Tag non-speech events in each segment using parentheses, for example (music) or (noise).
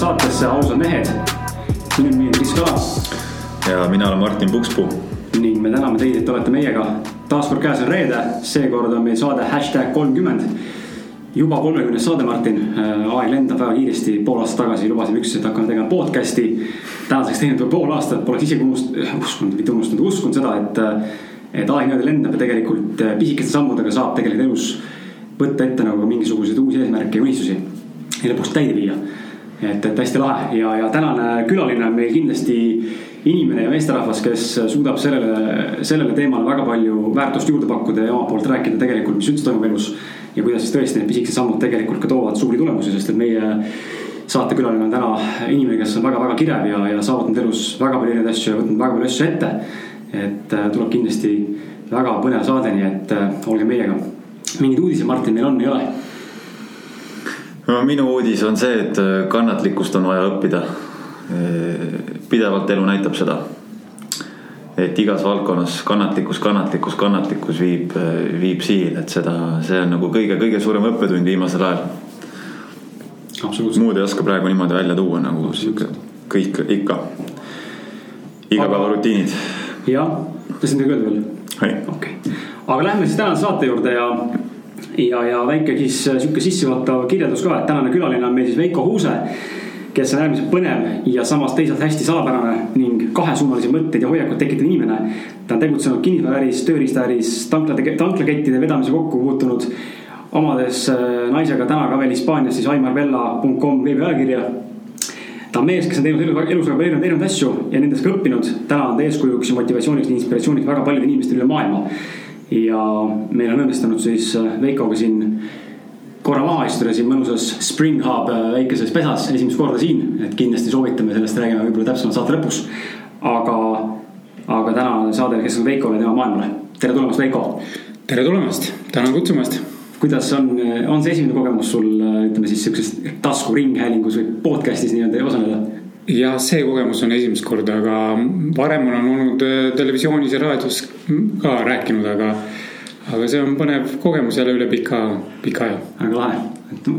Tulemast saatesse Ausad mehed. minu nimi on Kris Kala ja mina olen Martin Pukspuu. ning me täname teid, et olete meiega. taas kord käes on reede, seekord on meil saade hashtag kolmkümmend. juba kolmekümnes saade, Martin, aeg lendab väga kiiresti, pool aastat tagasi lubasime üksteist, et hakkame tegema podcast'i. tänaseks teinud juba pool aastat, poleks isegi unustanud, uskunud, mitte unustanud, uskunud seda, et, et aeg niimoodi lendab ja tegelikult pisikeste sammudega saab tegelikult elus võtta ette nagu mingisuguseid uusi eesmärke ja unistusi ja lõpuks täide viia. Et, et hästi lahe ja, ja tänane külaline on meil kindlasti inimene ja meesterahvas, kes suudab sellele, sellele teemale väga palju väärtust juurde pakkuda ja omalt poolt rääkida tegelikult, mis üldse toimub elus. ja kuidas siis tõesti need pisikesed sammud tegelikult ka toovad suuri tulemusi, sest et meie saatekülaline on täna inimene, kes on väga-väga kirev ja, ja saavutanud elus väga palju erinevaid asju ja võtnud väga palju asju ette. et äh, tuleb kindlasti väga põnev saade, nii et äh, olge meiega. mingeid uudiseid, Martin, meil on, ei ole? No minu uudis on see, et äh, kannatlikkust on vaja õppida. pidevalt elu näitab seda. et igas valdkonnas kannatlikkus, kannatlikkus, kannatlikkus viib, viib siin, et seda, see on nagu kõige-kõige suurem õppetund viimasel ajal. muud ei oska praegu niimoodi välja tuua nagu sihuke kõik ikka. igapäevarutiinid. jah, tahtsid midagi öelda veel? okei okay., aga lähme siis tänase saate juurde ja ja, ja väike siis sihuke sissejuhatav kirjeldus ka, et tänane külaline on meil siis Veiko Huuse. kes on äärmiselt põnev ja samas teisalt hästi salapärane ning kahesuunalisi mõtteid ja hoiakuid tekitav inimene. ta on tegutsenud kinnisvaraäris, tööriistaäris, tanklade, tanklakettide vedamise kokku puutunud. omades naisega täna ka veel Hispaanias siis aimarvella.com veebiajakirja ta on mees, kes on teinud elus, elus väga palju erinevaid asju ja nendest ka õppinud. täna on ta eeskujuks ja motivatsiooniks ja inspiratsiooniks väga paljudele inimestele üle maailma ja meil on õnnestunud siis Veikoga siin korra maha istuda siin mõnusas Spring Hub väikeses pesas esimest korda siin. et kindlasti soovitame, sellest räägime võib-olla täpsemalt saate lõpus. aga, aga tänane saade keskendub Veikole ja tema maailmale. tere tulemast, Veiko. tere tulemast, tänan kutsumast. kuidas on, on see esimene kogemus sul, ütleme siis sihukeses taskuringhäälingus või podcast'is nii-öelda osaleda? Jah, see kogemus on esimest korda, aga varem olen olnud televisioonis ja raadios ka rääkinud, aga, aga see on põnev kogemus jälle üle pika, pika aja. väga lahe, et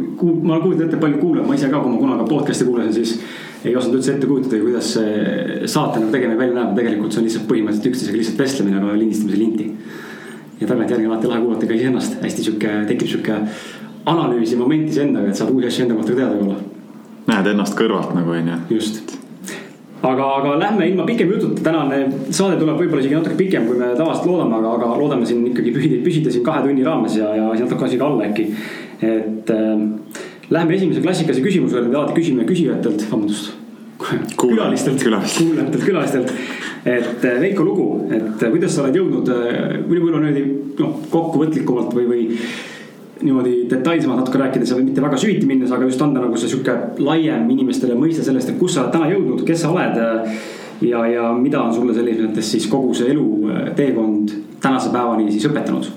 ma kujutan ette, palju kuulab, ma ise ka, kui ma kunagi podcast'i kuulasin, siis ei osanud üldse ette kujutada, kuidas see saate nagu tegemine välja näeb, tegelikult see on lihtsalt põhimõtteliselt üksteisega lihtsalt vestlemine, aga lindistamise linti. ja tagantjärgi on alati lahe kuulata ka iseennast, hästi sihuke, tekib sihuke analüüsi moment iseendaga, et saab uusi asju enda kohta ka teada võib-olla näed ennast kõrvalt nagu onju. just, aga, aga lähme ilma pikema jututa, tänane saade tuleb võib-olla isegi natuke pikem, kui me tavaliselt loodame, aga, aga loodame siin ikkagi püsida, püsida siin kahe tunni raames ja, ja natuke isegi alla äkki. et äh, lähme esimese klassikalise küsimuse juurde, alati küsime küsijatelt, vabandust. külalistelt, kuulajatelt, külalistelt, et Veiko lugu, et kuidas sa oled jõudnud, võib-olla niimoodi noh, kokkuvõtlikumalt või, või niimoodi detailsemalt natuke rääkida, sa võid mitte väga süviti minnes, aga just anda nagu see sihuke laiem inimestele mõiste sellest, et kus sa oled täna jõudnud, kes sa oled. ja, ja mida on sulle selles mõttes siis kogu see eluteekond tänase päevani siis õpetanud?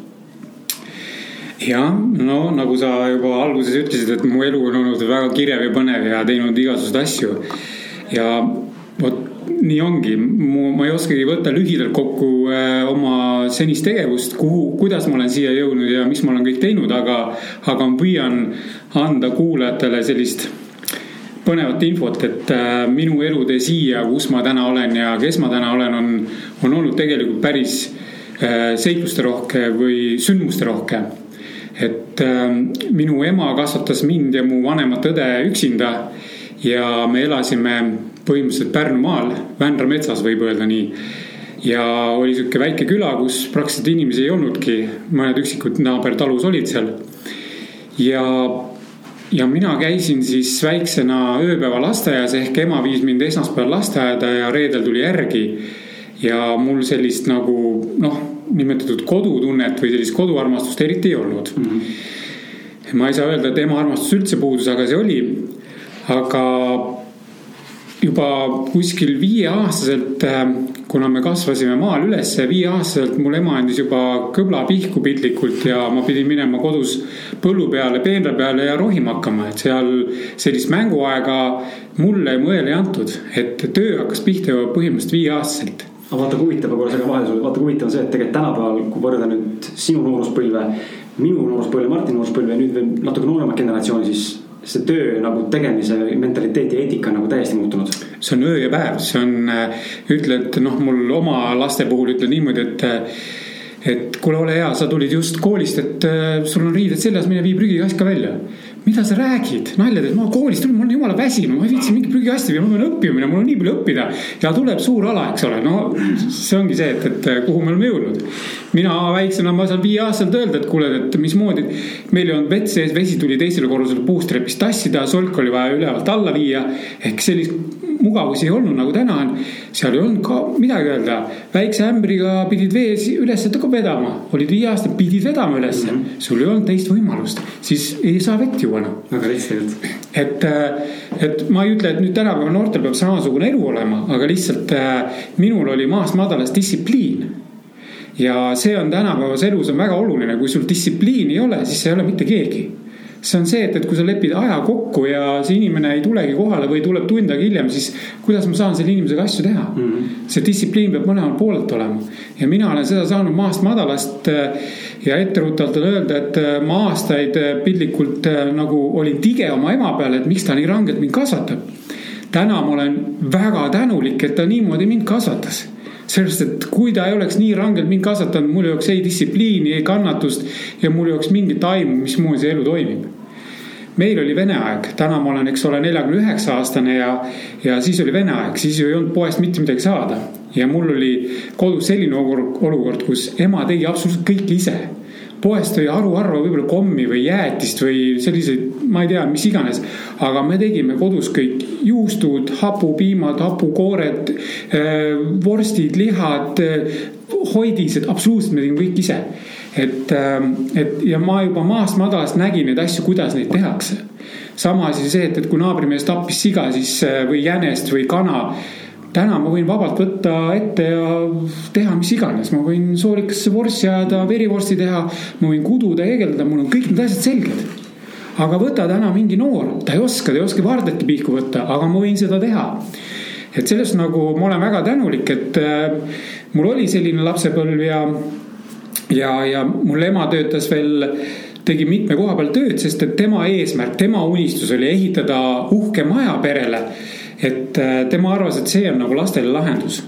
jah, no nagu sa juba alguses ütlesid, et mu elu on olnud väga kirev ja põnev ja teinud igasuguseid asju. ja vot nii ongi, ma ei oskagi võtta lühidalt kokku äh, oma senist tegevust, kuhu, kuidas ma olen siia jõudnud ja mis ma olen kõik teinud, aga, aga ma püüan anda kuulajatele sellist põnevat infot, et äh, minu elutee siia, kus ma täna olen ja kes ma täna olen, on, on olnud tegelikult päris äh, seiklusterohke või sündmusterohke. et minu ema kasvatas mind ja mu vanemat õde üksinda ja me elasime põhimõtteliselt Pärnumaal, Vändra metsas võib öelda nii. ja oli sihuke väike küla, kus praktiliselt inimesi ei olnudki, mõned üksikud naabertalus olid seal. ja, ja mina käisin siis väiksena ööpäevalasteaias ehk ema viis mind esmaspäeval lasteaeda ja reedel tuli järgi. ja mul sellist nagu noh, nimetatud kodutunnet või sellist koduarmastust eriti ei olnud mm. -hmm. ma ei saa öelda, et ema armastus üldse puudus, aga see oli. aga juba kuskil viieaastaselt, äh, kuna me kasvasime maal üles, viieaastaselt mul ema andis juba kõbla pihku piltlikult ja ma pidin minema kodus põllu peale, peenra peale ja rohima hakkama, et seal sellist mänguaega mulle ja mu õele ei antud, et töö hakkas pihta juba põhimõtteliselt viieaastaselt. Aga vaata, kui huvitav, ma korra segan vahele sulle, vaata kui huvitav on see, et tegelikult tänapäeval, kui võrrelda nüüd sinu nooruspõlve, minu nooruspõlve, Martini nooruspõlve ja nüüd veel natuke nooremat generatsiooni, siis see töö nagu tegemise mentaliteet ja eetika nagu täiesti muutunud? see on öö ja päev, see on, ütled noh, mul oma laste puhul ütlen niimoodi, et et kuule, ole hea, sa tulid just koolist, et sul on riided seljas, mine vii prügikast ka välja mida sa räägid, nalja teed, ma koolist tulin, ma olen jumala väsinud, ma ei viitsi mingit prügikasti viia, ma pean õppima mul on nii palju õppida. ja tuleb suur ala, eks ole, no see ongi see, et, et kuhu me oleme jõudnud. mina väiksena, ma saan viieaastaselt öelda, et kuule, et mismoodi. meil ei olnud vett sees, vesi tuli teisele korrusele puustrepist tassida, solk oli vaja ülevalt alla viia. ehk sellist mugavusi ei olnud nagu täna on. seal ei olnud ka midagi öelda, väikse ämbriga pidid vees üles vedama, olid viie aastased, pidid vedama ülesse mm. -hmm. sul ei olnud teist võimalust, siis ei saa vett juua enam. väga lihtsalt. et, et ma ei ütle, et nüüd tänapäeva noortel peab samasugune elu olema, aga lihtsalt äh, minul oli maast madalast distsipliin ja see on tänapäevas elus on väga oluline, kui sul distsipliini ei ole, siis sa ei ole mitte keegi see on see, et, et kui sa lepid aja kokku ja see inimene ei tulegi kohale või tuleb tund aega hiljem, siis kuidas ma saan selle inimesega asju teha mm. -hmm. see distsipliin peab mõlemalt poolelt olema ja mina olen seda saanud maast madalast. Äh, ja etteruttavalt öelda, et äh, ma aastaid äh, piltlikult nagu olin tige oma ema peale, et miks ta nii rangelt mind kasvatab. täna ma olen väga tänulik, et ta niimoodi mind kasvatas sellest, et kui ta ei oleks nii rangelt mind kasvatanud, mul ei oleks ei distsipliini, ei kannatust ja mul ei oleks mingit aimu, mismoodi see elu toimib meil oli vene aeg, täna ma olen, eks ole, neljakümne üheksa aastane ja, ja siis oli vene aeg, siis ju ei olnud poest mitte midagi saada. ja mul oli kodus selline olukord, kus ema tegi absoluutselt kõike ise. Poest tõi haruharva võib-olla kommi või jäätist või selliseid, ma ei tea, mis iganes. aga me tegime kodus kõik juustud, hapupiimad, hapukoored, äh, vorstid, lihad, äh, hoidised, absoluutselt me tegime kõik ise et, ähm, et ja ma juba maast madalast nägin neid asju, kuidas neid tehakse. sama asi see, et, et kui naabrimees tappis siga, siis äh, või jänest või kana. Täna ma võin vabalt võtta ette ja teha mis iganes, ma võin soolikasse vorssi ajada, verivorsti teha. ma võin kududa, heegeldada, mul on kõik need asjad selged. aga võta täna mingi noor, ta ei oska, ta ei oska vardetki pihku võtta, aga ma võin seda teha et sellest nagu ma olen väga tänulik, et äh, mul oli selline lapsepõlv ja ja, ja mul ema töötas veel, tegi mitme koha peal tööd, sest et tema eesmärk, tema unistus oli ehitada uhke maja perele. Et äh, tema arvas, et see on nagu lastele lahendus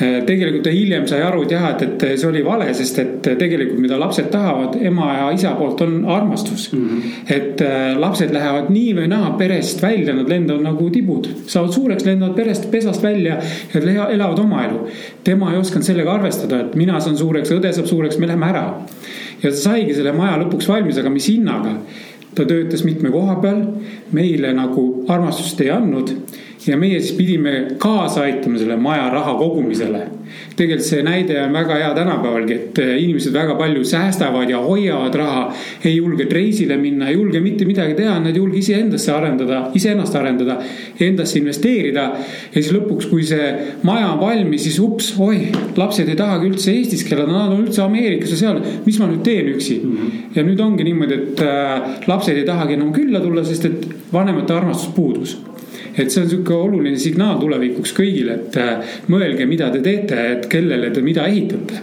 äh, tegelikult ta hiljem sai aru, et jah, et, et see oli vale, sest et tegelikult, mida lapsed tahavad ema ja isa poolt on armastus mm. -hmm. et äh, lapsed lähevad nii või naa perest välja, nad lendavad nagu tibud, saavad suureks, lendavad perest, pesast välja ja elavad oma elu tema ei osanud sellega arvestada, et mina saan suureks, õde saab suureks, me läheme ära. ja saigi selle maja lõpuks valmis, aga mis hinnaga? ta töötas mitme koha peal, meile nagu armastust ei andnud ja meie siis pidime kaasa aitama selle maja raha kogumisele tegelikult see näide on väga hea tänapäevalgi, et eh, inimesed väga palju säästavad ja hoiavad raha. ei julge reisile minna, ei julge mitte midagi teha, nad ei julge iseendasse arendada, iseennast arendada, endasse investeerida. ja siis lõpuks, kui see maja on valmis, siis ups, oi, lapsed ei tahagi üldse Eestiski elada, nad on üldse Ameerikas ja seal. mis ma nüüd teen üksi mm? -hmm. ja nüüd ongi niimoodi, et äh, lapsed ei tahagi enam külla tulla, sest et vanemate armastus puudus et see on sihuke oluline signaal tulevikuks kõigile, et äh, mõelge, mida te teete, et kellele te mida ehitate.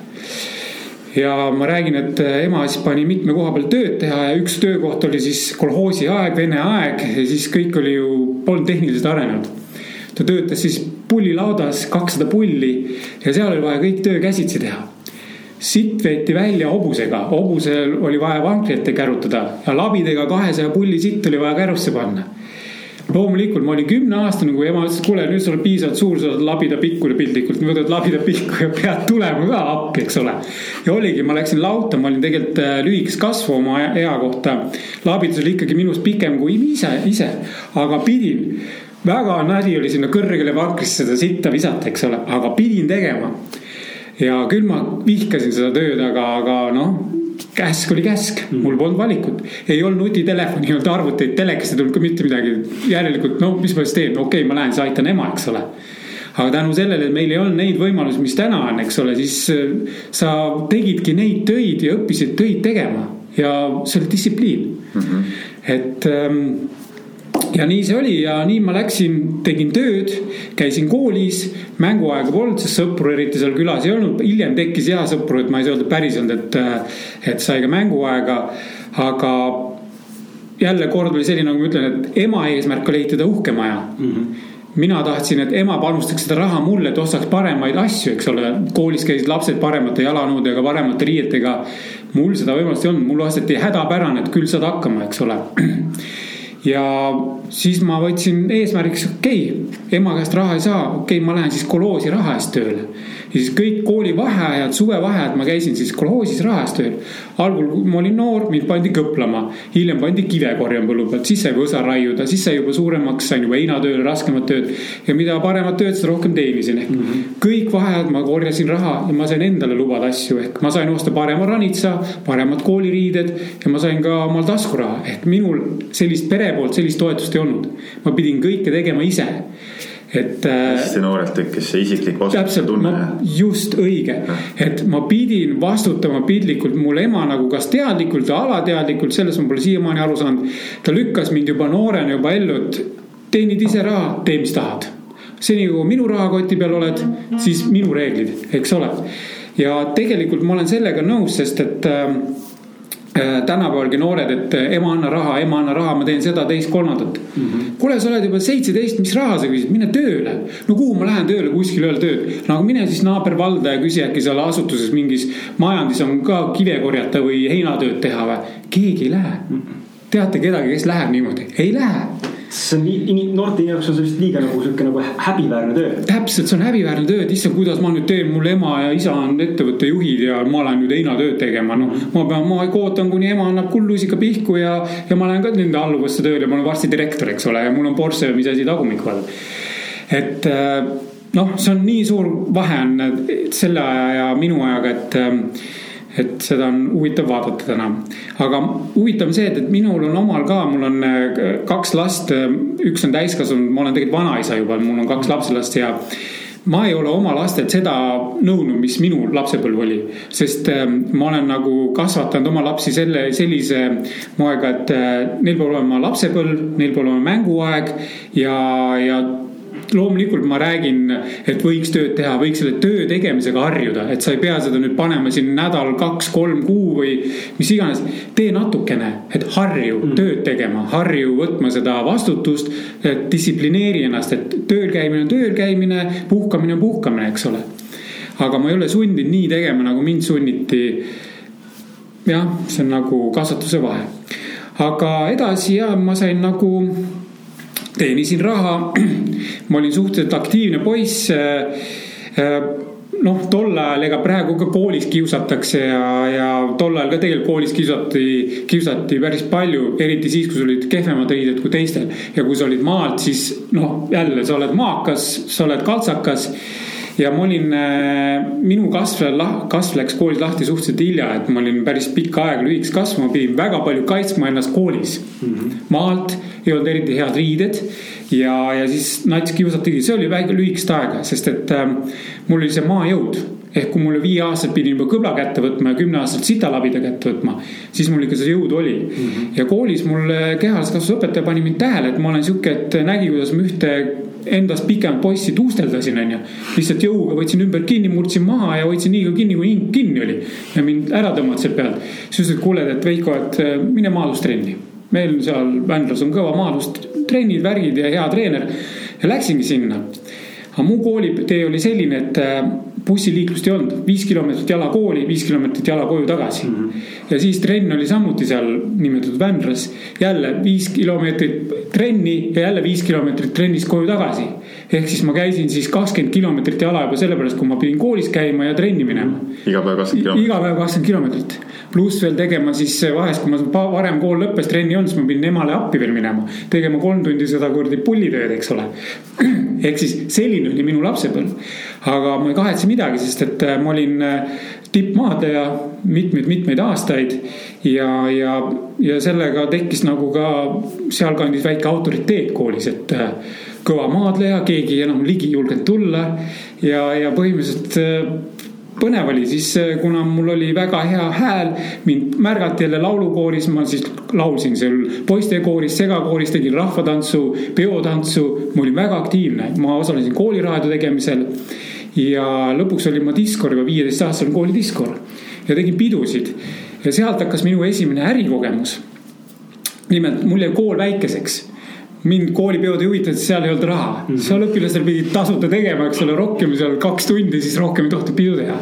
Ja ma räägin, et äh, ema siis pani mitme koha peal tööd teha ja üks töökoht oli siis kolhoosi aeg, vene aeg ja siis kõik oli ju, polnud tehniliselt arenenud. ta töötas siis pullilaudas, kakssada pulli ja seal oli vaja kõik töö käsitsi teha. Sitt veeti välja hobusega, hobusel oli vaja vankri ette kärutada ja labidega kahesaja pulli sitt oli vaja kärusse panna loomulikult ma olin kümneaastane, kui ema ütles, et kuule, nüüd sa oled piisavalt suur, sa oled labida pikkune piltlikult, võtad labida pikku ja pead tulema ka appi, eks ole. ja oligi, ma läksin lauta, ma olin tegelikult äh, lühikest kasvu oma ea kohta. labitus oli ikkagi minust pikem kui ise, ise, aga pidin väga nali oli sinna kõrgele vankrisse seda sitta visata, eks ole, aga pidin tegema. ja küll ma vihkasin seda tööd, aga, aga noh käsk oli käsk, mul polnud valikut. ei olnud nutitelefoni, ei olnud arvuteid, telekast ei tulnud ka mitte midagi. järelikult no mis ma siis teen, okei okay,, ma lähen siis aitan ema, eks ole. aga tänu sellele, et meil ei olnud neid võimalusi, mis täna on, eks ole, siis äh, sa tegidki neid töid ja õppisid töid tegema ja see oli distsipliin mm. -hmm. et ähm, ja nii see oli ja nii ma läksin, tegin tööd, käisin koolis, mänguaega polnud, sest sõpru eriti seal külas ei olnud, hiljem tekkis hea sõpru, et ma ei saa öelda päris olnud, et, et sai ka mänguaega, aga jälle kord oli selline, nagu ma ütlen, et ema eesmärk oli ehitada uhke maja mm. -hmm mina tahtsin, et ema panustaks seda raha mulle, et ostaks paremaid asju, eks ole. koolis käisid lapsed paremate jalanõudega, paremate riietega. mul seda võimalust ei olnud, mulle vastati hädapärane, et küll saad hakkama, eks ole. (clears throat) ja siis ma võtsin eesmärgiks, okei okay,, ema käest raha ei saa, okei okay,, ma lähen siis kolhoosi raha eest tööle. Ja siis kõik koolivaheajad, suvevaheajad ma käisin siis kolhoosis rahas tööl. algul, ma olin noor, mind pandi kõplama, hiljem pandi kive korjama põllu pealt, siis sai võsa raiuda, siis sai juba suuremaks, sain juba heinatööle, raskemat tööd. ja mida paremat tööd, seda rohkem teenisin. Ehk mm -hmm. kõik vaheajad ma korjasin raha ja ma sain endale lubada asju. Ehk ma sain osta parema ranitsa, paremad kooliriided ja ma sain ka omal taskuraha. Ehk minul sellist pere poolt sellist toetust ei olnud. ma pidin kõike tegema ise et. hästi äh, noorelt tekkis see isiklik vastutuse tunne. just õige, et ma pidin vastutama piltlikult, mul ema nagu kas teadlikult või alateadlikult, sellest ma pole siiamaani aru saanud. ta lükkas mind juba noorena juba ellu, et teenid ise raha, tee mis tahad. seni kui minu rahakoti peal oled, siis minu reeglid, eks ole. ja tegelikult ma olen sellega nõus, sest et Äh, tänapäevalgi noored, et äh, ema anna raha, ema anna raha, ma teen seda, teist, kolmandat mm -hmm.. kuule, sa oled juba seitseteist, mis raha sa küsid, mine tööle. no kuhu ma lähen tööle, kuskil ei ole tööd. no aga mine siis naabervalda ja küsi äkki seal asutuses mingis majandis on ka kive korjata või heinatööd teha või. keegi ei lähe. teate kedagi, kes läheb niimoodi? ei lähe see on nii, noorte jaoks on see vist liiga nagu sihuke nagu häbiväärne töö. täpselt, see on häbiväärne töö, et issand, kuidas ma nüüd teen, mul ema ja isa on ettevõtte juhid ja ma lähen nüüd heinatööd tegema, noh. ma pean, ma ootan, kuni ema annab kullusika pihku ja, ja ma lähen ka nende alluvusse tööle, ma olen varsti direktor, eks ole, ja mul on Porsche, mis asi tagumik vaata. et äh, noh, see on nii suur vahe on selle aja ja minu ajaga, et ähm, et seda on huvitav vaadata täna. aga huvitav on see, et, et minul on omal ka, mul on äh, kaks last, äh, üks on täiskasvanud, ma olen tegelikult vanaisa juba, mul on kaks lapselast ja ma ei ole oma lastelt seda nõudnud, mis minu lapsepõlv oli. sest äh, ma olen nagu kasvatanud oma lapsi selle, sellise moega, et neil peab olema lapsepõlv, neil peab olema mänguaeg ja, ja loomulikult ma räägin, et võiks tööd teha, võiks selle töö tegemisega harjuda, et sa ei pea seda nüüd panema siin nädal, kaks, kolm kuu või mis iganes. tee natukene, et harju mm. tööd tegema, harju võtma seda vastutust, distsiplineeri ennast, et tööl käimine on tööl käimine, puhkamine on puhkamine, eks ole. aga ma ei ole sundinud nii tegema, nagu mind sunniti. jah, see on nagu kasvatuse vahe. aga edasi ja ma sain nagu teenisin raha. ma olin suhteliselt aktiivne poiss. Äh, noh, tol ajal, ega praegu ka koolis kiusatakse ja, ja tol ajal ka tegelikult koolis kiusati, kiusati päris palju, eriti siis, kui sul olid kehvemad riided kui teistel. ja kui sa olid maalt, siis noh, jälle sa oled maakas, sa oled kaltsakas ja ma olin, äh, minu kasv, kasv läks koolis lahti suhteliselt hilja, et ma olin päris pikka aega lühikest kasvu, ma pidin väga palju kaitsma ennast koolis mm. -hmm. maalt ei olnud eriti head riided ja, ja siis nats kiusatigi, see oli väike lühikest aega, sest et äh, mul oli see maajõud ehk kui mul viie aastaselt pidin juba kõbla kätte võtma ja kümne aastaselt sitalabida kätte võtma, siis mul ikka see jõud oli mm. -hmm. ja koolis mul kehalise kasvatuse õpetaja pani mind tähele, et ma olen sihuke, et nägi, kuidas ma ühte endast pikemat poissi tuusteldasin, onju. lihtsalt jõuga võtsin ümber kinni, murdsin maha ja hoidsin nii kinni, kui hing kinni oli. ja mind ära tõmmati sealt pealt. siis ütlesid, kuule, et Veiko, et äh, mine maadlustrenni. meil seal Vändras on kõva maadlustrennid, värgid ja hea treener. ja läksingi sinna. aga mu koolitee oli selline, et äh, bussiliiklust ei olnud, viis kilomeetrit jala kooli, viis kilomeetrit jala koju tagasi mm. -hmm. ja siis trenn oli samuti seal nimetatud Vändras, jälle viis kilomeetrit trenni ja jälle viis kilomeetrit trennist koju tagasi. Ehk siis ma käisin siis kakskümmend kilomeetrit jala juba sellepärast, kui ma pidin koolis käima ja trenni minema. iga päev kakskümmend kilomeetrit. iga päev kakskümmend kilomeetrit, pluss veel tegema siis vahest, kui ma varem kool lõppes, trenni ei olnud, siis ma pidin emale appi veel minema, tegema kolm tundi seda kuradi pullitööd, eks ole. (clears throat) ehk siis selline oli minu lapsepõlv aga ma ei kahetse midagi, sest et äh, ma olin äh, tippmaadleja mitmeid-mitmeid aastaid. ja, ja, ja sellega tekkis nagu ka sealkandis väike autoriteet koolis, et äh, kõva maadleja, keegi enam ligi ei julgenud tulla. ja, ja põhimõtteliselt põnev oli siis, kuna mul oli väga hea hääl, mind märgati jälle laulukooris, ma siis laulsin seal poistekooris, segakooris, tegin rahvatantsu, peotantsu. ma olin väga aktiivne, ma osalesin kooliradio tegemisel ja lõpuks olin ma diskor juba viieteistaastasel koolidiskor ja tegin pidusid ja sealt hakkas minu esimene ärikogemus nimelt mul jäi kool väikeseks mind koolipeod ei huvitanud, seal ei olnud raha mm. -hmm. seal õpilastel pidid tasuta tegema, eks ole, rohkem seal kaks tundi, siis rohkem ei tohtinud pidu teha.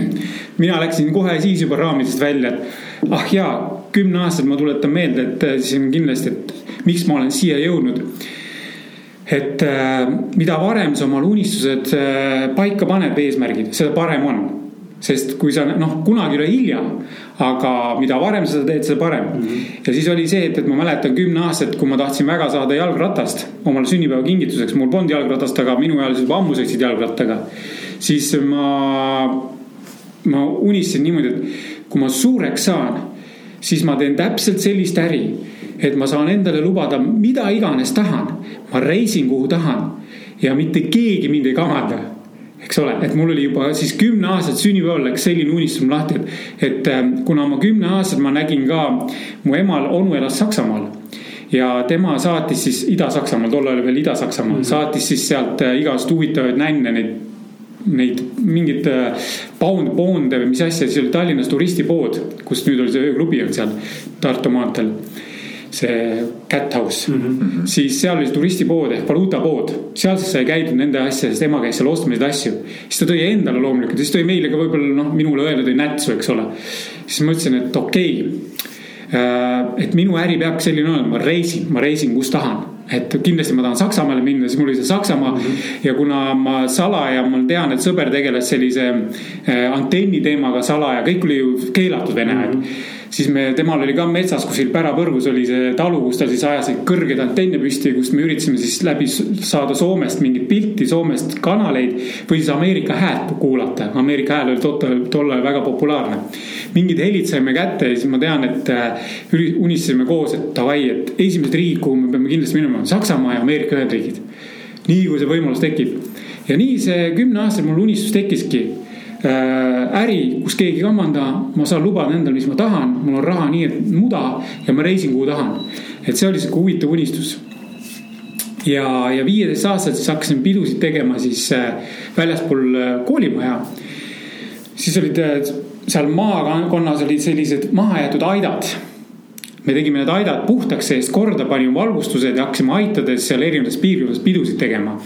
(clears throat) mina läksin kohe siis juba raamidest välja, et ah jaa, kümneaastaselt ma tuletan meelde, et äh, siis on kindlasti, et miks ma olen siia jõudnud. et äh, mida varem sa omal unistused äh, paika paned, eesmärgid, seda parem on sest kui sa noh, kunagi ei ole hilja, aga mida varem sa seda teed, seda parem mm. -hmm. ja siis oli see, et, et ma mäletan kümne aastat, kui ma tahtsin väga saada jalgratast omale sünnipäevakingituseks, mul polnud jalgratast, aga minuealised juba ammu sõitsid jalgrattaga. siis ma, ma unistasin niimoodi, et kui ma suureks saan, siis ma teen täpselt sellist äri, et ma saan endale lubada mida iganes tahan. ma reisin, kuhu tahan ja mitte keegi mind ei kamanda eks ole, et mul oli juba siis kümneaastaselt sünnipäeval läks selline unistus mul lahti, et, et ähm, kuna ma kümneaastaselt ma nägin ka, mu emal onu elas Saksamaal ja tema saatis siis Ida-Saksamaal, tol ajal veel Ida-Saksamaal mm, -hmm. saatis siis sealt äh, igast huvitavaid nänne, neid, neid mingit pound, äh, poonde või mis asja, siis oli Tallinnas turistipood, kus nüüd oli see ööklubi on seal Tartu maanteel see Cat House mm, -hmm. siis seal oli turistipood ehk valuutapood, seal siis sai käidud nende asjadest, ema käis seal ostmas neid asju. siis ta tõi endale loomulikult, siis tõi meile ka võib-olla noh, minule öelda tõi nätsu, eks ole. siis ma mõtlesin, et okei okay, äh, et minu äri peabki selline olema, ma reisin, ma reisin, kus tahan et kindlasti ma tahan Saksamaale minna, siis mul oli see Saksamaa mm. -hmm. ja kuna ma salaja, ma tean, et sõber tegeles sellise äh, antenni teemaga salaja, kõik oli ju keelatud Vene aeg mm. -hmm siis me, temal oli ka metsas kuskil pärapõrgus oli see talu, kus ta siis ajas kõrgeid antenne püsti, kust me üritasime siis läbi saada Soomest mingit pilti, Soomest kanaleid või siis Ameerika häält kuulata. Ameerika hääl oli tol, ajal väga populaarne. mingid helid saime kätte ja siis ma tean, et äh, unistasime koos, et davai, et esimesed riigid, kuhu me peame kindlasti minema, on Saksamaa ja Ameerika Ühendriigid. nii kui see võimalus tekib. ja nii see kümne aastaselt mul unistus tekkiski Äh, äri, kus keegi ei kamanda, ma saan lubada endale, mis ma tahan, mul on raha nii, et muda ja ma reisin, kuhu tahan. et see oli sihuke huvitav unistus. ja, ja viieteist aastaselt siis hakkasin pidusid tegema siis äh, väljaspool äh, koolimaja. siis olid seal maakonnas olid sellised mahajäetud aidad me tegime need aidad puhtaks seest korda, panime valgustused ja hakkasime aitades seal erinevates piirkondades pidusid tegema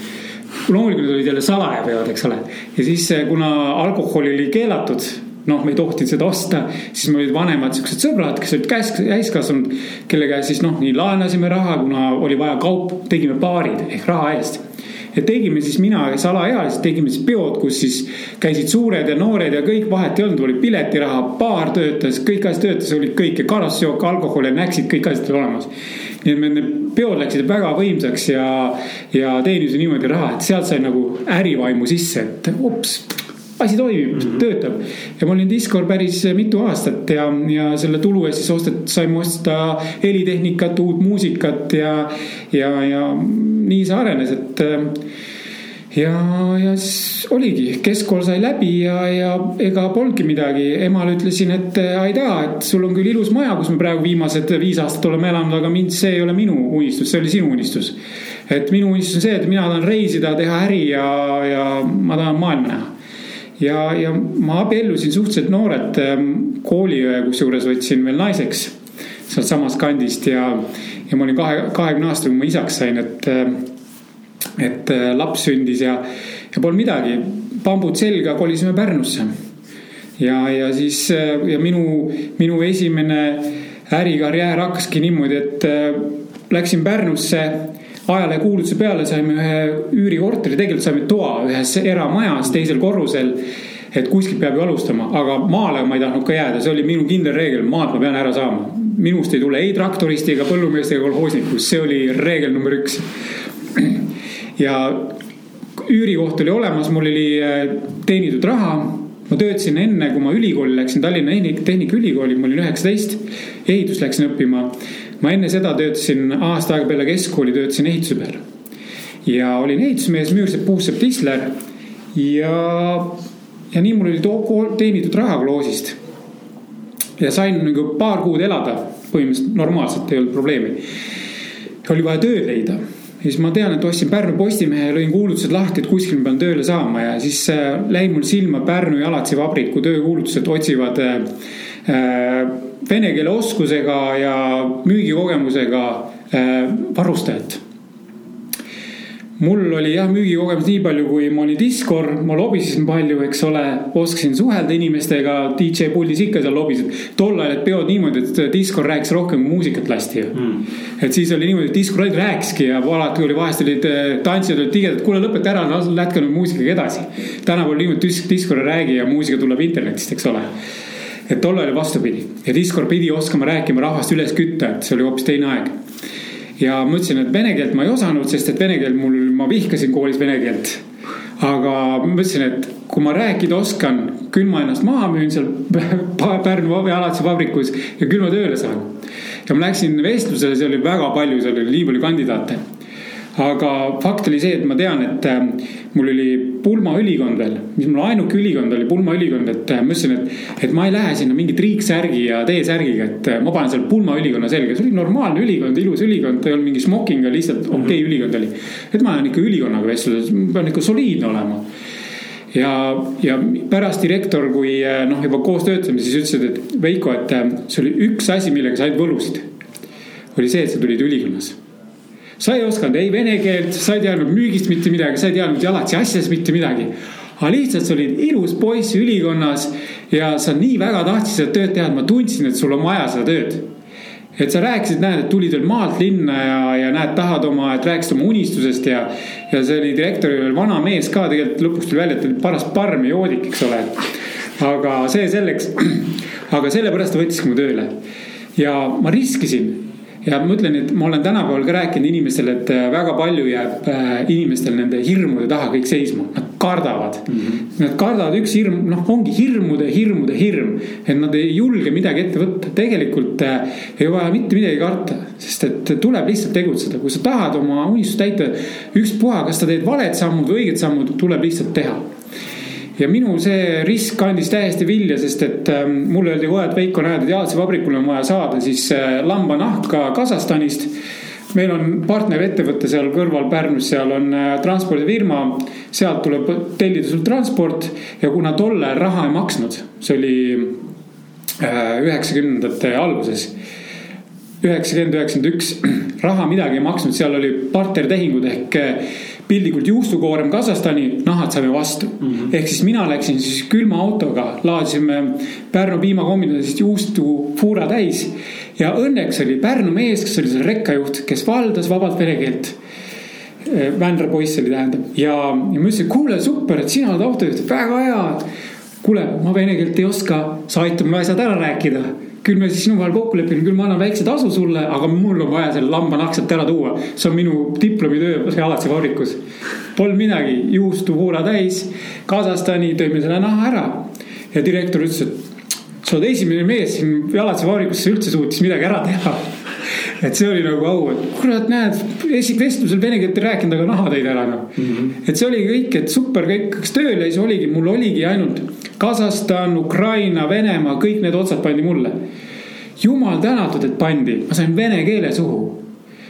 loomulikult olid jälle salajapeod, eks ole. ja siis, eh, kuna alkohol oli keelatud, noh, me ei tohtinud seda osta, siis meil olid vanemad siuksed sõbrad, kes olid käes, täiskasvanud, kelle käest siis noh, nii laenasime raha, kuna oli vaja kaup, tegime baarid ehk raha eest ja tegime siis mina salaealiselt tegime siis peod, kus siis käisid suured ja noored ja kõik vahet ei olnud, oli piletiraha, baar töötas, kõik asjad töötas, olid kõik ja karastusjook, alkohol ja näksid, kõik asjad olid olemas. Nii et need peod läksid väga võimsaks ja, ja teenisin niimoodi raha, et sealt sai nagu ärivaimu sisse, et hops asi toimib mm, -hmm. töötab. ja ma olin Discord päris mitu aastat ja, ja selle tulu eest siis ostet-, saime osta helitehnikat, uut muusikat ja, ja, ja nii see arenes, et ja, ja siis oligi, keskkool sai läbi ja, ja ega polnudki midagi. emale ütlesin, et aidaa, et sul on küll ilus maja, kus me praegu viimased viis aastat oleme elanud, aga mind, see ei ole minu unistus, see oli sinu unistus. et minu unistus on see, et mina tahan reisida, teha äri ja, ja ma tahan maailma näha. Ja, ja ma abiellusin suhteliselt noorelt ähm, kooliõe, kusjuures võtsin veel naiseks sealtsamast kandist ja, ja ma olin kahe, kahekümne aastane, kui ma isaks sain, et ähm, et äh, laps sündis ja, ja polnud midagi, pambud selga, kolisime Pärnusse. ja, ja siis äh, ja minu, minu esimene ärikarjäär hakkaski niimoodi, et äh, läksin Pärnusse ajalehekuulutuse peale, saime ühe üürikorteri, tegelikult saime toa ühes eramajas teisel korrusel et kuskilt peab ju alustama, aga maale ma ei tahtnud ka jääda, see oli minu kindel reegel, maad ma pean ära saama. minust ei tule ei traktoristi ega põllumeest ega kolhoosnikust, see oli reegel number üks ja üürikoht oli olemas, mul oli äh, teenitud raha. ma töötasin enne, kui ma ülikooli läksin, Tallinna Tehnikaülikooli, ma olin üheksateist, ehitust läksin õppima. Ma enne seda töötasin aasta aega peale keskkooli, töötasin ehituse peal. ja olin ehitusmees, Müürsepp, Puusepp, Tisler ja, ja nii mul oli teenitud raha kloosist. ja sain nagu paar kuud elada, põhimõtteliselt normaalselt ei olnud probleemi. oli vaja tööd leida ja siis ma tean, et ostsin Pärnu Postimehe ja lõin kuulutused lahti, et kuskil ma pean tööle saama ja siis äh, läi mul silma Pärnu jalatsivabriku töökuulutused otsivad äh, äh vene keele oskusega ja müügikogemusega äh, varustajat mul oli jah müügikogemus nii palju, kui ma olin diskor, ma lobisesin palju, eks ole, oskasin suhelda inimestega, DJ puldis ikka seal lobisid. tol ajal olid peod niimoodi, et diskor rääkis rohkem kui muusikat lasti ju mm.. et siis oli niimoodi, et diskor ainult rääkiski ja alati oli vahest olid eh, tantsijad olid tigedad, kuule lõpeta ära, lätke nüüd muusikaga edasi. tänapäeval niimoodi diskor ei räägi ja muusika tuleb internetist, eks ole et tol ajal oli vastupidi ja diskor pidi oskama rääkima rahvast üles kütta, et see oli hoopis teine aeg ja ma ütlesin, et vene keelt ma ei osanud, sest et vene keel mul, ma vihkasin koolis vene keelt. aga ma mõtlesin, et kui ma rääkida oskan, küll ma ennast maha müün seal (laughs) Pärnu alatise vabrikus ja küll ma tööle saan. ja ma läksin vestlusele, seal oli väga palju, seal oli nii palju kandidaate aga fakt oli see, et ma tean, et äh, mul oli Pulma ülikond veel, mis mul ainuke ülikond oli, Pulma ülikond, et äh, ma ütlesin, et, et ma ei lähe sinna mingi triiksärgi ja T-särgiga, et äh, ma panen seal Pulma ülikonna selga, see oli normaalne ülikond, ilus ülikond, ei olnud mingi smoking, lihtsalt okei okay, ülikond oli. et ma lähen ikka ülikonnaga vestluses, ma pean ikka soliidne olema ja, ja pärast direktor, kui noh, juba koos töötasime, siis ütlesid, et Veiko, et see oli üks asi, millega sa ainult võlusid. oli see, et sa tulid ülikonnas sa ei osanud ei vene keelt, sa ei teadnud müügist mitte midagi, sa ei teadnud jalatsi asjadest mitte midagi. aga lihtsalt sa olid ilus poiss ülikonnas ja sa nii väga tahtsid seda tööd teha, et ma tundsin, et sul on vaja seda tööd. et sa rääkisid, näed, et tulid veel maalt linna ja, ja näed, tahad oma, et rääkisid oma unistusest ja. ja see oli direktori veel vana mees ka tegelikult lõpuks tuli välja, et ta oli paras parm ja joodik, eks ole. aga see selleks, (clears throat) aga sellepärast ta võttiski mu tööle ja ma riskisin ja ma ütlen, et ma olen tänapäeval ka rääkinud inimestele, et äh, väga palju jääb äh, inimestel nende hirmude taha kõik seisma, nad kardavad. Mm. -hmm. Nad kardavad, üks hirm, noh, ongi hirmude, hirmude hirm, et nad ei julge midagi ette võtta, tegelikult äh, ei vaja mitte midagi karta, sest et tuleb lihtsalt tegutseda, kui sa tahad oma unistust täita, ükspuha, kas sa teed valed sammud või õiged sammud, tuleb lihtsalt teha ja minu see risk andis täiesti vilja, sest et äh, mulle öeldi kohe, et Veiko, näed, et Jaalase vabrikule on vaja saada siis äh, lambanahka Kasahstanist. meil on partnerettevõte seal kõrval Pärnus, seal on äh, transpordifirma, sealt tuleb tellida sul transport ja kuna tol ajal raha ei maksnud, see oli äh, üheksakümnendate äh, alguses üheksakümmend, üheksakümmend üks, (clears throat) raha midagi ei maksnud, seal oli partnertehingud ehk äh, piltlikult juustukoorem Kasahstani, nahad saime vastu mm. -hmm. ehk siis mina läksin siis külma autoga, laadisime Pärnu piimakombinaadist juustu fuura täis. ja õnneks oli Pärnu mees, kes oli seal rekkajuht, kes valdas vabalt vene keelt. Vändra poiss oli tähendab ja, ja ma ütlesin, kuule super, et sina oled autojuht, väga hea. kuule, ma vene keelt ei oska, sa aitad mu asjad ära rääkida küll me siis sinu vahel kokku lepime, küll ma annan väikse tasu sulle, aga mul on vaja selle lamba naksalt ära tuua. see on minu diplomitöö Jalatsi vabrikus. Polnud midagi, juustu voora täis, Kasahstani tõime selle naha ära. ja direktor ütles, et sa oled esimene mees siin Jalatsi vabrikus, kes üldse suutis midagi ära teha et see oli nagu au, et kurat, näed, esikvestlusel vene keelt ei rääkinud, aga naha tõid ära noh. Mm -hmm.. et see oli kõik, et super, kõik hakkas tööle ja siis oligi, mul oligi ainult Kasahstan, Ukraina, Venemaa, kõik need otsad pandi mulle. jumal tänatud, et pandi, ma sain vene keele suhu.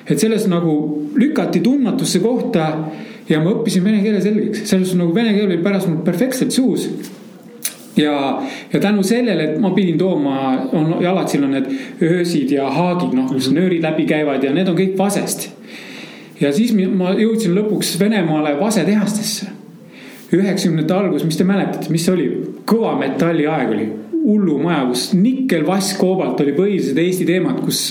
et sellest nagu lükati tundmatusse kohta ja ma õppisin vene keele selgeks, selles nagu vene keel oli pärast mul perfektselt suus ja, ja tänu sellele, et ma pidin tooma, on jalatsil on need öösid ja haagid, noh, kus nöörid läbi käivad ja need on kõik vasest. ja siis ma jõudsin lõpuks Venemaale vasetehastesse. üheksakümnendate algus, mis te mäletate, mis see oli? kõva metalli aeg oli, hullumaja, kus nikkel, vass, koobalt oli põhilised Eesti teemad, kus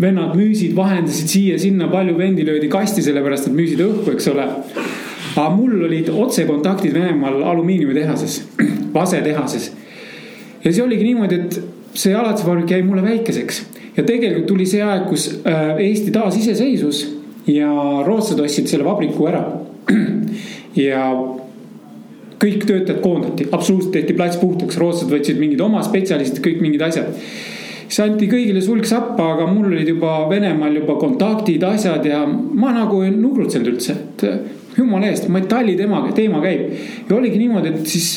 vennad müüsid, vahendasid siia-sinna, palju vendi löödi kasti, sellepärast et müüsid õhku, eks ole aga mul olid otsekontaktid Venemaal alumiiniumitehases, (clears throat) vasetehases. ja see oligi niimoodi, et see jalatsivabrik jäi mulle väikeseks. Ja tegelikult tuli see aeg, kus äh, Eesti taasiseseisvus ja rootslased ostsid selle vabriku ära. (clears throat) ja kõik töötajad koondati, absoluutselt tehti plats puhtaks, rootslased võtsid mingid oma spetsialistid, kõik mingid asjad. Siis anti kõigile sulg sappa, aga mul olid juba Venemaal juba kontaktid, asjad ja ma nagu ei nugrutsenud üldse, et jumala eest, metalli teema, teema käib. ja oligi niimoodi, et siis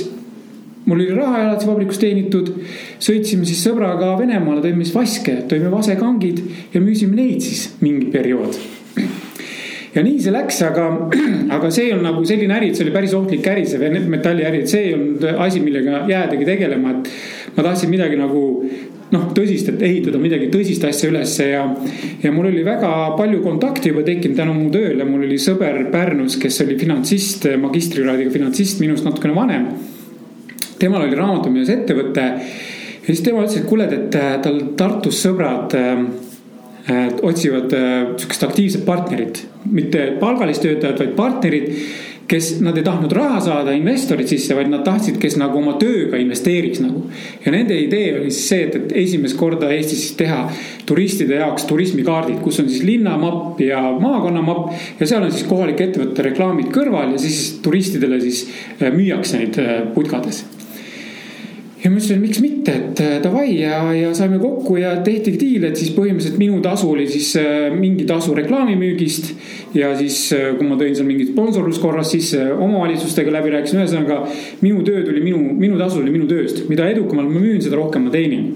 mul oli raha elatisvabrikus teenitud. sõitsime siis sõbraga Venemaale, tõime siis vaske, tõime vasekangid ja müüsime neid siis mingi periood. ja nii see läks, aga, (clears throat) aga see on nagu selline äri, et see oli päris ohtlik äri, see metalliäri, et see ei olnud asi, millega jäädagi tegelema, et. ma tahtsin midagi nagu noh, tõsist, et ehitada midagi tõsist asja ülesse ja. ja mul oli väga palju kontakte juba tekkinud tänu mu tööle, mul oli sõber Pärnus, kes oli finantsist, magistrikraadiga finantsist, minust natukene vanem. temal oli raamatupidamisettevõte ja siis tema ütles, et kuule, et tal Tartus sõbrad äh, otsivad äh, sihukest aktiivset partnerit, mitte palgalist töötajat, vaid partnerit kes, nad ei tahtnud raha saada, investorid sisse, vaid nad tahtsid, kes nagu oma tööga investeeriks nagu. ja nende idee oli siis see, et, et esimest korda Eestis teha turistide jaoks turismikaardid, kus on siis linnamapp ja maakonnamapp. ja seal on siis kohalike ettevõtete reklaamid kõrval ja siis turistidele siis äh, müüakse neid äh, putkades ja ma ütlesin, miks mitte, et äh, davai ja, ja saime kokku ja tehtigi diil, et siis põhimõtteliselt minu tasu oli siis mingi tasu reklaamimüügist. Ja siis, äh, kui ma tõin seal mingit sponsorluskorras sisse, omavalitsustega läbi rääkisin, ühesõnaga minu töö tuli minu, minu tasu tuli minu tööst, mida edukamalt ma müün, seda rohkem ma teenin.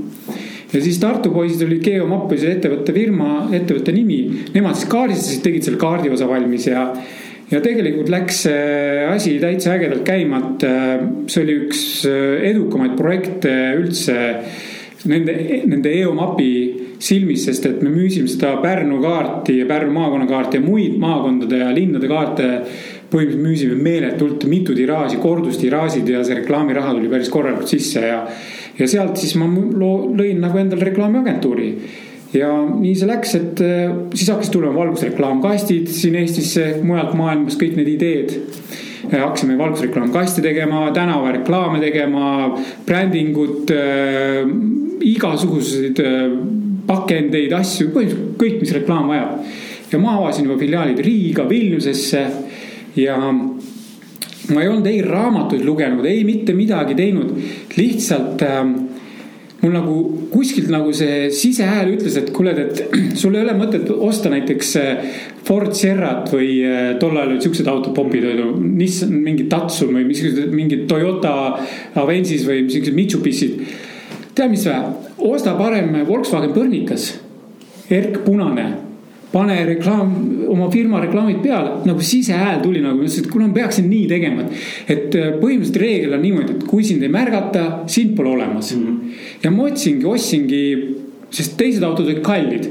Ja siis Tartu poisid olid Geomapp oli see ettevõtte firma, ettevõtte nimi, nemad siis kaardistasid, tegid selle kaardiosa valmis ja ja tegelikult läks see asi täitsa ägedalt käima, et äh, see oli üks äh, edukamaid projekte üldse nende, nende EOMAP-i silmis, sest et me müüsime seda Pärnu kaarti ja Pärnu maakonna kaarti ja muid maakondade ja linnade kaarte. põhimõtteliselt müüsime meeletult mitu tiraaži, kordustiraažid ja see reklaamiraha tuli päris korralikult sisse ja. ja sealt siis ma lõin nagu endale reklaamiagentuuri ja nii see läks, et äh, siis hakkasid tulema valgusreklaamkastid siin Eestisse, mujalt maailmast kõik need ideed. hakkasime valgusreklaamkaste tegema, tänavareklaame tegema, brändingut äh,, igasuguseid äh, pakendeid, asju, põhimõtteliselt kõik, mis reklaam vajab. ja ma avasin juba filiaalid Riiga, Vilniusesse ja ma ei olnud ei raamatuid lugenud, ei mitte midagi teinud, lihtsalt äh, mul nagu kuskilt nagu see sisehääl ütles, et kuule, et (clears throat) sul ei ole mõtet osta näiteks äh, Ford Sierrat või äh, tol ajal olid siuksed autod popid olid, Nissan, mingi Datsun või missugused, mingid Toyota Avensis või siuksed Mitsubishid. tead, mis või, osta parem Volkswagen Põrnikas, erkpunane pane reklaam, oma firma reklaamid peale, nagu sisehääl tuli nagu, ma ütlesin, et kuule, ma peaksin nii tegema. et äh, põhimõtteliselt reegel on niimoodi, et kui sind ei märgata, sind pole olemas mm. -hmm. ja ma otsingi, ostsingi, sest teised autod olid kallid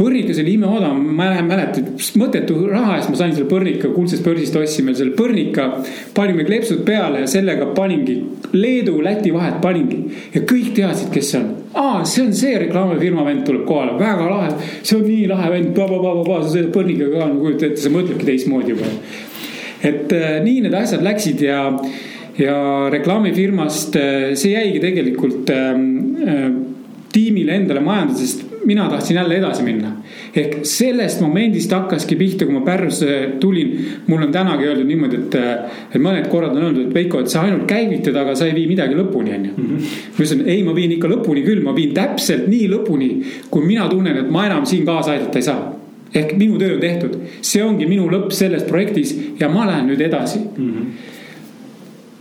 põrnikas oli imeodav, ma ei mäleta, mõttetu raha eest ma sain selle põrnika kuldsest börsist ostsime selle põrnika. panime kleepsud peale ja sellega paningi Leedu, Läti vahet paningi ja kõik teadsid, kes see on. aa, see on see reklaamifirma vend tuleb kohale, väga lahe, see on nii lahe vend, sa sõidad põrnikaga ka, no kujuta ette, sa mõtledki teistmoodi juba. et äh, nii need asjad läksid ja, ja reklaamifirmast äh, see jäigi tegelikult ähm, äh, tiimile endale majandada, sest mina tahtsin jälle edasi minna. ehk sellest momendist hakkaski pihta, kui ma Pärnusse tulin. mul on tänagi öeldud niimoodi, et, et mõned korrad on öeldud, et Veiko, et sa ainult käivitad, aga sa ei vii midagi lõpuni, onju. Mhm. ma ütlesin, ei, ma viin ikka lõpuni küll, ma viin täpselt nii lõpuni, kui mina tunnen, et ma enam siin kaasa aidata ei saa ehk minu töö on tehtud, see ongi minu lõpp selles projektis ja ma lähen nüüd edasi mm. -hmm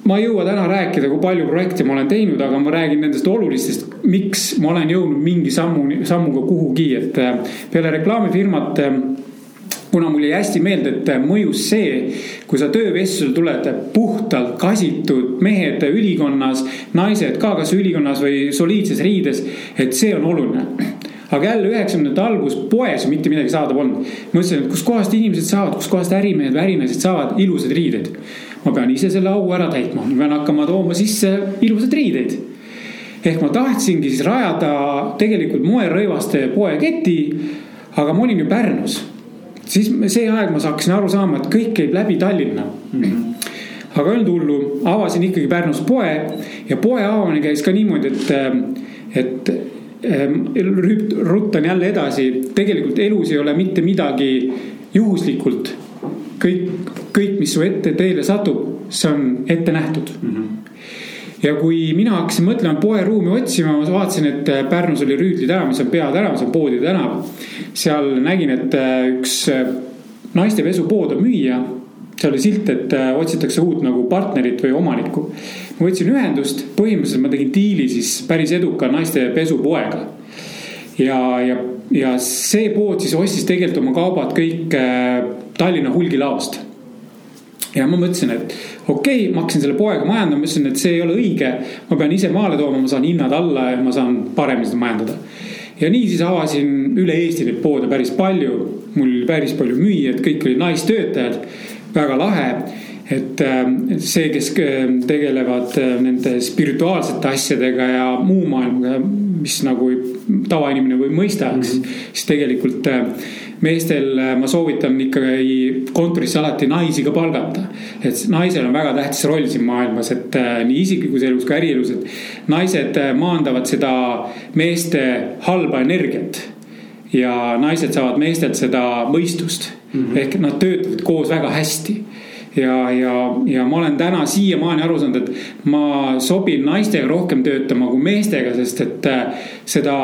ma ei jõua täna rääkida, kui palju projekte ma olen teinud, aga ma räägin nendest olulistest, miks ma olen jõudnud mingi sammu, sammuga kuhugi, et äh, peale reklaamifirmat äh, kuna mul jäi hästi meelde, et äh, mõjus see, kui sa töövestlusele tuled puhtalt kasitud mehed ülikonnas, naised ka kas ülikonnas või soliidses riides, et see on oluline aga jälle üheksakümnendate algus poes mitte midagi saada polnud. mõtlesin, et kuskohast inimesed saavad, kuskohast ärimehed või ärinaised saavad ilusad riided ma pean ise selle au ära täitma, ma pean hakkama tooma sisse ilusaid riideid. ehk ma tahtsingi siis rajada tegelikult moerõivaste poeketi, aga ma olin ju Pärnus. siis see aeg ma hakkasin aru saama, et kõik käib läbi Tallinna mm. -hmm aga ei olnud hullu, avasin ikkagi Pärnus poe ja poe avamine käis ka niimoodi, et, et ruttan jälle edasi, tegelikult elus ei ole mitte midagi juhuslikult kõik, kõik, mis su ette teele satub, see on ette nähtud mm. -hmm. ja kui mina hakkasin mõtlema poeruumi otsima, ma vaatasin, et Pärnus oli Rüütli tänav, mis on peatänav, see on poodide tänav. seal nägin, et äh, üks äh, naiste pesupood on müüa. seal oli silt, et äh, otsitakse uut nagu partnerit või omanikku. ma võtsin ühendust, põhimõtteliselt ma tegin diili siis päris eduka naiste pesupoega. ja, ja, ja see pood siis ostis tegelikult oma kaubad kõik Tallinna hulgilaost. Ja ma mõtlesin, et okei okay,, ma hakkasin selle poega majandama, mõtlesin, et see ei ole õige. ma pean ise maale tooma, ma saan hinnad alla ja ma saan paremini seda majandada. ja nii siis avasin üle Eesti neid poode päris palju. mul oli päris palju müüjaid, kõik olid naistöötajad, väga lahe et see, kes tegelevad nende spirituaalsete asjadega ja muu maailmaga, mis nagu tavainimene võib mõista mm, -hmm. siis tegelikult meestel ma soovitan ikkagi kontorisse alati naisi ka palgata. et naisel on väga tähtis roll siin maailmas, et nii isiklikus elus kui ärielus, et naised maandavad seda meeste halba energiat. ja naised saavad meestelt seda mõistust mm -hmm. ehk nad töötavad koos väga hästi ja, ja, ja ma olen täna siiamaani aru saanud, et ma sobin naistega rohkem töötama kui meestega, sest et seda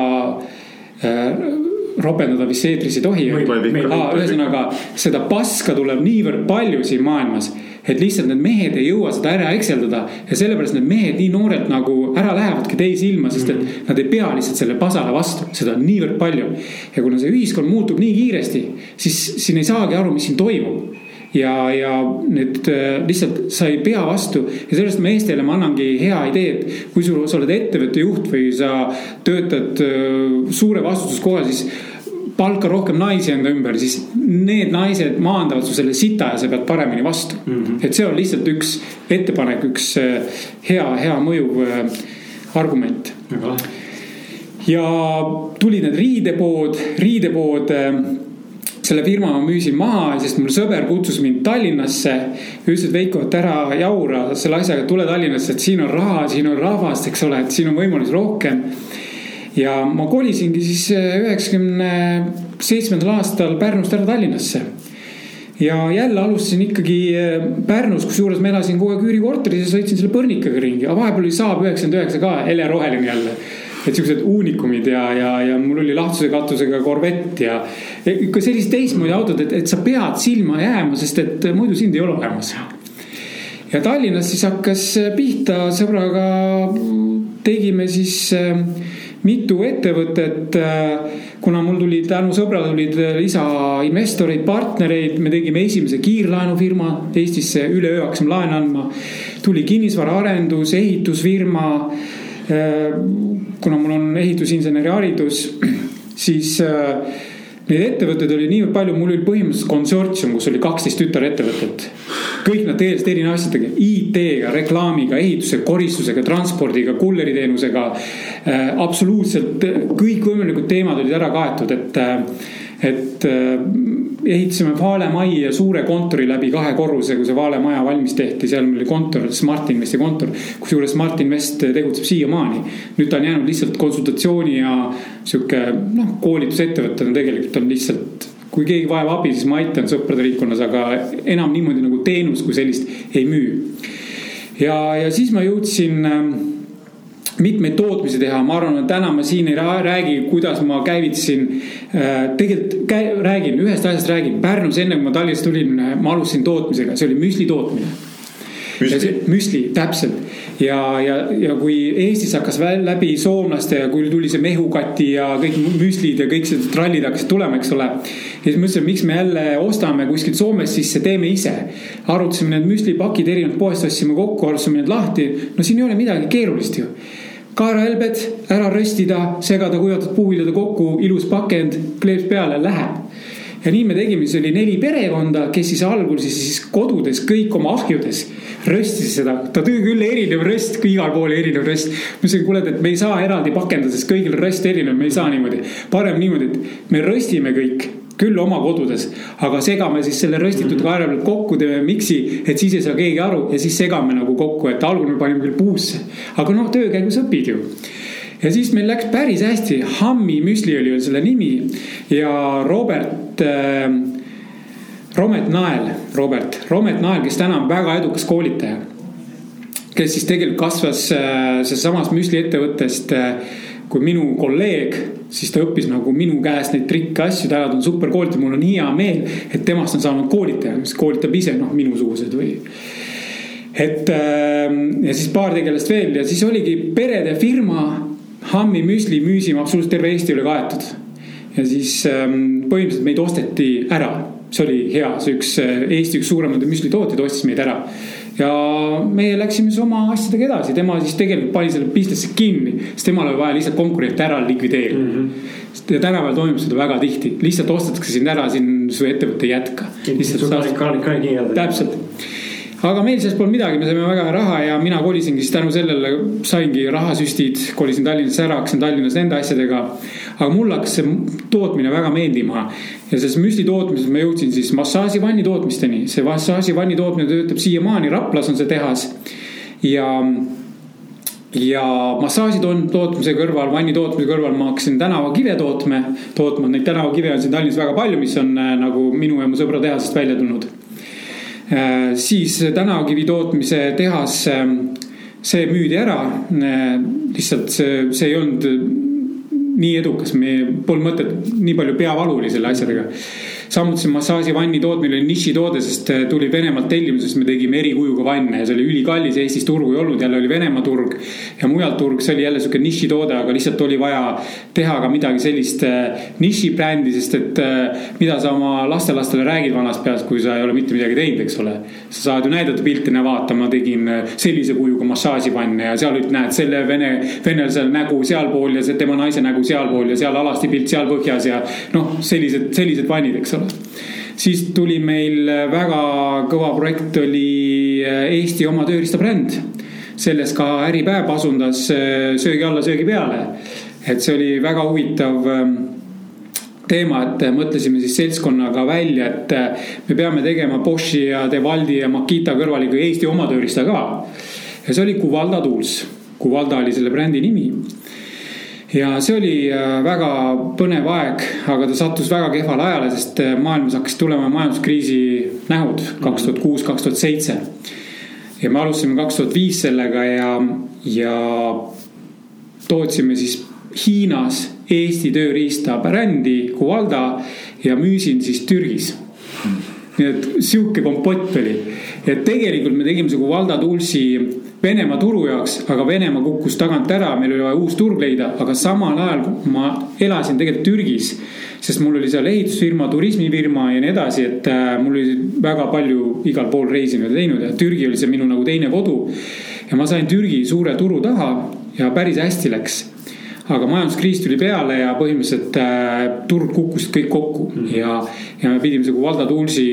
äh, ropendada vist eetris ei tohi. ühesõnaga seda paska tuleb niivõrd palju siin maailmas, et lihtsalt need mehed ei jõua seda ära ekseldada ja sellepärast need mehed nii noorelt nagu ära lähevadki teise ilma, sest et mm. nad ei pea lihtsalt selle pasale vastu, seda on niivõrd palju. ja kuna see ühiskond muutub nii kiiresti, siis siin ei saagi aru, mis siin toimub ja, ja need äh, lihtsalt sa ei pea vastu ja sellest meestele ma annangi hea idee, et kui sul, sa oled ettevõtte juht või sa töötad äh, suure vastutuskohal, siis palka rohkem naisi enda ümber, siis need naised maandavad su selle sita ja sa pead paremini vastu mm. -hmm. et see on lihtsalt üks ettepanek, üks äh, hea, hea mõjuv argument. väga lahe. ja tulid need riidepood, riidepood selle firma ma müüsin maha, sest mul sõber kutsus mind Tallinnasse. ütles, et Veiko, et ära jaura selle asjaga, tule Tallinnasse, et siin on raha, siin on rahvast, eks ole, et siin on võimalusi rohkem. ja ma kolisingi siis äh, üheksakümne seitsmendal aastal Pärnust ära Tallinnasse ja jälle alustasin ikkagi äh, Pärnus, kusjuures ma elasin kogu aeg üürikorteris ja sõitsin selle põrnikaga ringi, aga vahepeal oli Saab üheksakümmend üheksa ka, hele roheline jälle et siuksed uunikumid ja, ja, ja mul oli lahtuse katusega korvett ja ikka sellised teistmoodi autod, et, et sa pead silma jääma, sest et muidu sind ei ole olemas. ja Tallinnas siis hakkas pihta sõbraga, tegime siis äh, mitu ettevõtet. Äh, kuna mul tuli tänu sõbrale tulid lisainvestoreid, partnereid, me tegime esimese kiirlaenufirma Eestisse, üleöö hakkasime laene andma. tuli kinnisvaraarendus, ehitusfirma Äh, kuna mul on ehitusinseneri haridus, (clears throat) siis äh, neid ettevõtteid oli niivõrd palju, mul oli põhimõtteliselt konsortsium, kus oli kaksteist tütarettevõtet. kõik nad tegelesid erinevate asjadega, IT-ga, reklaamiga, ehituse, koristusega, transpordiga, kulleriteenusega. Äh, absoluutselt kõikvõimalikud teemad olid ära kaetud, et, et ehitasime Vale majja suure kontori läbi kahe korruse, kui see Vale maja valmis tehti, seal oli kontor, Smart Investi kontor. kusjuures Smart Invest tegutseb siiamaani. nüüd ta on jäänud lihtsalt konsultatsiooni ja sihuke noh, koolitusettevõttena tegelikult on lihtsalt kui keegi vajab abi, siis ma aitan sõprade ringkonnas, aga enam niimoodi nagu teenust kui sellist ei müü. ja, ja siis ma jõudsin mitmeid tootmisi teha, ma arvan, et täna ma siin ei räägi, kuidas ma käivitasin. Äh, tegelikult käi, räägin, ühest asjast räägin, Pärnus enne kui ma Tallinnast tulin, ma alustasin tootmisega, see oli müsli tootmine. müsli, müsli, täpselt ja, ja, ja kui Eestis hakkas läbi soomlaste ja kui tuli see mehukati ja kõik müslid ja kõik need trallid hakkasid tulema, eks ole. ja siis mõtlesin, miks me jälle ostame kuskilt Soomest sisse, teeme ise. arutasime need müslipakid erinevad poest, ostsime kokku, alustasime need lahti. no siin ei ole midagi keerulist ju kaerahelbed ära röstida, segada kuivatud puuviljade kokku, ilus pakend, kleeps peale, läheb. ja nii me tegime, siis oli neli perekonda, kes siis algul siis, siis kodudes kõik oma ahjudes röstis seda. ta tõi küll erinev röst, igal pool erinev röst. ma ütlesin, kuule, et me ei saa eraldi pakendada, sest kõigil röst erinev, me ei saa niimoodi. parem niimoodi, et me röstime kõik küll oma kodudes, aga segame siis selle röstitud mhm. kaera pealt kokku, teeme miksi, et siis ei saa keegi aru ja siis segame nagu kokku, et algul me panime küll puusse. aga noh, töö käigus õpid ju. ja siis meil läks päris hästi, Hammi müsli oli veel selle nimi ja Robert äh,. Romet Nael, Robert, Romet Nael, kes täna on väga edukas koolitaja. kes siis tegelikult kasvas äh, sealsamas müsli ettevõttest äh, kui minu kolleeg siis ta õppis nagu minu käest neid trikke, asju, täna ta on super koolitaja, mul on hea meel, et temast on saanud koolitaja, mis koolitab ise noh, minusugused või. et ähm, ja siis paar tegelast veel ja siis oligi perede firma. Hammi müsli müüsime absoluutselt terve Eesti üle kaetud. ja siis ähm, põhimõtteliselt meid osteti ära see oli hea, see üks Eesti üks suuremaid müslitootjaid ostis meid ära ja meie läksime siis oma asjadega edasi, tema siis tegelikult pani selle business'i kinni, sest temal oli vaja lihtsalt konkurente ära likvideerida mm. -hmm. ja tänapäeval toimub seda väga tihti, lihtsalt ostetakse sind ära, siin su ettevõte ei jätka. täpselt aga meil sellest polnud midagi, me saime väga hea raha ja mina kolisingi siis tänu sellele, saingi rahasüstid, kolisin Tallinnasse ära, hakkasin Tallinnas nende asjadega. aga mulle hakkas see tootmine väga meeldima. Ja selles müsli tootmises ma jõudsin siis massaaživanni tootmisteni, see massaaživanni tootmine töötab siiamaani, Raplas on see tehas. Ja ja massaaži tootmise kõrval, vanni tootmise kõrval ma hakkasin tänavakive tootma, tootma, neid tänavakive on siin Tallinnas väga palju, mis on äh, nagu minu ja mu sõbra tehasest välja tulnud siis tänavakivi tootmise tehas, ähm, see müüdi ära. Äh, lihtsalt see, see ei olnud nii edukas, me polnud mõtet, nii palju peavalu oli selle asjadega samuti massaaživanni tootmine oli nišitoode, sest äh, tuli Venemaalt tellimusest, me tegime erikujuga vanne ja see oli ülikallis, Eestis turgu ei olnud, jälle oli Venemaa turg. ja mujal turg, see oli jälle sihuke nišitoode, aga lihtsalt oli vaja teha ka midagi sellist äh, nišibrändi, sest et äh, mida sa oma lastelastele räägid vanast peast, kui sa ei ole mitte midagi teinud, eks ole. sa saad ju näidata pilti, näe vaata, ma tegin sellise kujuga massaaživanne ja seal näed selle vene, venelasele nägu sealpool ja see tema naise nägu sealpool ja seal alasti pilt seal põhjas ja noh, sellised, sellised vannid, eks ole siis tuli meil väga kõva projekt, oli äh, Eesti oma tööriistabränd. selles ka Äripäev asundas äh, söögi alla, söögi peale. et see oli väga huvitav ähm, teema, et mõtlesime siis seltskonnaga välja, et äh, me peame tegema Boschi ja Devaldi ja Makita kõrval ikka Eesti oma tööriista ka. ja see oli Kuvalda Tools, Kuvalda oli selle brändi nimi ja see oli äh, väga põnev aeg, aga ta sattus väga kehvale ajale, sest äh, maailmas hakkas tulema majanduskriisi nähud kaks tuhat kuus, kaks tuhat seitse. ja me alustasime kaks tuhat viis sellega ja, ja tootsime siis Hiinas Eesti tööriista brändi Kuvalda ja müüsin siis Türgis. nii et sihuke kompott oli, et tegelikult me tegime see Kuvalda Toolsi Venemaa turu jaoks, aga Venemaa kukkus tagant ära, meil oli vaja uus turg leida, aga samal ajal ma elasin tegelikult Türgis. sest mul oli seal ehitusfirma, turismifirma ja nii edasi, et äh, mul oli väga palju igal pool reisinud ja teinud ja Türgi oli see minu nagu teine kodu. ja ma sain Türgi suure turu taha ja päris hästi läks aga majanduskriis tuli peale ja põhimõtteliselt äh, turg kukkusid kõik kokku mm. ja, ja me pidime nagu Valdo Toolsi,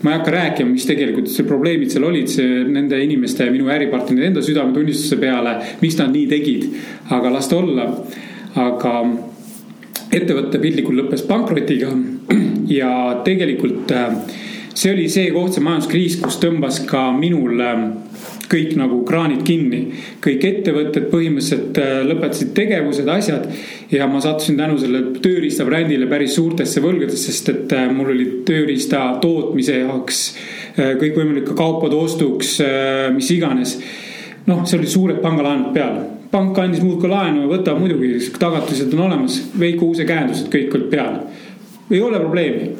ma ei hakka rääkima, mis tegelikult see probleemid seal olid, see nende inimeste, minu äripartnerite enda südametunnistuse peale, miks nad nii tegid, aga las ta olla. aga ettevõte piltlikult lõppes pankrotiga (clears throat) ja tegelikult äh, see oli see koht, see majanduskriis, kus tõmbas ka minul äh, kõik nagu kraanid kinni. kõik ettevõtted põhimõtteliselt äh, lõpetasid tegevused, asjad. ja ma sattusin tänu sellele tööriista brändile päris suurtesse võlgadesse, sest et äh, mul oli tööriista tootmise jaoks äh, kõikvõimalike kaupade ostuks, mis iganes. noh, see oli suured pangalaenud peal pank andis muudkui laenu ja võtab muidugi, tagatised on olemas, Veiko Uuse käendused, kõik olid peal. ei ole probleemi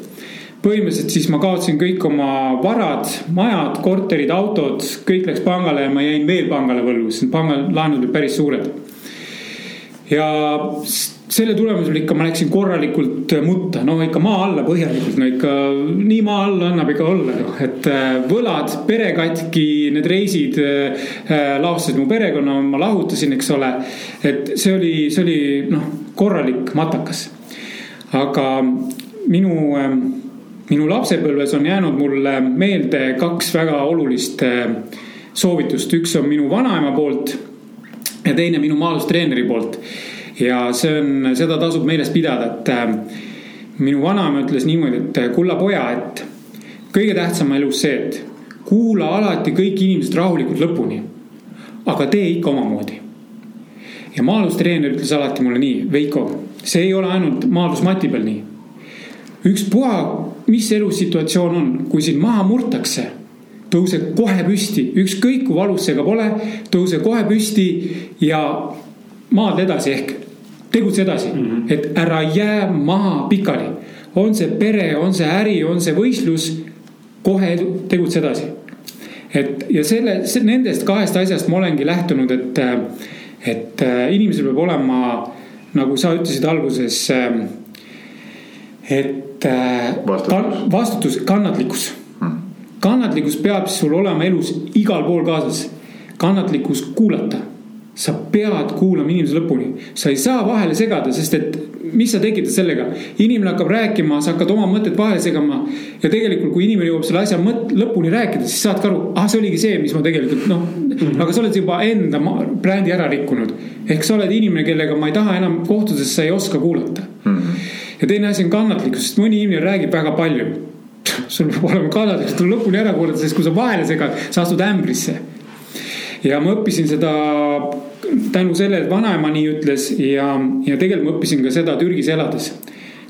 põhimõtteliselt siis ma kaotasin kõik oma varad, majad, korterid, autod, kõik läks pangale ja ma jäin veel pangale võlgu, sest pangalaenud olid päris suured. ja selle tulemusel ikka ma läksin korralikult mutta, no ikka maa alla põhjalikult, no ikka nii maa alla annab ikka olla ju, et äh, võlad, pere katki, need reisid äh, äh, laostasid mu perekonna, ma lahutasin, eks ole. et see oli, see oli noh, korralik matakas. aga minu minu lapsepõlves on jäänud mulle meelde kaks väga olulist äh, soovitust, üks on minu vanaema poolt ja teine minu maalustreeneri poolt. ja see on, seda tasub meeles pidada, et äh, minu vanaema ütles niimoodi, et äh, kulla poja, et kõige tähtsam elus see, et kuula alati kõik inimesed rahulikult lõpuni. aga tee ikka omamoodi. ja maalustreener ütles alati mulle nii, Veiko, see ei ole ainult maalusmati peal nii. ükspuha mis elusituatsioon on, kui sind maha murtakse, tõuse kohe püsti, ükskõik kui valus see ka pole, tõuse kohe püsti ja maadle edasi ehk tegutse edasi mm, -hmm. et ära jää maha pikali. on see pere, on see äri, on see võistlus, kohe tegutse edasi. et ja selle, nendest kahest asjast ma olengi lähtunud, et, et inimesel peab olema, nagu sa ütlesid alguses, et äh, Vastutus. vastutus, kannatlikkus Hmm. kannatlikkus peab sul olema elus igal pool kaasas. kannatlikkus kuulata. sa pead kuulama inimese lõpuni, sa ei saa vahele segada, sest et mis sa tekitad sellega. inimene hakkab rääkima, sa hakkad oma mõtted vahele segama. ja tegelikult, kui inimene jõuab selle asja mõt-, lõpuni rääkida, siis saadki aru, ah, see oligi see, mis ma tegelikult noh mm, -hmm. aga sa oled juba enda brändi ära rikkunud. ehk sa oled inimene, kellega ma ei taha enam kohtuda, sest sa ei oska kuulata ja teine asi on kannatlikkus, sest mõni inimene räägib väga palju. sul peab olema kannatlikkus, tuleb lõpuni ära kuulata, sest kui sa vahele segad, sa astud ämbrisse. ja ma õppisin seda tänu sellele, et vanaema nii ütles ja, ja tegelikult ma õppisin ka seda Türgis elades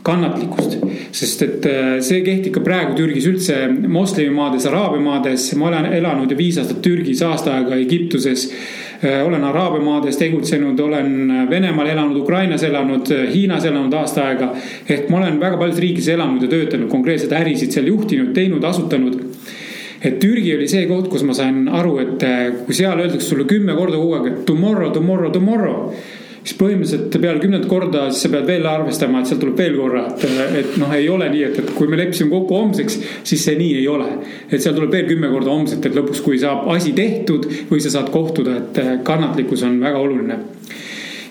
kannatlikkust, sest et äh, see kehtib ka praegu Türgis üldse moslemimaades, araabia maades, ma olen elanud ju viis aastat Türgis, aasta aega Egiptuses. olen araabia maades tegutsenud, olen Venemaal elanud, Ukrainas elanud, Hiinas elanud aasta aega. ehk ma olen väga paljudes riikides elanud ja töötanud, konkreetselt ärisid seal juhtinud, teinud, asutanud et Türgi oli see koht, kus ma sain aru, et äh, kui seal öeldakse sulle kümme korda kogu aeg, et tomorrow, tomorrow, tomorrow. Siis põhimõtteliselt peale kümnendat korda, siis sa pead veel arvestama, et sealt tuleb veel korra, et, et noh, ei ole nii, et, et kui me leppisime kokku homseks, siis see nii ei ole. et seal tuleb veel kümme korda homset, et lõpuks, kui saab asi tehtud või sa saad kohtuda, et äh, kannatlikkus on väga oluline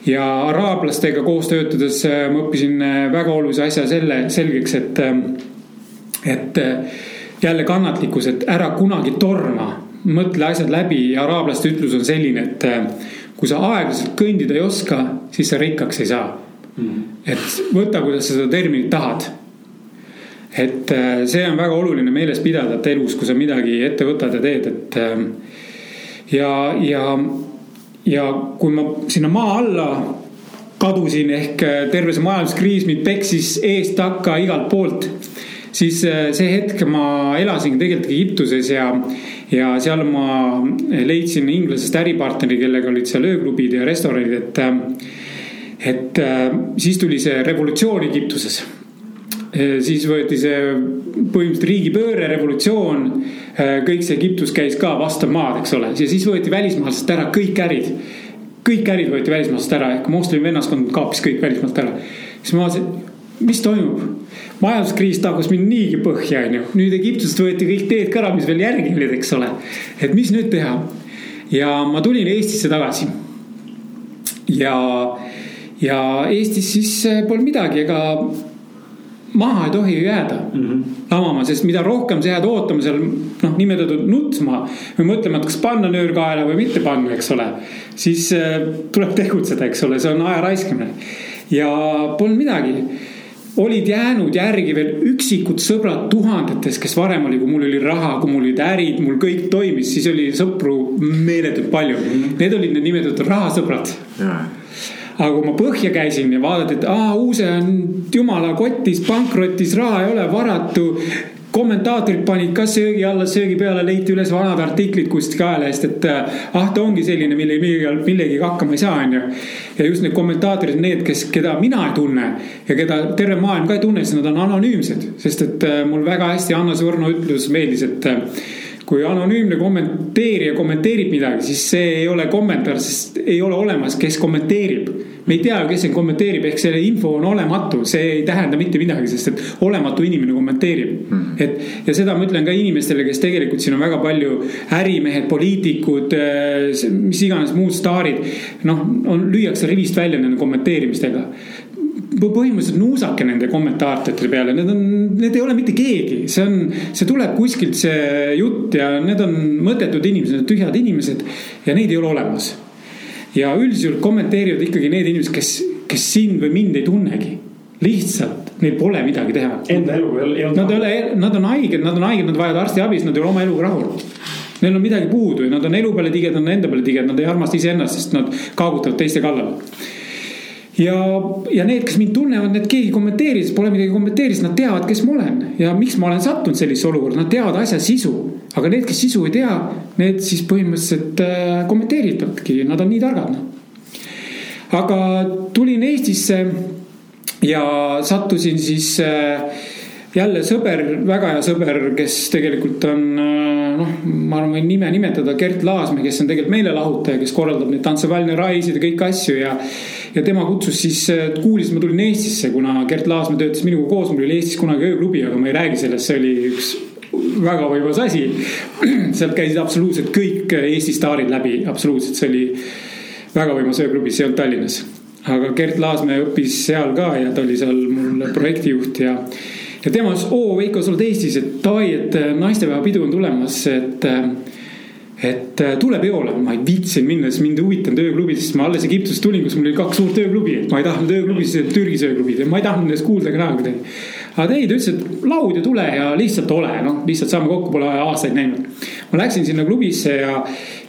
ja araablastega koos töötades äh, ma õppisin äh, väga olulise asja selle selgeks, et, et jälle kannatlikkus, et ära kunagi torma, mõtle asjad läbi ja araablaste ütlus on selline, et kui sa aeglaselt kõndida ei oska, siis sa rikkaks ei saa. et võta, kuidas sa seda terminit tahad. et äh, see on väga oluline meeles pidada, et elus, kui sa midagi ette võtad ja teed, et äh, ja, ja, ja kui ma sinna maa alla kadusin ehk äh, terve see majanduskriis mind peksis eest takka igalt poolt, siis äh, see hetk ma elasin tegelikult Egiptuses ja, ja seal ma leidsin inglasest äripartneri, kellega olid seal ööklubid ja restoranid, et, et äh, siis tuli see revolutsioon Egiptuses siis võeti see põhimõtteliselt riigipööre, revolutsioon, kõik see Egiptus käis ka vastav maad, eks ole, ja siis võeti välismaalastelt ära kõik ärid. kõik ärid võeti välismaalastelt ära ehk moslemi vennaskond kaapis kõik välismaalt ära. siis ma vaatasin, mis toimub. majanduskriis tagus mind niigi põhja, onju. nüüd Egiptusest võeti kõik teed ka ära, mis veel järgi olid, eks ole. et mis nüüd teha? ja ma tulin Eestisse tagasi. ja, ja Eestis siis äh, polnud midagi, ega maha ei tohi ju jääda mm -hmm. lamama, sest mida rohkem sa jääd ootama seal noh, nimetatud nutma või mõtlema, et kas panna nöör kaela või mitte panna, eks ole. siis äh, tuleb tegutseda, eks ole, see on aja raiskamine ja polnud midagi olid jäänud järgi veel üksikud sõbrad tuhandetes, kes varem oli, kui mul oli raha, kui mul olid ärid, mul kõik toimis, siis oli sõpru meeletult palju mm. -hmm. Need olid need nimetatud rahasõbrad aga kui ma põhja käisin ja vaadati, et aa, Uuse on jumala kotis, pankrotis, raha ei ole, varatu. Kommentaatorid panid ka söögi alla, söögi peale, leiti üles vanad artiklid kuskilt ajalehest, et ah, ta ongi selline, mille, millegagi hakkama ei saa, onju. ja just need kommentaatorid, need, kes, keda mina ei tunne ja keda terve maailm ka ei tunne, siis nad on anonüümsed, sest et äh, mul väga hästi Anna Sõrno ütlus meeldis, et äh, kui anonüümne kommenteerija kommenteerib midagi, siis see ei ole kommentaar, sest ei ole olemas, kes kommenteerib me ei tea ju, kes siin kommenteerib, ehk see info on olematu, see ei tähenda mitte midagi, sest et olematu inimene kommenteerib mm.. et ja seda ma ütlen ka inimestele, kes tegelikult siin on väga palju ärimehed, poliitikud, mis iganes muud staarid. noh, on, lüüakse rivist välja nende kommenteerimistega põhimõtteliselt nuusake nende kommentaatorite peale, need on, need ei ole mitte keegi, see on, see tuleb kuskilt see jutt ja need on mõttetud inimesed, tühjad inimesed ja neid ei ole olemas ja üldiselt kommenteerivad ikkagi need inimesed, kes, kes sind või mind ei tunnegi. lihtsalt neil pole midagi teha. Enda eluga ei olnud Nad ei ole, nad on haiged, nad on haiged, nad vajavad arstiabi, siis nad ei ole oma eluga rahul. Neil on midagi puudu ja nad on elu peale tigedad, nad on enda peale tigedad, nad ei armasta iseennast, sest nad kaagutavad teiste kallal ja, ja need, kes mind tunnevad, need keegi kommenteeris, pole midagi kommenteeris, nad teavad, kes ma olen ja miks ma olen sattunud sellisesse olukorda, nad teavad asja sisu. aga need, kes sisu ei tea, need siis põhimõtteliselt äh, kommenteeritavadki, nad on nii targad noh. aga tulin Eestisse ja sattusin siis äh, jälle sõber, väga hea sõber, kes tegelikult on noh, ma arvan, võin nime nimetada, Gert Laasmäe, kes on tegelikult meelelahutaja, kes korraldab neid tantsuväline raisid ja kõiki asju ja ja tema kutsus siis, kuulis, ma tulin Eestisse, kuna Gert Laasmäe töötas minuga koos, mul oli Eestis kunagi ööklubi, aga ma ei räägi sellest, see oli üks väga võimas asi. (clears throat) sealt käisid absoluutselt kõik Eesti staarid läbi, absoluutselt, see oli väga võimas ööklubi, see olnud Tallinnas. aga Gert Laasmäe õppis seal ka ja ta oli seal mul projektijuht ja, ja tema ütles, oo Veiko, sa oled Eestis, et davai, et naistepäevapidu on tulemas, et et äh, tule peole, ma ei viitsinud minna, sest mind ei huvitanud ööklubid, sest ma alles Egiptusest tulin, kus mul oli kaks suurt ööklubi, et ma ei tahtnud ööklubis, Türgis ööklubid ja ma ei tahtnud nendest kuulda ka näha kuidagi. aga ei, ta ütles, et laud ja tule ja lihtsalt ole, noh, lihtsalt saame kokku, pole aastaid näinud. ma läksin sinna klubisse ja,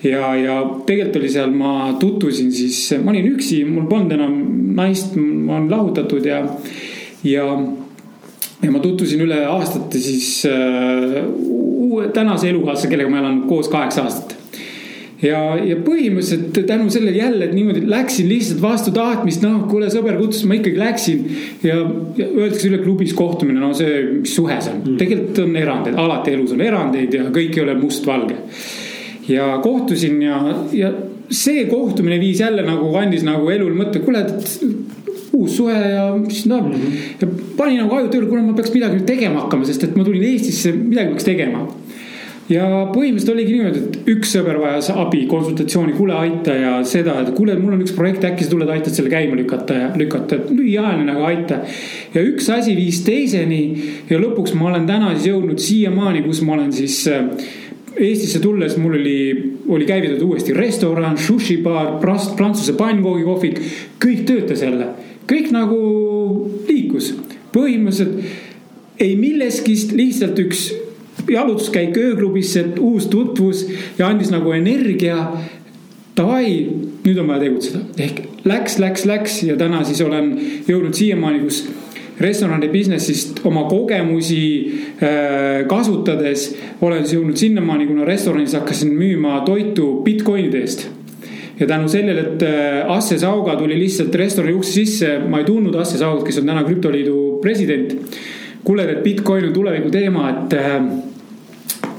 ja, ja tegelikult oli seal, ma tutvusin siis, ma olin üksi, mul polnud enam naist, ma olen lahutatud ja, ja ja ma tutvusin üle aastate siis äh, uue tänase elukaaslasega, kellega ma elan koos kaheksa aastat. ja, ja põhimõtteliselt tänu sellele jälle niimoodi läksin lihtsalt vastu tahtmist, noh, kuule, sõber kutsus, ma ikkagi läksin. ja, ja öeldakse üle klubis kohtumine, no see, mis suhe see on mm., tegelikult on erandeid, alati elus on erandeid ja kõik ei ole mustvalge. ja kohtusin ja, ja see kohtumine viis jälle nagu, andis nagu elul mõtte, kuule, uus suhe ja siis noh mm -hmm. ja panin nagu aju tööle, kuule, ma peaks midagi nüüd tegema hakkama, sest et ma tulin Eestisse, midagi peaks tegema ja põhimõtteliselt oligi niimoodi, et üks sõber vajas abi, konsultatsiooni, kuule aita ja seda, et kuule, mul on üks projekt, äkki sa tuled, aitad selle käima lükata ja lükata, et lühiajaline, aga aita. ja üks asi viis teiseni ja lõpuks ma olen täna siis jõudnud siiamaani, kus ma olen siis äh, Eestisse tulles mul oli, oli käivitatud uuesti restoran, sushibaar, prantsuse pannkoogikohvik, kõik töötas jälle. Kõik nagu liikus, põhimõtteliselt ei millestki, lihtsalt üks jalutuskäik ööklubisse, uus tutvus ja andis nagu energia. Davai, nüüd on vaja tegutseda, ehk läks, läks, läks ja täna siis olen jõudnud siiamaani, kus restorani business'ist oma kogemusi äh, kasutades olen siis jõudnud sinnamaani, kuna restoranis hakkasin müüma toitu Bitcoinide eest ja tänu sellele, et äh, Asse Sauga tuli lihtsalt restorani ukse sisse, ma ei tundnud Asse Saugat, kes on täna krüptoliidu president. kuule, et Bitcoin on tuleviku teema, et, äh,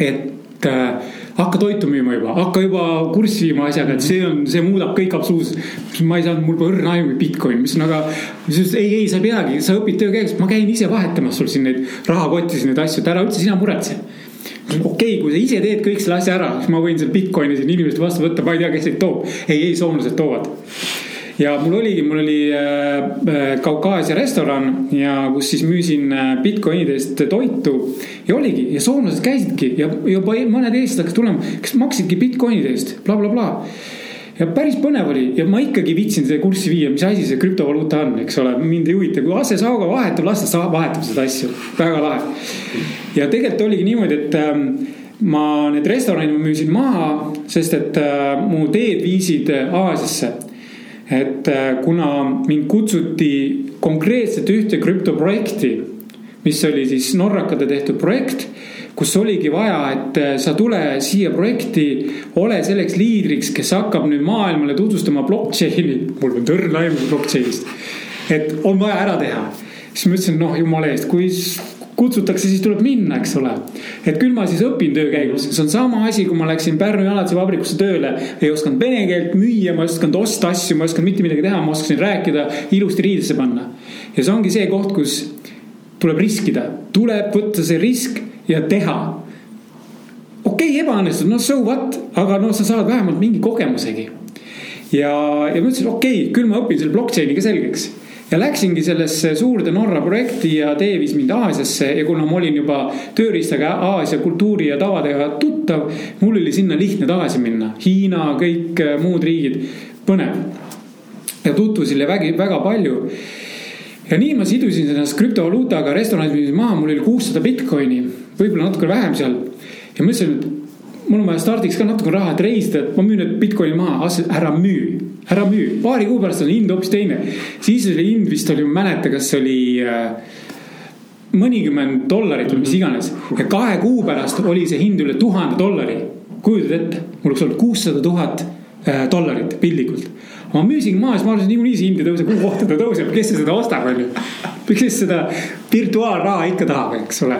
et äh, hakka toitu müüma juba, hakka juba kurssi viima asjaga, et see on, see muudab kõik absoluutselt. ma ei saanud, mul pole õrna aimu Bitcoin, mis on aga, ei, ei, sa ei peagi, sa õpid töö käigus, ma käin ise vahetamas sul siin neid rahakotis neid asju, et ära üldse sina muretse okei okay,, kui sa ise teed kõik selle asja ära, siis ma võin selle Bitcoini siin inimeste vastu võtta, ma ei tea, kes neid toob. ei, ei, soomlased toovad. Ja mul oligi, mul oli äh, äh, Kaukaasia restoran ja kus siis müüsin äh, Bitcoinidest toitu. ja oligi ja soomlased käisidki ja juba mõned eestlased hakkasid tulema, kes maksidki Bitcoinide eest bla, bla, blablabla ja päris põnev oli ja ma ikkagi viitsin selle kurssi viia, mis asi see krüptovaluuta on, eks ole, mind ei huvita, kui Asse Sauga vahetab, las ta vahetab seda asja, väga lahe. ja tegelikult oligi niimoodi, et ähm, ma need restoranid ma müüsin maha, sest et mu teed viisid Aasiasse. Et äh, kuna mind kutsuti konkreetselt ühte krüptoprojekti, mis oli siis norrakate tehtud projekt kus oligi vaja, et äh, sa tule siia projekti, ole selleks liidriks, kes hakkab nüüd maailmale tutvustama blockchain'i. (laughs) mul on tõrn aimu blockchain'ist, et on vaja ära teha. siis ma ütlesin, noh jumala eest, kui kutsutakse, siis tuleb minna, eks ole. et küll ma siis õpin töö käigus, see on sama asi, kui ma läksin Pärnu jalatsi vabrikusse tööle. ei osanud vene keelt müüa, ma ei osanud osta asju, ma ei osanud mitte midagi teha, ma oskasin rääkida, ilusti riidesse panna. ja see ongi see koht, kus tuleb riskida, tuleb võtta see risk ja teha. okei okay,, ebaõnnestus, no so what, aga noh, sa saad vähemalt mingi kogemusegi. ja, ja ma ütlesin, okei okay,, küll ma õpin selle blockchain'i ka selgeks ja läksingi sellesse suurde Norra projekti ja tee viis mind Aasiasse ja kuna ma olin juba tööriistaga Aasia kultuuri ja tavadega tuttav, mul oli sinna lihtne tagasi minna. Hiina, kõik äh, muud riigid, põnev. ja tutvusin väga, väga palju ja nii ma sidusin ennast krüptovaluutaga, restoranis müüsin maha, mul oli kuussada Bitcoini, võib-olla natuke vähem seal. ja mõtlesin, et mul on vaja stardiks ka natuke raha, et reisida, et ma müün need Bitcoini maha, ära müü, ära müü, paari kuu pärast on hind hoopis teine. siis oli hind vist oli, ma ei mäleta, kas see oli äh, mõnikümmend dollarit või mis iganes ja kahe kuu pärast oli see hind üle tuhande dollari. kujutad ette, mul oleks olnud kuussada tuhat äh, dollarit piltlikult ma müüsin maha, siis ma arvasin, niikuinii see hind ei tõuse, kuhu kohta ta tõuseb, kes seda ostab, onju. kes seda virtuaalraha ikka tahab, eks ole.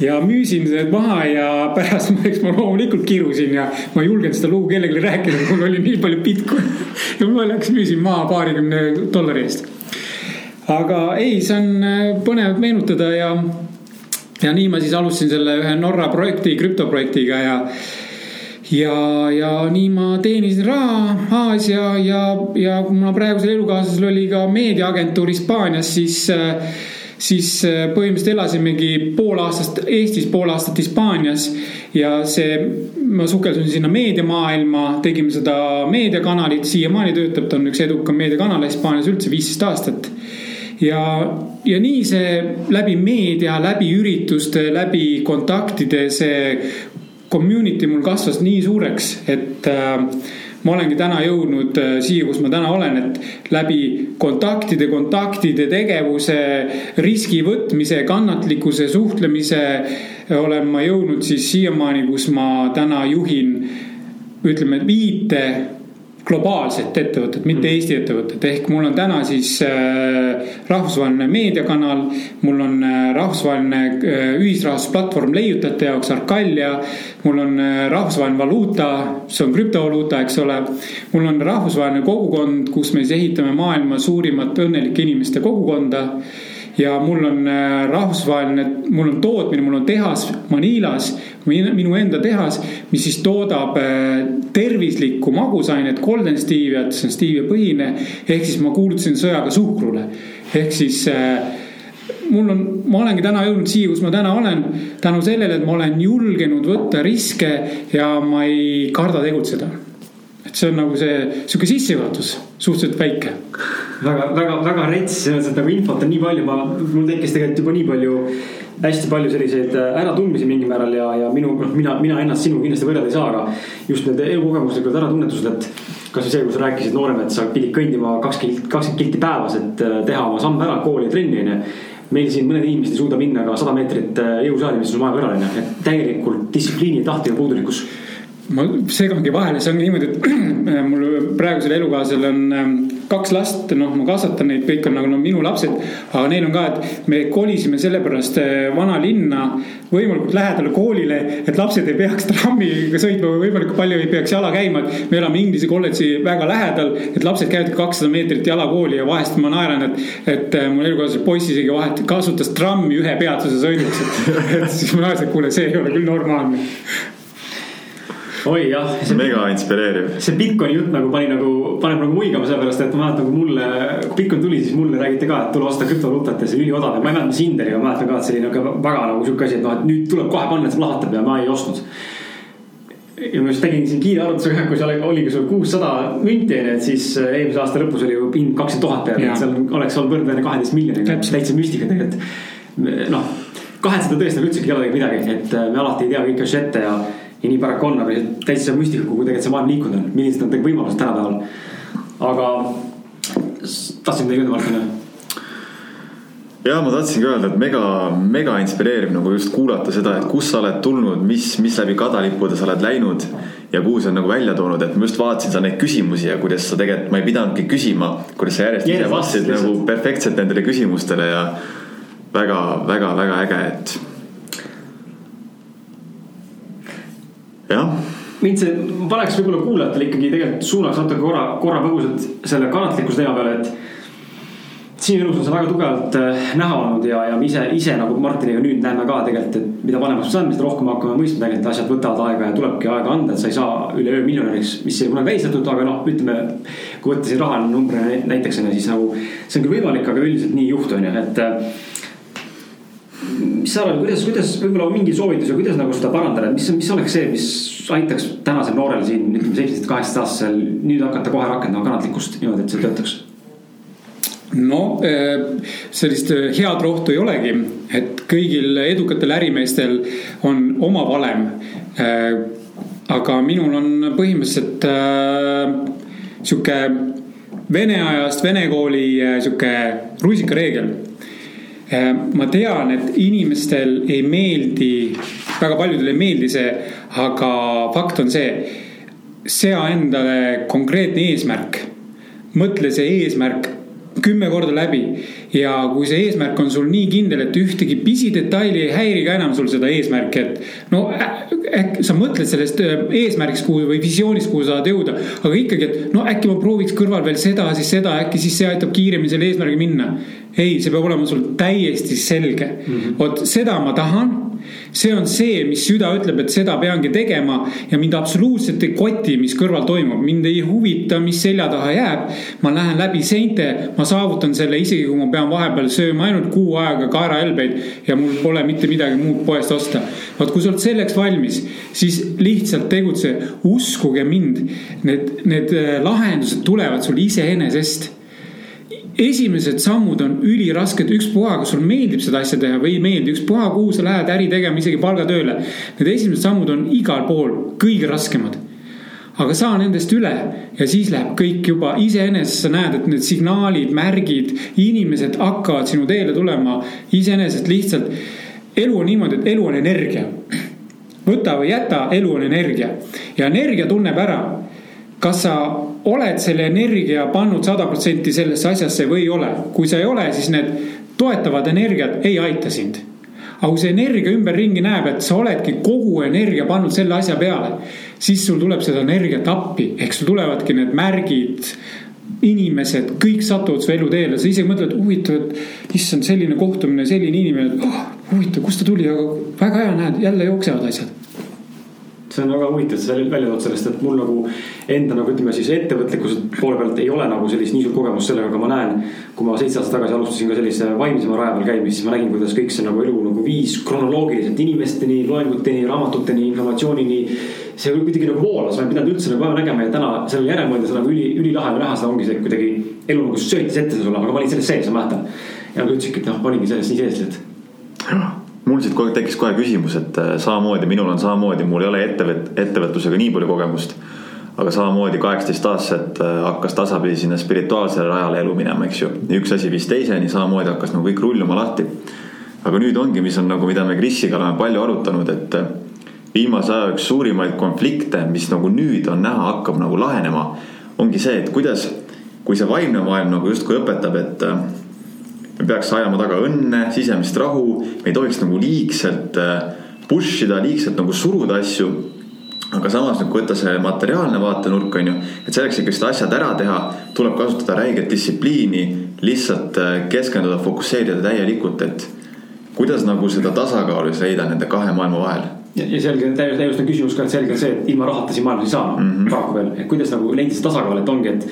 Ja müüsin need maha ja pärast ma, eks ma loomulikult kirusin ja ma ei julgenud seda lugu kellelegi rääkida, mul oli nii palju Bitcoini ja ma läks müüsin maha paarikümne dollari eest. aga ei, see on äh, põnev meenutada ja, ja nii ma siis alustasin selle ühe Norra projekti, krüptoprojektiga ja ja, ja nii ma teenisin raha Aasia ja, ja mul praegusel elukaaslasel oli ka meediaagentuur Hispaanias, siis äh, siis äh, põhimõtteliselt elasimegi pool aastast Eestis, pool aastat Hispaanias. ja see, ma sukeldusin sinna meediamaailma, tegime seda meediakanalit, siiamaani töötab, ta on üks edukam meediakanal Hispaanias üldse, viisteist aastat ja, ja nii see läbi meedia, läbi ürituste, läbi kontaktide, see community mul kasvas nii suureks, et äh, ma olengi täna jõudnud äh, siia, kus ma täna olen, et läbi kontaktide, kontaktide, tegevuse, riski võtmise, kannatlikkuse, suhtlemise äh, olen ma jõudnud siis siiamaani, kus ma täna juhin ütleme viite globaalset ettevõtet, mitte mm. Eesti ettevõtet, ehk mul on täna siis äh, rahvusvaheline meediakanal. mul on äh, rahvusvaheline äh, ühisrahastusplatvorm leiutajate jaoks, Arcalia. mul on rahvusvaheline valuuta, see on krüptovaluuta, eks ole. mul on rahvusvaheline kogukond, kus me siis ehitame maailma suurimat õnnelike inimeste kogukonda ja mul on äh, rahvusvaheline, mul on tootmine, mul on tehas Manilas, minu enda tehas, mis siis toodab äh, tervislikku magusainet, golden steviat, see on stevia põhine. ehk siis ma kuulutasin sõjaga suhkrule, ehk siis äh, mul on, ma olengi täna jõudnud siia, kus ma täna olen tänu sellele, et ma olen julgenud võtta riske ja ma ei karda tegutseda. et see on nagu see sihuke sissejuhatus, suhteliselt väike väga, väga, väga rets, selles mõttes, et nagu infot on nii palju, ma, mul tekkis tegelikult juba nii palju hästi palju selliseid äh, äratundmisi mingil määral ja, ja minu, noh, mina, mina ennast sinuga kindlasti võrrelda ei saa, aga just need elukogemuslikud äratunnetused, et kasvõi see, kui sa rääkisid noorena, et sa pidid kõndima kakskümmend, kakskümmend kilti päevas, et äh, teha oma samm ära kooli ja trenni, onju. meil siin mõned inimesed ei suuda minna ka sada meetrit äh, jõusaali, mis on maja kõrval, onju, et täielikult distsipliini, tahte ja puudulikkus ma segangi vahele, see ongi niimoodi, et (clears throat) mul praegusel elukaaslasel on ähm, kaks last, noh, ma kasvatan neid, kõik on nagu no, minu lapsed. aga neil on ka, et me kolisime sellepärast äh, vanalinna võimalikult lähedale koolile, et lapsed ei peaks (laughs) trammiga sõitma või võimalikult palju ei peaks jala käima. et me elame Inglise kolledži väga lähedal, et lapsed käivad kakssada meetrit jala kooli ja vahest ma naeran, et, et äh, mul elukaaslasel poiss isegi vahet kasutas trammi ühe peatuse sõiduks, et (laughs) siis ma naersin, et kuule, see ei ole küll normaalne oi jah. mega inspireeriv. see Bitcoini jutt nagu pani nagu, paneb nagu muigama sellepärast, et ma mäletan, kui mulle, kui Bitcoin tuli, siis mulle räägiti ka, et tule osta krüptovaluutat ja see on üliodav ja ma ei mäleta, mis hind oli, aga ma mäletan ka, et see oli nagu väga nagu sihuke asi, et noh, et nüüd tuleb kohe panna, et see plahvatab ja ma ei ostnud ja ma just tegin siin kiire arvutusega, kui seal oligi sul kuussada münti onju, et siis äh, eelmise aasta lõpus oli ju hind kakskümmend tuhat peale, et seal oleks olnud võrdväärne kaheteist miljoniga, täitsa müstika tegelikult. noh, kahetseda tõesti nagu üldsegi ei ole midagi, et äh, me alati ei tea kõiki asju ette ja ja nii paraku on, aga täitsa müstika, kuhu tegelikult see maailm liikunud on, millised on tegelikult võimalused tänapäeval. aga tahtsin midagi öelda, Martin. Ja ma tahtsingi öelda, et mega, mega inspireeriv nagu just kuulata seda, et kust sa oled tulnud, mis, mis läbi kadalippude sa oled läinud ja kuhu see on nagu välja toonud, et ma just vaatasin sa neid küsimusi ja kuidas sa tegelikult, ma ei pidanudki küsima, kuidas sa järjest ise vastasid nagu perfektselt nendele küsimustele ja väga, väga, väga äge, et jah mind see paneks võib-olla kuulajatele ikkagi tegelikult suunaks natuke korra, korra põgusalt selle kannatlikkuse teema peale, et sinu elus on see väga tugevalt äh, näha olnud ja, ja me ise, ise nagu Martiniga nüüd näeme ka tegelikult, et mida vanemaks me saame, seda rohkem hakkame mõistma tegelikult, asjad võtavad aega ja tulebki aega anda, et sa ei saa üleöö miljonäriks, mis ei kunagi välistatud, aga noh, ütleme. kui võtta siin rahaline number näiteks on ju, siis nagu see on küll võimalik, aga üldiselt nii ei juhtu, on ju, et äh, mis sa arvad, kuidas, kuidas võib-olla mingi soovitus ja kuidas nagu seda parandada, mis, mis oleks see, mis aitaks tänasel noorel siin ütleme seitsmeteist, kaheksateist aastasel nüüd hakata kohe rakendama kannatlikkust niimoodi, et see töötaks? no eh, sellist eh, head rohtu ei olegi, et kõigil edukatel ärimeestel on oma valem. Eh, aga minul on põhimõtteliselt sihuke vene ajast vene kooli sihuke rusikareegel ma tean, et inimestel ei meeldi, väga paljudele ei meeldi see, aga fakt on see, sea endale konkreetne eesmärk. mõtle see eesmärk kümme korda läbi ja kui see eesmärk on sul nii kindel, et ühtegi pisidetaili ei häiri ka enam sul seda eesmärki, et no äkki sa mõtled sellest äh, eesmärgist, kuhu või visioonist, kuhu sa tahad jõuda, aga ikkagi, et no äkki ma prooviks kõrval veel seda, siis seda, äkki siis see aitab kiiremini selle eesmärgi minna. ei, see peab olema sul täiesti selge mm -hmm., vot seda ma tahan see on see, mis süda ütleb, et seda peangi tegema ja mind absoluutselt ei koti, mis kõrval toimub, mind ei huvita, mis selja taha jääb. ma lähen läbi seinte, ma saavutan selle, isegi kui ma pean vahepeal sööma ainult kuu aega kaerahelbeid ja mul pole mitte midagi muud poest osta. vot kui sa oled selleks valmis, siis lihtsalt tegutse, uskuge mind, need, need äh, lahendused tulevad sul iseenesest esimesed sammud on ülirasked, ükspuha, kas sulle meeldib seda asja teha või ei meeldi, ükspuha, kuhu sa lähed äri tegema, isegi palgatööle. Need esimesed sammud on igal pool kõige raskemad. aga saa nendest üle ja siis läheb kõik juba iseenesest, sa näed, et need signaalid, märgid, inimesed hakkavad sinu teele tulema iseenesest lihtsalt. elu on niimoodi, et elu on energia. võta või jäta, elu on energia ja energia tunneb ära kas sa oled selle energia pannud sada protsenti sellesse asjasse või ei ole. kui sa ei ole, siis need toetavad energiat ei aita sind. aga kui see energia ümberringi näeb, et sa oledki kogu energia pannud selle asja peale, siis sul tuleb seda energiat appi, ehk sul tulevadki need märgid, inimesed, kõik satuvad su eluteele, sa isegi mõtled, huvitav, et issand, selline kohtumine, selline inimene oh,, huvitav, kust ta tuli, aga väga hea, näed, jälle jooksevad asjad see on väga huvitav, sa välja tood sellest, et mul nagu enda nagu ütleme siis ettevõtlikkuse poole pealt ei ole nagu sellist nii suurt kogemust sellega, aga ma näen. kui ma seitse aastat tagasi alustasin ka sellise vaimsema raja peal käimist, siis ma nägin, kuidas kõik see nagu elu nagu viis kronoloogiliselt inimesteni, loenguteni, raamatuteni, informatsioonini. see kuidagi nagu voolas, ma ei pidanud üldse nagu vaeva nägema ja täna sellele järele mõeldes on nagu üli, ülilahe näha seda ongi see kuidagi elu nagu söötis ette sulle, aga ma olin selles sees, ma mäletan. ja nad ütlesidki, et noh, ma olingi selles nii sees, et mul siit kohe tekkis kohe küsimus, et äh, samamoodi, minul on samamoodi, mul ei ole ettevõt-, ettevõtlusega nii palju kogemust. aga samamoodi kaheksateist aastaselt äh, hakkas tasapisi sinna spirituaalsele rajale elu minema, eks ju. üks asi viis teiseni, samamoodi hakkas nagu kõik rulluma lahti. aga nüüd ongi, mis on nagu, mida me Krisiga oleme palju arutanud, et äh, viimase aja üks suurimaid konflikte, mis nagu nüüd on näha, hakkab nagu lahenema, ongi see, et kuidas, kui see vaimne maailm nagu justkui õpetab, et me peaks ajama taga õnne, sisemist rahu, me ei tohiks nagu liigselt äh, push ida, liigselt nagu suruda asju. aga samas nüüd, kui võtta see materiaalne vaatenurk, on ju, et selleks ikkagi seda asjad ära teha, tuleb kasutada räiget distsipliini, lihtsalt äh, keskenduda, fokusseerida täielikult, et kuidas nagu seda tasakaalu siis leida nende kahe maailma vahel ja, ja selge, täiustan küsimus ka, et selge on see, et ilma rahata siin maailmas ei saa mm -hmm. paraku veel, et kuidas nagu leida see tasakaal, et ongi, et.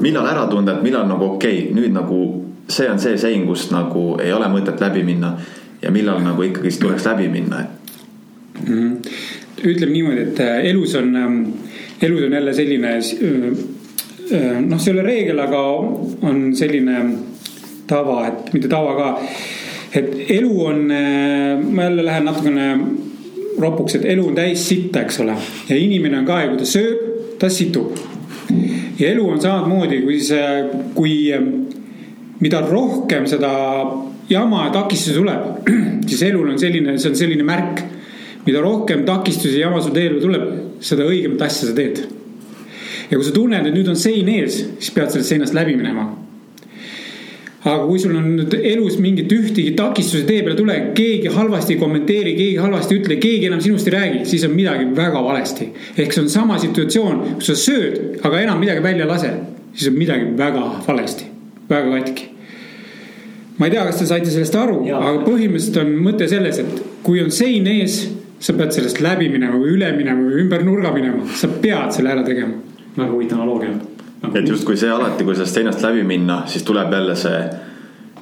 millal ära tunda, et millal nagu okei okay,, nüüd nagu see on see sein, kust nagu ei ole mõtet läbi minna ja millal nagu ikkagist tuleks läbi minna mm. -hmm. ütleme niimoodi, et äh, elus on, ähm, elus on jälle selline äh, äh, noh, see ei ole reegel, aga on selline tava, et mitte tava ka. et elu on, ma jälle lähen natukene ropuks, et elu on täis sitta, eks ole. ja inimene on ka ja kui ta sööb, ta situb. ja elu on samamoodi, kui see, kui mida rohkem seda jama ja takistusi tuleb, (clears throat) siis elul on selline, see on selline märk. mida rohkem takistusi ja jama su teele tuleb, seda õigemat asja sa teed. ja kui sa tunned, et nüüd on sein ees, siis pead sellest seinast läbi minema. aga kui sul on nüüd elus mingit ühtegi takistusi tee peale tule, keegi halvasti ei kommenteeri, keegi halvasti ei ütle, keegi enam sinust ei räägi, siis on midagi väga valesti. ehk see on sama situatsioon, kus sa sööd, aga enam midagi välja ei lase, siis on midagi väga valesti, väga katki ma ei tea, kas te saite sellest aru, aga põhimõtteliselt on mõte selles, et kui on sein ees, sa pead sellest läbi minema või üle minema või ümber nurga minema, sa pead selle ära tegema. väga huvitav analoogia. et justkui see alati, kui sellest seinast läbi minna, siis tuleb jälle see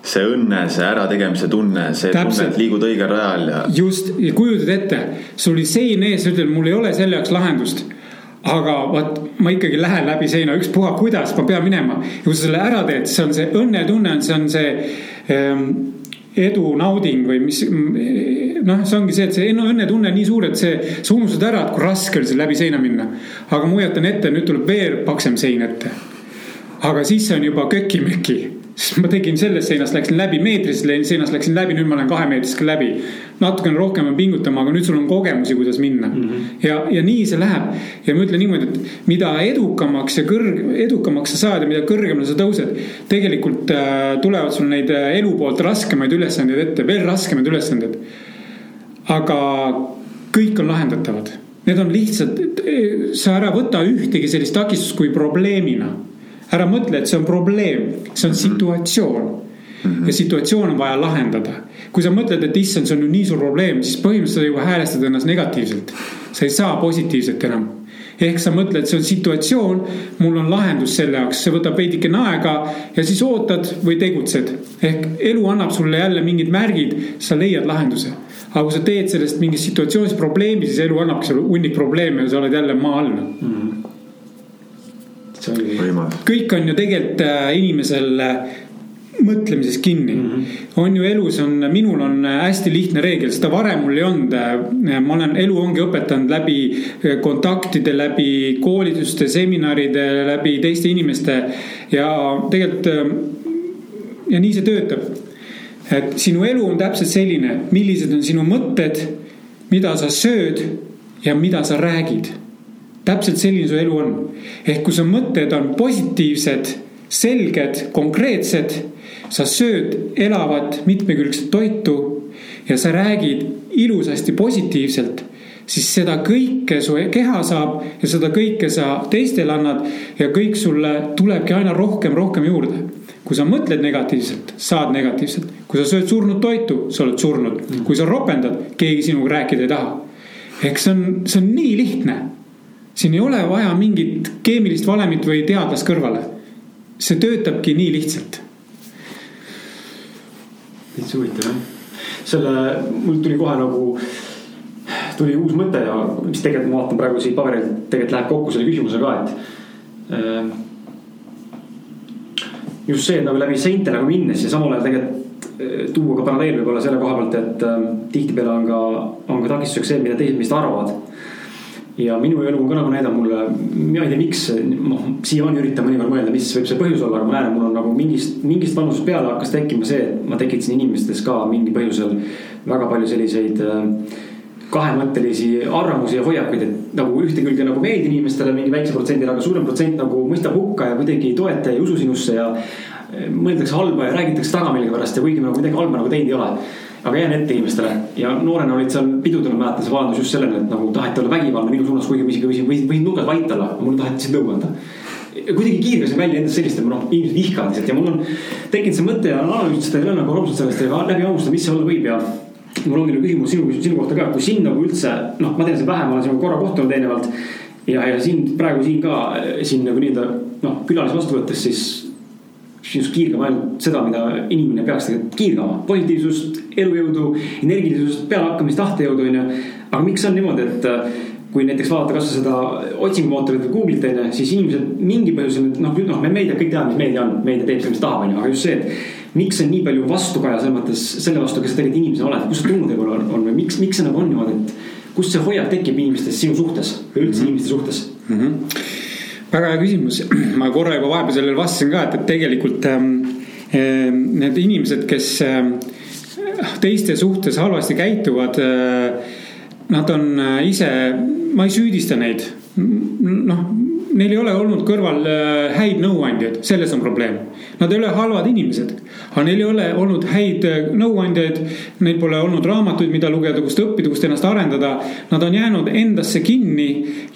see õnne, see ärategemise tunne, see Täpselt. tunne, et liigud õigel rajal ja. just, ja kujutad ette, sul oli sein ees, sa ütled, mul ei ole selle jaoks lahendust aga vot ma ikkagi lähen läbi seina, ükspuha, kuidas ma pean minema. ja kui sa selle ära teed, see on see õnnetunne, see on see edu nauding või mis. noh, see ongi see, et see õnnetunne on nii suur, et see, sa unustad ära, et kui raske on seal läbi seina minna. aga ma hoiatan ette, nüüd tuleb veel paksem sein ette. aga siis see on juba köki-möki siis ma tegin sellest seinast, läksin läbi, meetrisest seinast läksin läbi, nüüd ma lähen kahemeetrisest läbi. natukene rohkem pean pingutama, aga nüüd sul on kogemusi, kuidas minna mm. -hmm. ja, ja nii see läheb. ja ma ütlen niimoodi, et mida edukamaks ja kõrg, edukamaks sa saad ja mida kõrgemale sa tõused. tegelikult äh, tulevad sul neid äh, elu poolt raskemaid ülesandeid ette, veel raskemaid ülesandeid. aga kõik on lahendatavad. Need on lihtsalt, sa ära võta ühtegi sellist takistust kui probleemina ära mõtle, et see on probleem, see on mhm. situatsioon. -hmm. ja situatsioon on vaja lahendada. kui sa mõtled, et issand, see on ju nii suur probleem, siis põhimõtteliselt sa juba häälestad ennast negatiivselt. sa ei saa positiivset enam ehk sa mõtled, see on situatsioon, mul on lahendus selle jaoks, see võtab veidikene aega ja siis ootad või tegutsed. ehk elu annab sulle jälle mingid märgid, sa leiad lahenduse. aga kui sa teed sellest mingist situatsioonist probleemi, siis elu annabki sulle hunnik probleeme ja sa oled jälle maa all mm. -hmm kõik on ju tegelikult äh, inimesel äh, mõtlemises kinni mm. -hmm. on ju elus on, minul on äh, hästi lihtne reegel, seda varem mul ei olnud. ma olen, elu ongi õpetanud läbi kontaktide, läbi koolituste, seminaride, läbi teiste inimeste. ja tegelikult ja nii see töötab. et sinu elu on täpselt selline, millised on sinu mõtted, mida sa sööd ja mida sa räägid täpselt selline su elu on. ehk kui su mõtted on positiivsed, selged, konkreetsed, sa sööd elavat mitmekülgset toitu ja sa räägid ilusasti positiivselt, siis seda kõike su keha saab ja seda kõike sa teistele annad ja kõik sulle tulebki aina rohkem, rohkem juurde. kui sa mõtled negatiivselt, saad negatiivselt, kui sa sööd surnud toitu, sa oled surnud, kui sa ropendad, keegi sinuga rääkida ei taha. ehk see on, see on nii lihtne siin ei ole vaja mingit keemilist valemit või teadlast kõrvale. see töötabki nii lihtsalt. täitsa huvitav jah. selle, mul tuli kohe nagu, tuli uus mõte ja mis tegelikult ma vaatan praegu siit paberilt, tegelikult läheb kokku selle küsimusega ka, et äh,. just see, et nagu läbi seinte nagu minnes ja samal ajal tegelikult äh, tuua ka paralleel võib-olla selle koha pealt, et äh, tihtipeale on ka, on ka takistuseks see, mida teised meist arvavad ja minu elu on ka nagu näidanud mulle, mina ei tea, miks, noh, siiamaani üritan mõnikord mõelda, mis võib see põhjus olla, aga ma näen, mul on nagu mingist, mingist vanusest peale hakkas tekkima see, et ma tekitasin inimestes ka mingi põhjusel väga palju selliseid äh, kahemõttelisi arvamusi ja hoiakuid, et nagu ühte külge nagu meeldin inimestele mingi väikse protsendile, aga suurem protsent nagu mõistab hukka ja kuidagi ei toeta ja ei usu sinusse ja äh, mõeldakse halba ja räägitakse taga millegipärast ja kuigi me nagu midagi halba nagu teinud ei ole aga jään ette inimestele ja noorena olid seal pidudel, ma mäletan, see vallandus just sellele, et nagu taheti olla vägivaldne minu suunas, kuigi ma isegi võisin, võisin, võisin nurgas vait olla, mulle taheti lihtsalt lõuga anda. kuidagi kiirgasin välja endast sellist, et noh, inimesed vihkavad lihtsalt ja mul on tekkinud see mõte ja analüüsinud seda ja olen nagu rõõmsalt sellest ja läbi hammustada, mis see olla võib ja mul ongi nagu küsimus sinu, sinu kohta ka, kui sind nagu üldse, noh, ma tean sind vähem, ma olen sinuga korra kohtunud eelnevalt. ja, ja sind praegu siin ka siin nagu nii-öelda noh, külalisi vastu võttes, siis sinust kiirgama ainult seda, mida inimene peaks tegelikult kiirgama. positiivsust, elujõudu, energilisust, pealehakkamist, tahtejõudu, onju. aga miks on niimoodi, et äh, kui näiteks vaadata kasvõi seda otsingumootorit või Google'it onju, siis inimesed mingi põhjusel, noh, noh, me meedia, kõik teame, mis meedia on, meedia teeb seda, mis tahab, onju, aga just see, et miks on nii palju vastukaja selles mõttes selle vastu, kes sa tegelikult inimesena oled, kust see tulnud võib-olla on, on või miks, miks see nagu on niimoodi, et kust see hoiak tekib inimestes sinu suhtes või üldse mm -hmm. inimeste suhtes mm? -hmm väga hea küsimus, (clears throat) ma korra juba vahepeal sellele vastasin ka, et, et tegelikult ähm, äh, need inimesed, kes äh, teiste suhtes halvasti käituvad äh,. Nad on äh, ise, ma ei süüdista neid, noh neil ei ole olnud kõrval äh, häid nõuandjaid, selles on probleem. Nad ei ole halvad inimesed, aga neil ei ole olnud häid nõuandjaid. Neil pole olnud raamatuid, mida lugeda, kust õppida, kust ennast arendada. Nad on jäänud endasse kinni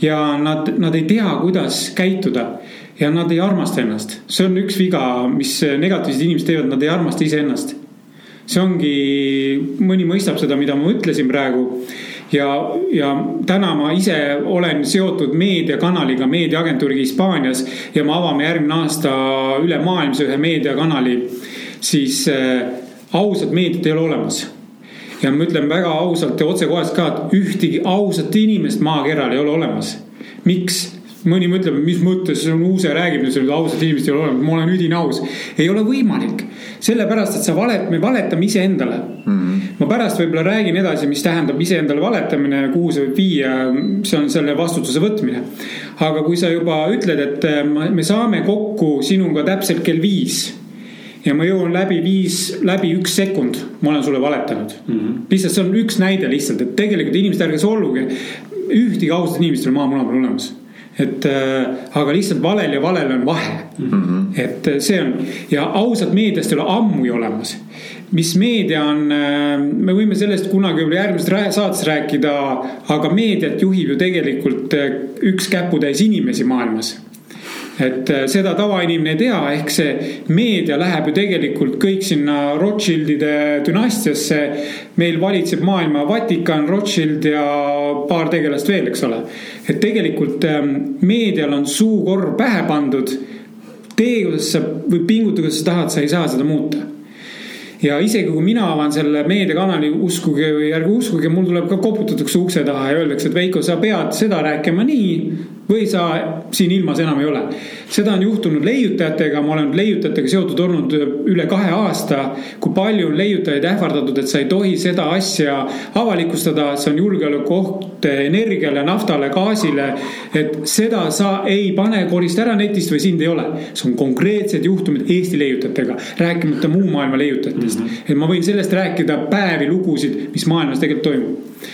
ja nad, nad ei tea, kuidas käituda ja nad ei armasta ennast. see on üks viga, mis negatiivsed inimesed teevad, nad ei armasta iseennast. See ongi, mõni mõistab seda, mida ma ütlesin praegu ja, ja täna ma ise olen seotud meediakanaliga, meediaagentuuriga Hispaanias ja me avame järgmine aasta ülemaailmse ühe meediakanali, siis äh, ausat meediat ei ole olemas ja ma ütlen väga ausalt ja otsekoheselt ka, et ühtegi ausat inimest maakeral ei ole olemas. miks? Mõni mõtleb, mis mõttes Uuse räägib, et ausat inimest ei ole olemas, ma olen üdini aus. ei ole võimalik, sellepärast et sa valet-, me valetame iseendale mm. -hmm. ma pärast võib-olla räägin edasi, mis tähendab iseendale valetamine, kuhu see võib viia, see on selle vastutuse võtmine. aga kui sa juba ütled, et äh, me saame kokku sinuga täpselt kell viis ja ma jõuan läbi viis, läbi üks sekund, ma olen sulle valetanud mm. -hmm. lihtsalt see on üks näide lihtsalt, et tegelikult inimesed, ärge solvuge. ühtegi ausat inimest ei ole maa-muna peal olemas et äh, aga lihtsalt valel ja valel on vahe mm. -hmm. et äh, see on ja ausat meediast ei ole ammu ju olemas. mis meedia on äh,, me võime sellest kunagi võib-olla järgmises saates rääkida, aga meediat juhib ju tegelikult üks käputäis inimesi maailmas et äh, seda tavainimene ei tea, ehk see meedia läheb ju tegelikult kõik sinna Rothschildide dünastiasse. meil valitseb maailma Vatikan, Rothschild ja paar tegelast veel, eks ole. et tegelikult ähm, meedial on suukorv pähe pandud. tee, kuidas sa või pinguta, kuidas sa tahad, sa ei saa seda muuta ja isegi kui mina avan selle meediakanali, uskuge või ärge uskuge, mul tuleb ka koputatakse ukse taha ja öeldakse, et Veiko, sa pead seda rääkima nii või sa siin ilmas enam ei ole. seda on juhtunud leiutajatega, ma olen leiutajatega seotud olnud üle kahe aasta. kui palju on leiutajaid ähvardatud, et sa ei tohi seda asja avalikustada, see on julgeolekuoht energiale, naftale, gaasile. et seda sa ei pane, korista ära netist või sind ei ole. see on konkreetsed juhtumid Eesti leiutajatega, rääkimata muu maailma leiutajatest mm. -hmm. et ma võin sellest rääkida päevi lugusid, mis maailmas tegelikult toimub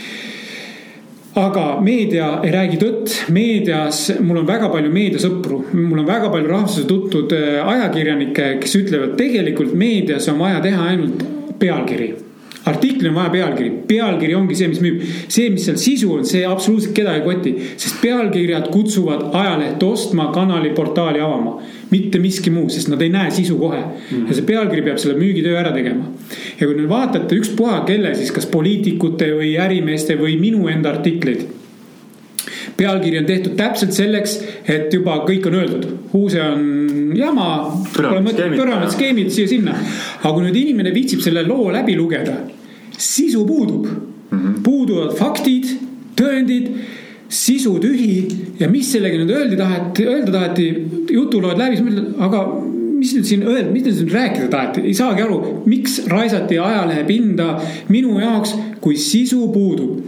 aga meedia ei räägi tõtt, meedias, mul on väga palju meediasõpru, mul on väga palju rahvusesse tutvunud äh, ajakirjanikke, kes ütlevad, tegelikult meedias on vaja teha ainult pealkiri artiklil on vaja pealkiri, pealkiri ongi see, mis müüb. see, mis seal sisu on, see absoluutselt kedagi ei koti, sest pealkirjad kutsuvad ajalehte ostma, kanali, portaali avama mitte miski muu, sest nad ei näe sisu kohe mm.. ja see pealkiri peab selle müügitöö ära tegema. ja kui nüüd vaatate ükspuha kelle siis, kas poliitikute või ärimeeste või minu enda artikleid pealkiri on tehtud täpselt selleks, et juba kõik on öeldud. Huuse on jama, pole mõtet, püramiidskeemid siia-sinna. aga kui nüüd inimene viitsib selle loo läbi lugeda, sisu puudub mm. -hmm. puuduvad faktid, tõendid sisu tühi ja mis sellega nüüd öeldi taheti, öelda taheti, jutu loed läbi, siis mõtled, aga mis nüüd siin öelda, mis nüüd siin rääkida taheti, ei saagi aru, miks raisati ajalehe pinda minu jaoks, kui sisu puudub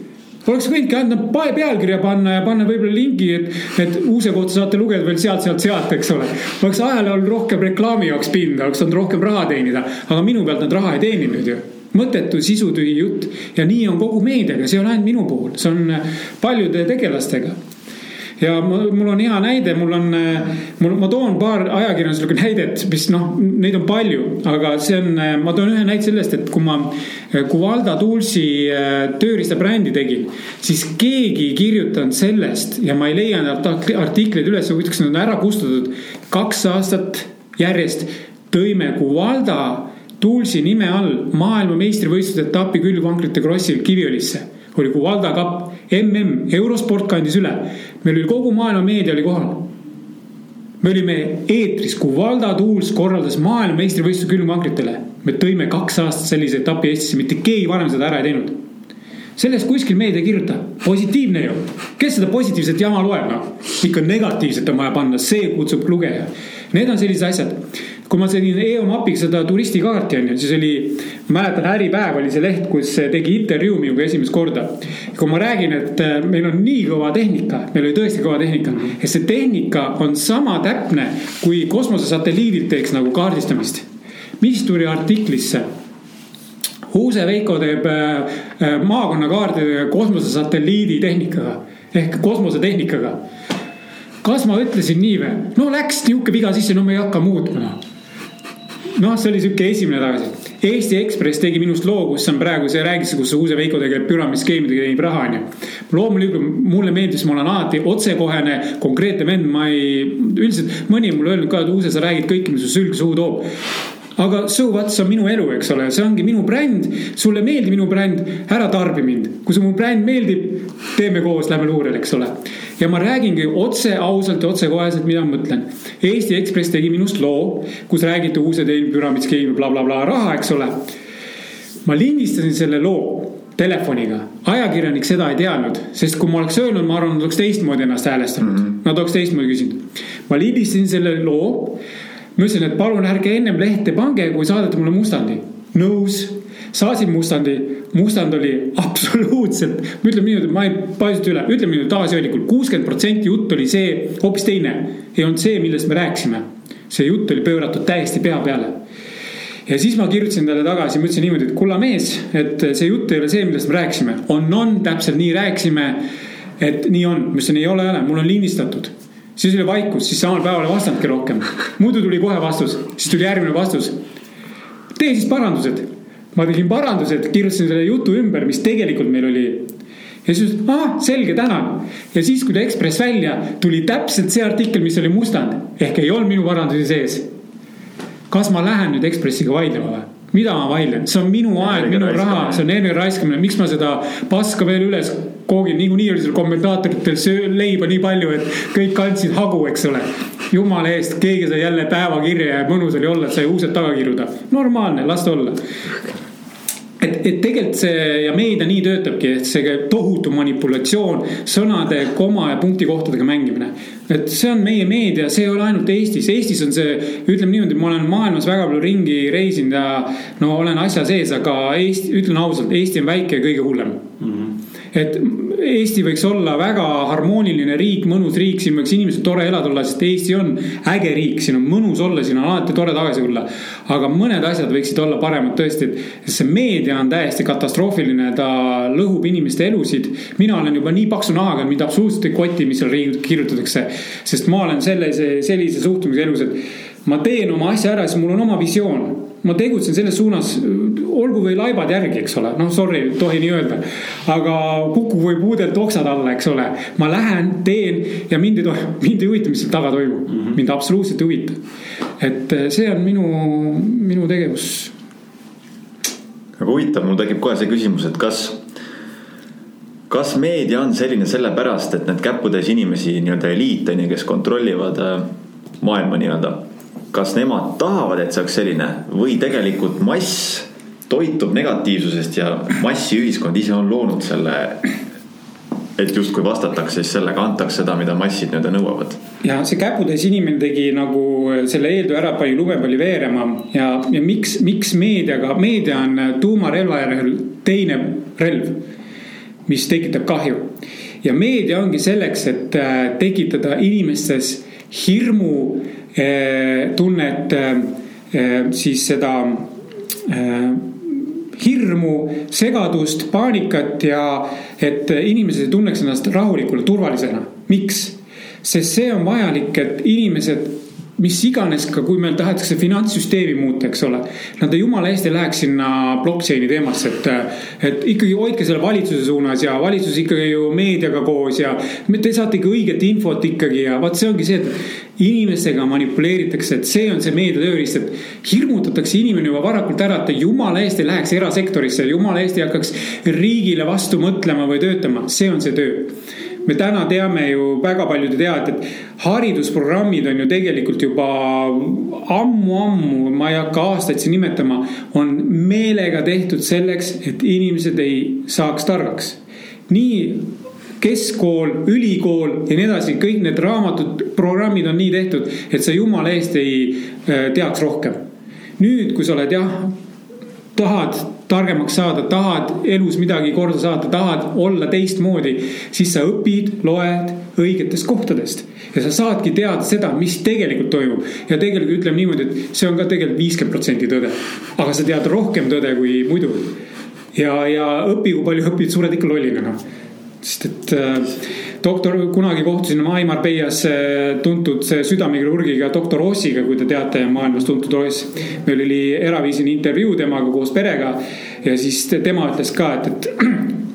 oleks võinudki ainult pealkirja panna ja panna võib-olla lingi, et, et uuse kohta saate lugeda veel sealt, sealt, sealt, eks ole. oleks ajalehel rohkem reklaami jaoks pinda, oleks saanud rohkem raha teenida, aga minu pealt nad raha ei teeninud ju mõttetu sisutühi jutt ja nii on kogu meediaga, see ei ole ainult minu puhul, see on paljude tegelastega ja mul on hea näide, mul on, mul, ma toon paar ajakirjanduslikku näidet, mis noh, neid on palju, aga see on, ma toon ühe näite sellest, et kui ma Kuvalda Toolsi äh, tööriistabrändi tegin, siis keegi ei kirjutanud sellest ja ma ei leia neid artikleid üles, huvitaks, nad on ära kustutatud. kaks aastat järjest tõime Kuvalda Toolsi nime all maailmameistrivõistluste etapi külgvankrite krossil Kiviõlisse oli Kuvalda kapp, mm, eurosport kandis üle. meil oli kogu maailma meedia oli kohal. me olime eetris, Kuvalda Tools korraldas maailmameistrivõistluse külmvankritele. me tõime kaks aastat sellise etapi Eestisse, mitte keegi varem seda ära ei teinud sellest kuskil meedia ei kirjuta, positiivne ju. kes seda positiivset jama loeb, noh. ikka negatiivset on vaja panna, see kutsub lugeja. Need on sellised asjad kui ma tegin EOMAP-iga seda turistikaarti on ju, siis oli, mäletan Äripäev oli see leht, kus tegi intervjuu minuga esimest korda. kui ma räägin, et äh, meil on nii kõva tehnika, meil oli tõesti kõva tehnika, et see tehnika on sama täpne, kui kosmosesatelliidilt teeks nagu kaardistamist. mis tuli artiklisse? Huuse Veiko teeb äh, äh, maakonnakaardi kosmosesatelliidi tehnikaga ehk kosmosetehnikaga kas ma ütlesin nii või? no läks nihuke viga sisse, no me ei hakka muutma noh see oli sihuke esimene tagasi. Eesti Ekspress tegi minust loo, kus on praegu see räägitakse, kus Uuse Veiko tegeleb püramiidskeemidega, teenib raha, onju. loomulikult mulle meeldis, ma olen alati otsekohene, konkreetne vend, ma ei, üldiselt mõni on mulle öelnud ka, et Uuse, sa räägid kõike, mis su sülg suhu toob aga so what, see on minu elu, eks ole, see ongi minu bränd. sulle meeldib minu bränd, ära tarbi mind. kui sulle mu bränd meeldib, teeme koos, lähme luurele, eks ole. ja ma räägingi otse, ausalt ja otsekoheselt, mida ma mõtlen. Eesti Ekspress tegi minust loo, kus räägiti uuse teine püramiidskeemi blablabla bla, bla, raha, eks ole. ma lindistasin selle loo telefoniga, ajakirjanik seda ei teadnud, sest kui ma oleks öelnud, ma arvan, nad oleks teistmoodi ennast häälestanud mm, -hmm. nad oleks teistmoodi küsinud. ma lindistasin selle loo ma ütlesin, et palun ärge ennem lehte pange, kui saadate mulle mustandi. nõus, saasin mustandi, mustand oli absoluutselt, ma ütlen niimoodi, ma ei paisuta üle, ütleme niimoodi tagasihoidlikult, kuuskümmend protsenti jutt oli see hoopis teine. ei olnud see, millest me rääkisime. see jutt oli pööratud täiesti pea peale ja siis ma kirjutasin talle tagasi, ma ütlesin niimoodi, et kulla mees, et see jutt ei ole see, millest me rääkisime. on, on, täpselt nii rääkisime. et nii on, ma ütlesin, ei ole, ei ole, mul on lindistatud. Siis oli vaikus, siis samal päeval ei vastanudki rohkem. muidu tuli kohe vastus, siis tuli järgmine vastus. tee siis parandused. ma tegin parandused, kirjutasin selle jutu ümber, mis tegelikult meil oli ja siis ütles, aa, selge, tänan. ja siis, kui ta Ekspress välja, tuli täpselt see artikkel, mis oli mustand ehk ei olnud minu parandusi sees kas ma lähen nüüd Ekspressiga vaidlema või? mida ma vaidlen, see on minu aeg, minu raha, see on energia raiskamine, miks ma seda paska veel üles koogin, niikuinii oli seal kommentaatoritel leiba nii palju, et kõik andsid hagu, eks ole. jumala eest, keegi sai jälle päevakirja ja mõnus oli olla, et sai uused taga kiruda. normaalne, las ta olla et, et tegelikult see ja meedia nii töötabki, et see tohutu manipulatsioon, sõnade, koma ja punktikohtadega mängimine. et see on meie meedia, see ei ole ainult Eestis, Eestis on see, ütleme niimoodi, ma olen maailmas väga palju ringi reisinud ja no olen asja sees, aga Eesti, ütlen ausalt, Eesti on väike ja kõige hullem et Eesti võiks olla väga harmooniline riik, mõnus riik, siin võiks inimesed tore elada olla, sest Eesti on äge riik, siin on mõnus olla, siin on alati tore tagasi tulla. aga mõned asjad võiksid olla paremad tõesti, et see meedia on täiesti katastroofiline, ta lõhub inimeste elusid. mina olen juba nii paksu nahaga, mind absoluutselt ei koti, mis seal kirjutatakse, sest ma olen sellise, sellise suhtumise elus, et ma teen oma asja ära, siis mul on oma visioon ma tegutsen selles suunas, olgu või laibad järgi, eks ole, noh, sorry, ei tohi nii öelda. aga kuku või puudelt oksad alla, eks ole. ma lähen, teen ja mind ei tohi, mind ei huvita, mis seal taga toimub mm, -hmm. mind absoluutselt ei huvita. et eh, see on minu, minu tegevus. aga huvitav, mul tekib kohe see küsimus, et kas kas meedia on selline sellepärast, et need käputäis inimesi, nii-öelda eliit on ju, kes kontrollivad äh, maailma nii-öelda kas nemad tahavad, et see oleks selline või tegelikult mass toitub negatiivsusest ja massiühiskond ise on loonud selle et justkui vastatakse, siis sellega antakse seda, mida massid nii-öelda nõuavad. ja see käputäis inimene tegi nagu selle eeltöö ära, pani lumepalli veerema ja, ja miks, miks meediaga, meedia on tuumarelva järel teine relv, mis tekitab kahju. ja meedia ongi selleks, et äh, tekitada inimestes hirmu Eh, tunnet eh, siis seda eh, hirmu, segadust, paanikat ja et inimesed ei tunneks ennast rahulikult, turvalisena. miks? sest see on vajalik, et inimesed mis iganes ka, kui meil tahetakse finantssüsteemi muuta, eks ole. Nad jumala eest ei läheks sinna blockchain'i teemasse, et, et ikkagi hoidke selle valitsuse suunas ja valitsus ikkagi ju meediaga koos ja te saate ikka õiget infot ikkagi ja vot see ongi see, et inimestega manipuleeritakse, et see on see meedia tööriist, et hirmutatakse inimene juba varakult ära, et ta jumala eest ei läheks erasektorisse, jumala eest ei hakkaks riigile vastu mõtlema või töötama, see on see töö me täna teame ju, väga paljud ei tea, et, et haridusprogrammid on ju tegelikult juba ammu-ammu, ma ei hakka aastaid siin nimetama, on meelega tehtud selleks, et inimesed ei saaks targaks. nii keskkool, ülikool ja nii edasi, kõik need raamatud, programmid on nii tehtud, et sa jumala eest ei äh, teaks rohkem. nüüd, kui sa oled jah, tahad targemaks saada, tahad elus midagi korda saada, tahad olla teistmoodi, siis sa õpid, loed õigetest kohtadest. ja sa saadki teada seda, mis tegelikult toimub. ja tegelikult ütleme niimoodi, et see on ka tegelikult viiskümmend protsenti tõde. aga sa tead rohkem tõde kui muidu. ja, ja õpi, kui palju õpid, sured ikka lollina noh sest et äh, doktor, kunagi kohtusin ma Aimar Peias äh, tuntud südamekirurgiga doktor Ossiga, kui te teate, maailmas tuntud Oss. meil oli eraviisini intervjuu temaga koos perega ja siis tema ütles ka, et, et (clears throat)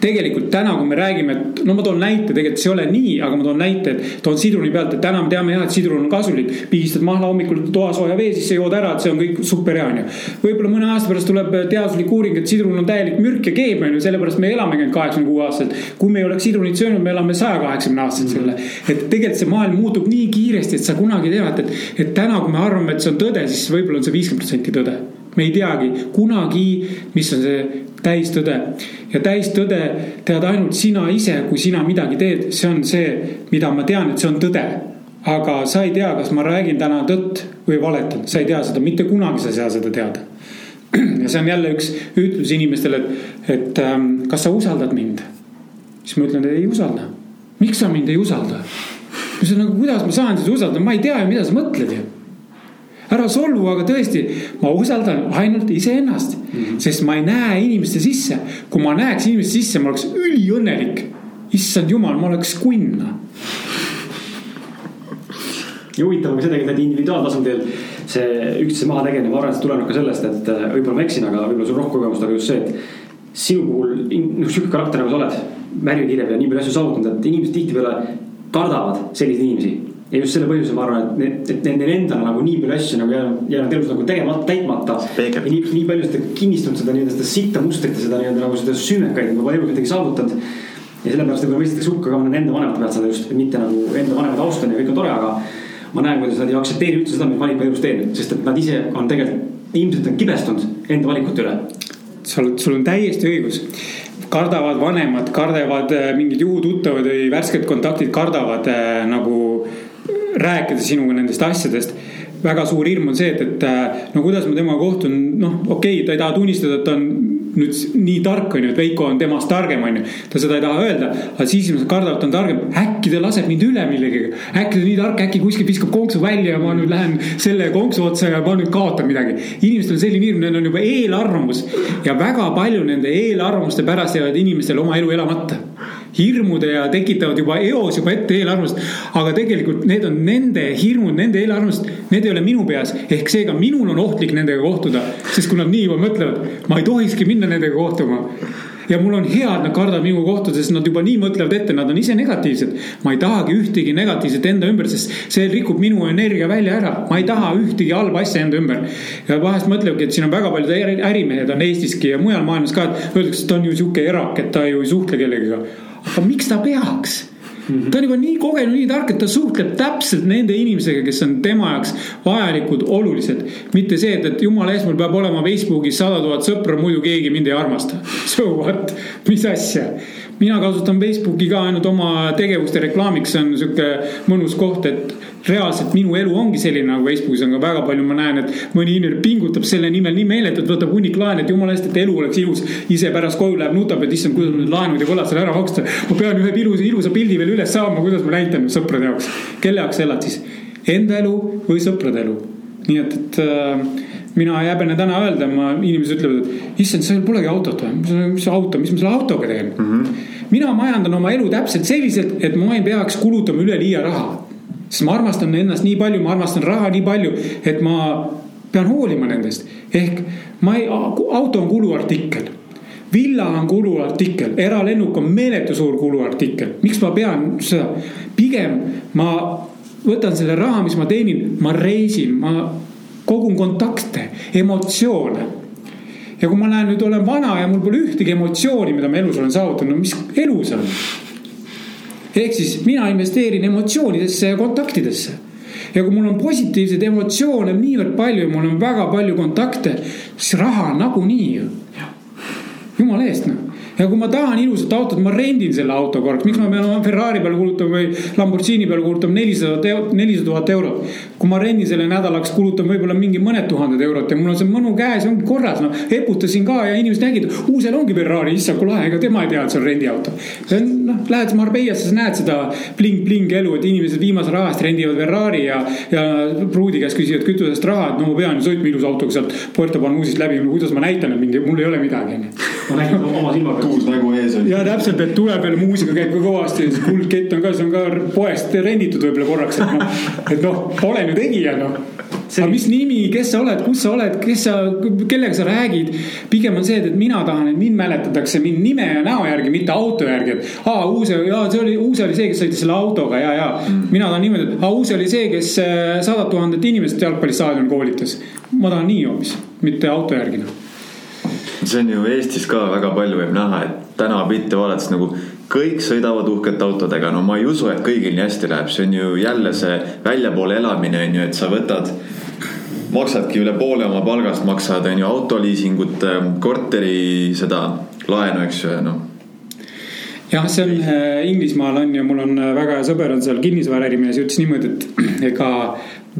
tegelikult täna, kui me räägime, et no ma toon näite, tegelikult see ei ole nii, aga ma toon näite, et toon sidruni pealt, et täna me teame jah, et sidrun on kasulik. pigistad mahla hommikul toasooja vee sisse, jood ära, et see on kõik super hea, onju. võib-olla mõne aasta pärast tuleb teaduslik uuring, et sidrun on täielik mürk ja keem, onju, sellepärast me elamegi ainult kaheksakümne kuue aastaselt. kui me ei oleks sidrunit söönud, me elame saja kaheksakümne aastaselt selle. et tegelikult see maailm muutub nii kiiresti, et sa kunagi ei tea, et, et, et täna, kui me arvame, et see on tõde, siis võib-olla on see viiskümmend protsenti tõde me ei teagi kunagi, mis on see täistõde. ja täistõde tead ainult sina ise, kui sina midagi teed, see on see, mida ma tean, et see on tõde. aga sa ei tea, kas ma räägin täna tõtt või valetan, sa ei tea seda, mitte kunagi sa ei saa seda teada. (clears throat) ja see on jälle üks ütlus inimestele, et, et ähm, kas sa usaldad mind? siis ma ütlen, ei usalda. miks sa mind ei usalda? ma ütlen, nagu kuidas ma saan sind usaldada, ma ei tea ju, mida sa mõtled ju ära solvu, aga tõesti, ma usaldan ainult iseennast mm, -hmm. sest ma ei näe inimeste sisse. kui ma näeks inimeste sisse, ma oleks üliõnnelik. issand jumal, ma oleks kunn. ja huvitav on ka see et individuaaltasandil see üksteise maha tegemine, ma arvan, et see tuleneb ka sellest, et äh, võib-olla ma eksin, aga võib-olla sul on rohkem kogemust, aga just see, et sinu puhul, noh, sihuke karakter nagu sa oled, värvikirja peal nii palju asju saavutanud, et inimesed tihtipeale kardavad selliseid inimesi ja just selle põhjusel ma arvan, et need, et neil endal nagu nii palju asju nagu jäänud, jäänud elus nagu tegemata, täitmata. ja nii, nii palju seda kinnistanud seda nii-öelda seda sitta mustrit ja seda nii-öelda nagu seda süümekaid nagu elus midagi saavutanud. ja sellepärast võib-olla mõistetakse hukka ka nende vanemate pealt seda just, mitte nagu enda vanemaid austan ja kõik on tore, aga. ma näen, kuidas nad ei aktsepteeri üldse seda, mis valik ma elus teen, sest et nad ise on tegelikult, ilmselt on kibestunud enda valikute üle. sa oled, sul on täiesti õigus kardavad vanemad, kardavad äh, mingid juhututtavad või värsked kontaktid kardavad äh, nagu rääkida sinuga nendest asjadest väga suur hirm on see, et, et äh, no kuidas ma temaga kohtun, noh, okei okay,, ta ei taha tunnistada, et ta on nüüd nii tark, on ju, et Veiko on temast targem, on ju. ta seda ei taha öelda, aga siis inimesed kardavad, ta on targem. äkki ta laseb mind üle millegagi, äkki ta on nii tark, äkki kuskilt viskab konksu välja ja ma nüüd lähen selle konksu otsa ja ma nüüd kaotan midagi. inimestel on selline hirm, neil on juba eelarvamus ja väga palju nende eelarvamuste pärast jäävad inimestel oma elu elamata hirmude ja tekitavad juba eos juba ette eelarvamust. aga tegelikult need on nende hirmud, nende eelarvamused, need ei ole minu peas. ehk seega minul on ohtlik nendega kohtuda, sest kui nad nii juba mõtlevad, ma ei tohikski minna nendega kohtuma ja mul on hea, et nad kardavad minuga kohtuda, sest nad juba nii mõtlevad ette, nad on ise negatiivsed. ma ei tahagi ühtegi negatiivset enda ümber, sest see rikub minu energia välja ära. ma ei taha ühtegi halba asja enda ümber. ja vahest mõtlevadki, et siin on väga paljud ärimehed on Eestiski ja mujal maailmas ka, et öeldakse, et ta on ju sihuke erak, et ta ju ei suhtle kellegagi aga miks ta peaks? ta on juba nii kogenud, nii tark, et ta suhtleb täpselt nende inimesega, kes on tema jaoks vajalikud, olulised. mitte see, et, et jumala eest, mul peab olema Facebookis sada tuhat sõpra, muidu keegi mind ei armasta. (laughs) So what, mis asja? mina kasutan Facebooki ka ainult oma tegevuste reklaamiks, see on sihuke mõnus koht, et reaalselt minu elu ongi selline nagu Facebookis on ka väga palju, ma näen, et mõni inimene pingutab selle nimel nii meeletult, võtab hunnik laene, et jumala eest, et elu oleks ilus. ise pärast koju läheb, nutab, et issand, kuidas ma need laenud ja võlad seal ära maksta. ma pean ühe ilusa, ilusa pildi veel üles saama, kuidas ma näitan sõprade jaoks. kelle jaoks elad siis? Enda elu või sõprade elu? nii et, et äh, mina ei häbene täna öelda, ma, inimesed ütlevad, et issand, sul polegi autot või? mis auto, mis ma selle autoga teen mm? -hmm. mina majandan oma elu täpselt selliselt, et ma ei peaks kulutama üleliia raha sest ma armastan ennast nii palju, ma armastan raha nii palju, et ma pean hoolima nendest. ehk ma ei, auto on kuluartikkel villa on kuluartikkel, eralennuk on meeletu suur kuluartikkel, miks ma pean seda, pigem ma võtan selle raha, mis ma teenin, ma reisin, ma kogun kontakte, emotsioone. ja kui ma lähen nüüd olen vana ja mul pole ühtegi emotsiooni, mida ma elus olen saavutanud, no mis elu see on? Ehk siis mina investeerin emotsioonidesse ja kontaktidesse. ja kui mul on positiivseid emotsioone niivõrd palju ja mul on väga palju kontakte, siis raha nagunii ju. jumala eest noh ja kui ma tahan ilusat autot, ma rendin selle auto korraks, miks ma pean oma Ferrari peale kulutama või Lamborghini peale kulutama nelisada nelisada tuhat eurot. Kui ma rendin selle nädalaks, kulutan võib-olla mingi mõned tuhanded eurot ja mul on see mõnu käes, ongi korras, noh. eputasin ka ja inimesed nägid, uusel ongi Ferrari, issand kui lahe, ega tema ei tea, et see on rendiauto. see on noh, lähed Marbeiasse, sa näed seda bling-bling elu, et inimesed viimase raha eest rendivad Ferrari ja, ja pruudi käest küsivad kütusest raha, et no ma pean ju sõitma ilusa autoga sealt Puerto Banusist läbi, kuidas ma näitan, et mind, mul ei ole midagi, onju. ma nägin oma silmaga tuus nägu ees on. ja täpselt, et tuleb veel muusika käib ka kõvasti, kuldkett on ka, see on ka poest renditud võib-olla korraks, et noh, et noh, olen ju tegija noh See... aga mis nimi, kes sa oled, kus sa oled, kes sa, kellega sa räägid. pigem on see, et mina tahan, et mind mäletatakse mind nime ja näo järgi, mitte auto järgi, et aa, Uus, jaa, see oli, Uus oli see, kes sõitis selle autoga ja, ja mm.. mina tahan et aa, Uus oli see, kes äh, sadat tuhandet inimest jalgpallistaadionil koolitas. ma tahan nii hoopis, mitte auto järgi noh see on ju Eestis ka väga palju võib näha, et tänavapilte vaadates nagu kõik sõidavad uhkete autodega, no ma ei usu, et kõigil nii hästi läheb, see on ju jälle see väljapoole elamine on ju, et sa võtad maksadki üle poole oma palgast, maksad, on ju, autoliisingut, korteri seda laenu, eks ju, noh. Jah, see on äh, Inglismaal on ju, mul on äh, väga hea sõber on seal kinnisvaraärimees, ütles niimoodi, et (clears throat) ega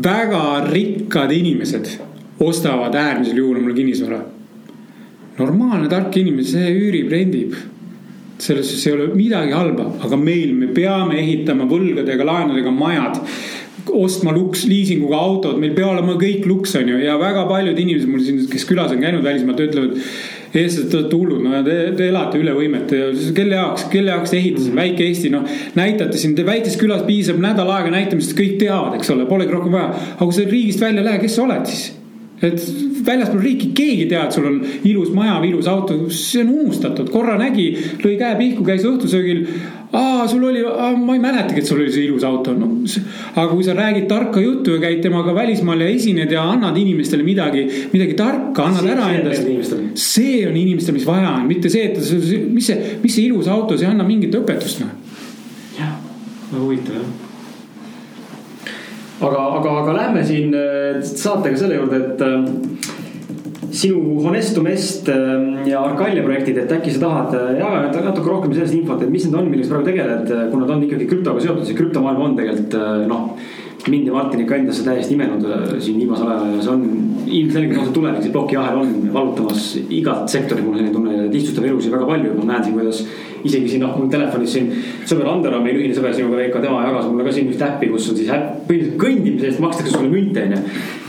väga rikkad inimesed ostavad äärmisel juhul omale kinnisvara. Normaalne tark inimene, see üürib, rendib. Selles suhtes ei ole midagi halba, aga meil, me peame ehitama võlgadega, laenudega majad ostma luks, liisinguga autod, meil peab olema kõik luks, on ju, ja väga paljud inimesed mul siin, kes külas on käinud välismaalt, ütlevad eestlased, te olete hullud, no te, te elate üle võimete kelle jaoks, kelle jaoks te ehitasite mm. väike Eesti, noh. näitate siin, te väikeses külas piisab nädal aega näitamisest, kõik teavad, eks ole, polegi rohkem vaja. aga kui sa riigist välja lähed, kes sa oled siis? Et väljaspool riiki keegi ei tea, et sul on ilus maja või ilus auto, see on unustatud, korra nägi, lõi käe pihku, käis õhtusöögil. aa, sul oli, ma ei mäletagi, et sul oli see ilus auto, no. aga kui sa räägid tarka juttu ja käid temaga välismaal ja esined ja annad inimestele midagi, midagi tarka, annad see, ära endast. see on inimestele, mis vaja on, mitte see, et mis see, mis see ilus auto, see annab mingit õpetust, noh. jah, väga huvitav jah aga, aga, aga lähme siin äh, saatega selle juurde, et äh, sinu Honestum Est äh, ja Arcalia projektid, et äkki sa tahad jagada natuke rohkem sellest infot, et mis need on, millega sa praegu tegeled, kuna ta on ikkagi krüptoga seotud, see krüptomaailm on tegelikult noh mind ja Martinit ka endasse täiesti imenud siin viimasel ajal ja see on ilmselgelt on see tulevik, see plokiahel on vallutamas igat sektorit, mul selline tunne, lihtsustab elusid väga palju, ma näen siin, kuidas isegi siin noh, mul telefonis siin sõber Ander on meil ühine sõber sinuga Veiko, tema jagas mulle ka siin ühte äppi, kus on siis põhimõtteliselt kõndimise eest makstakse sulle münte onju.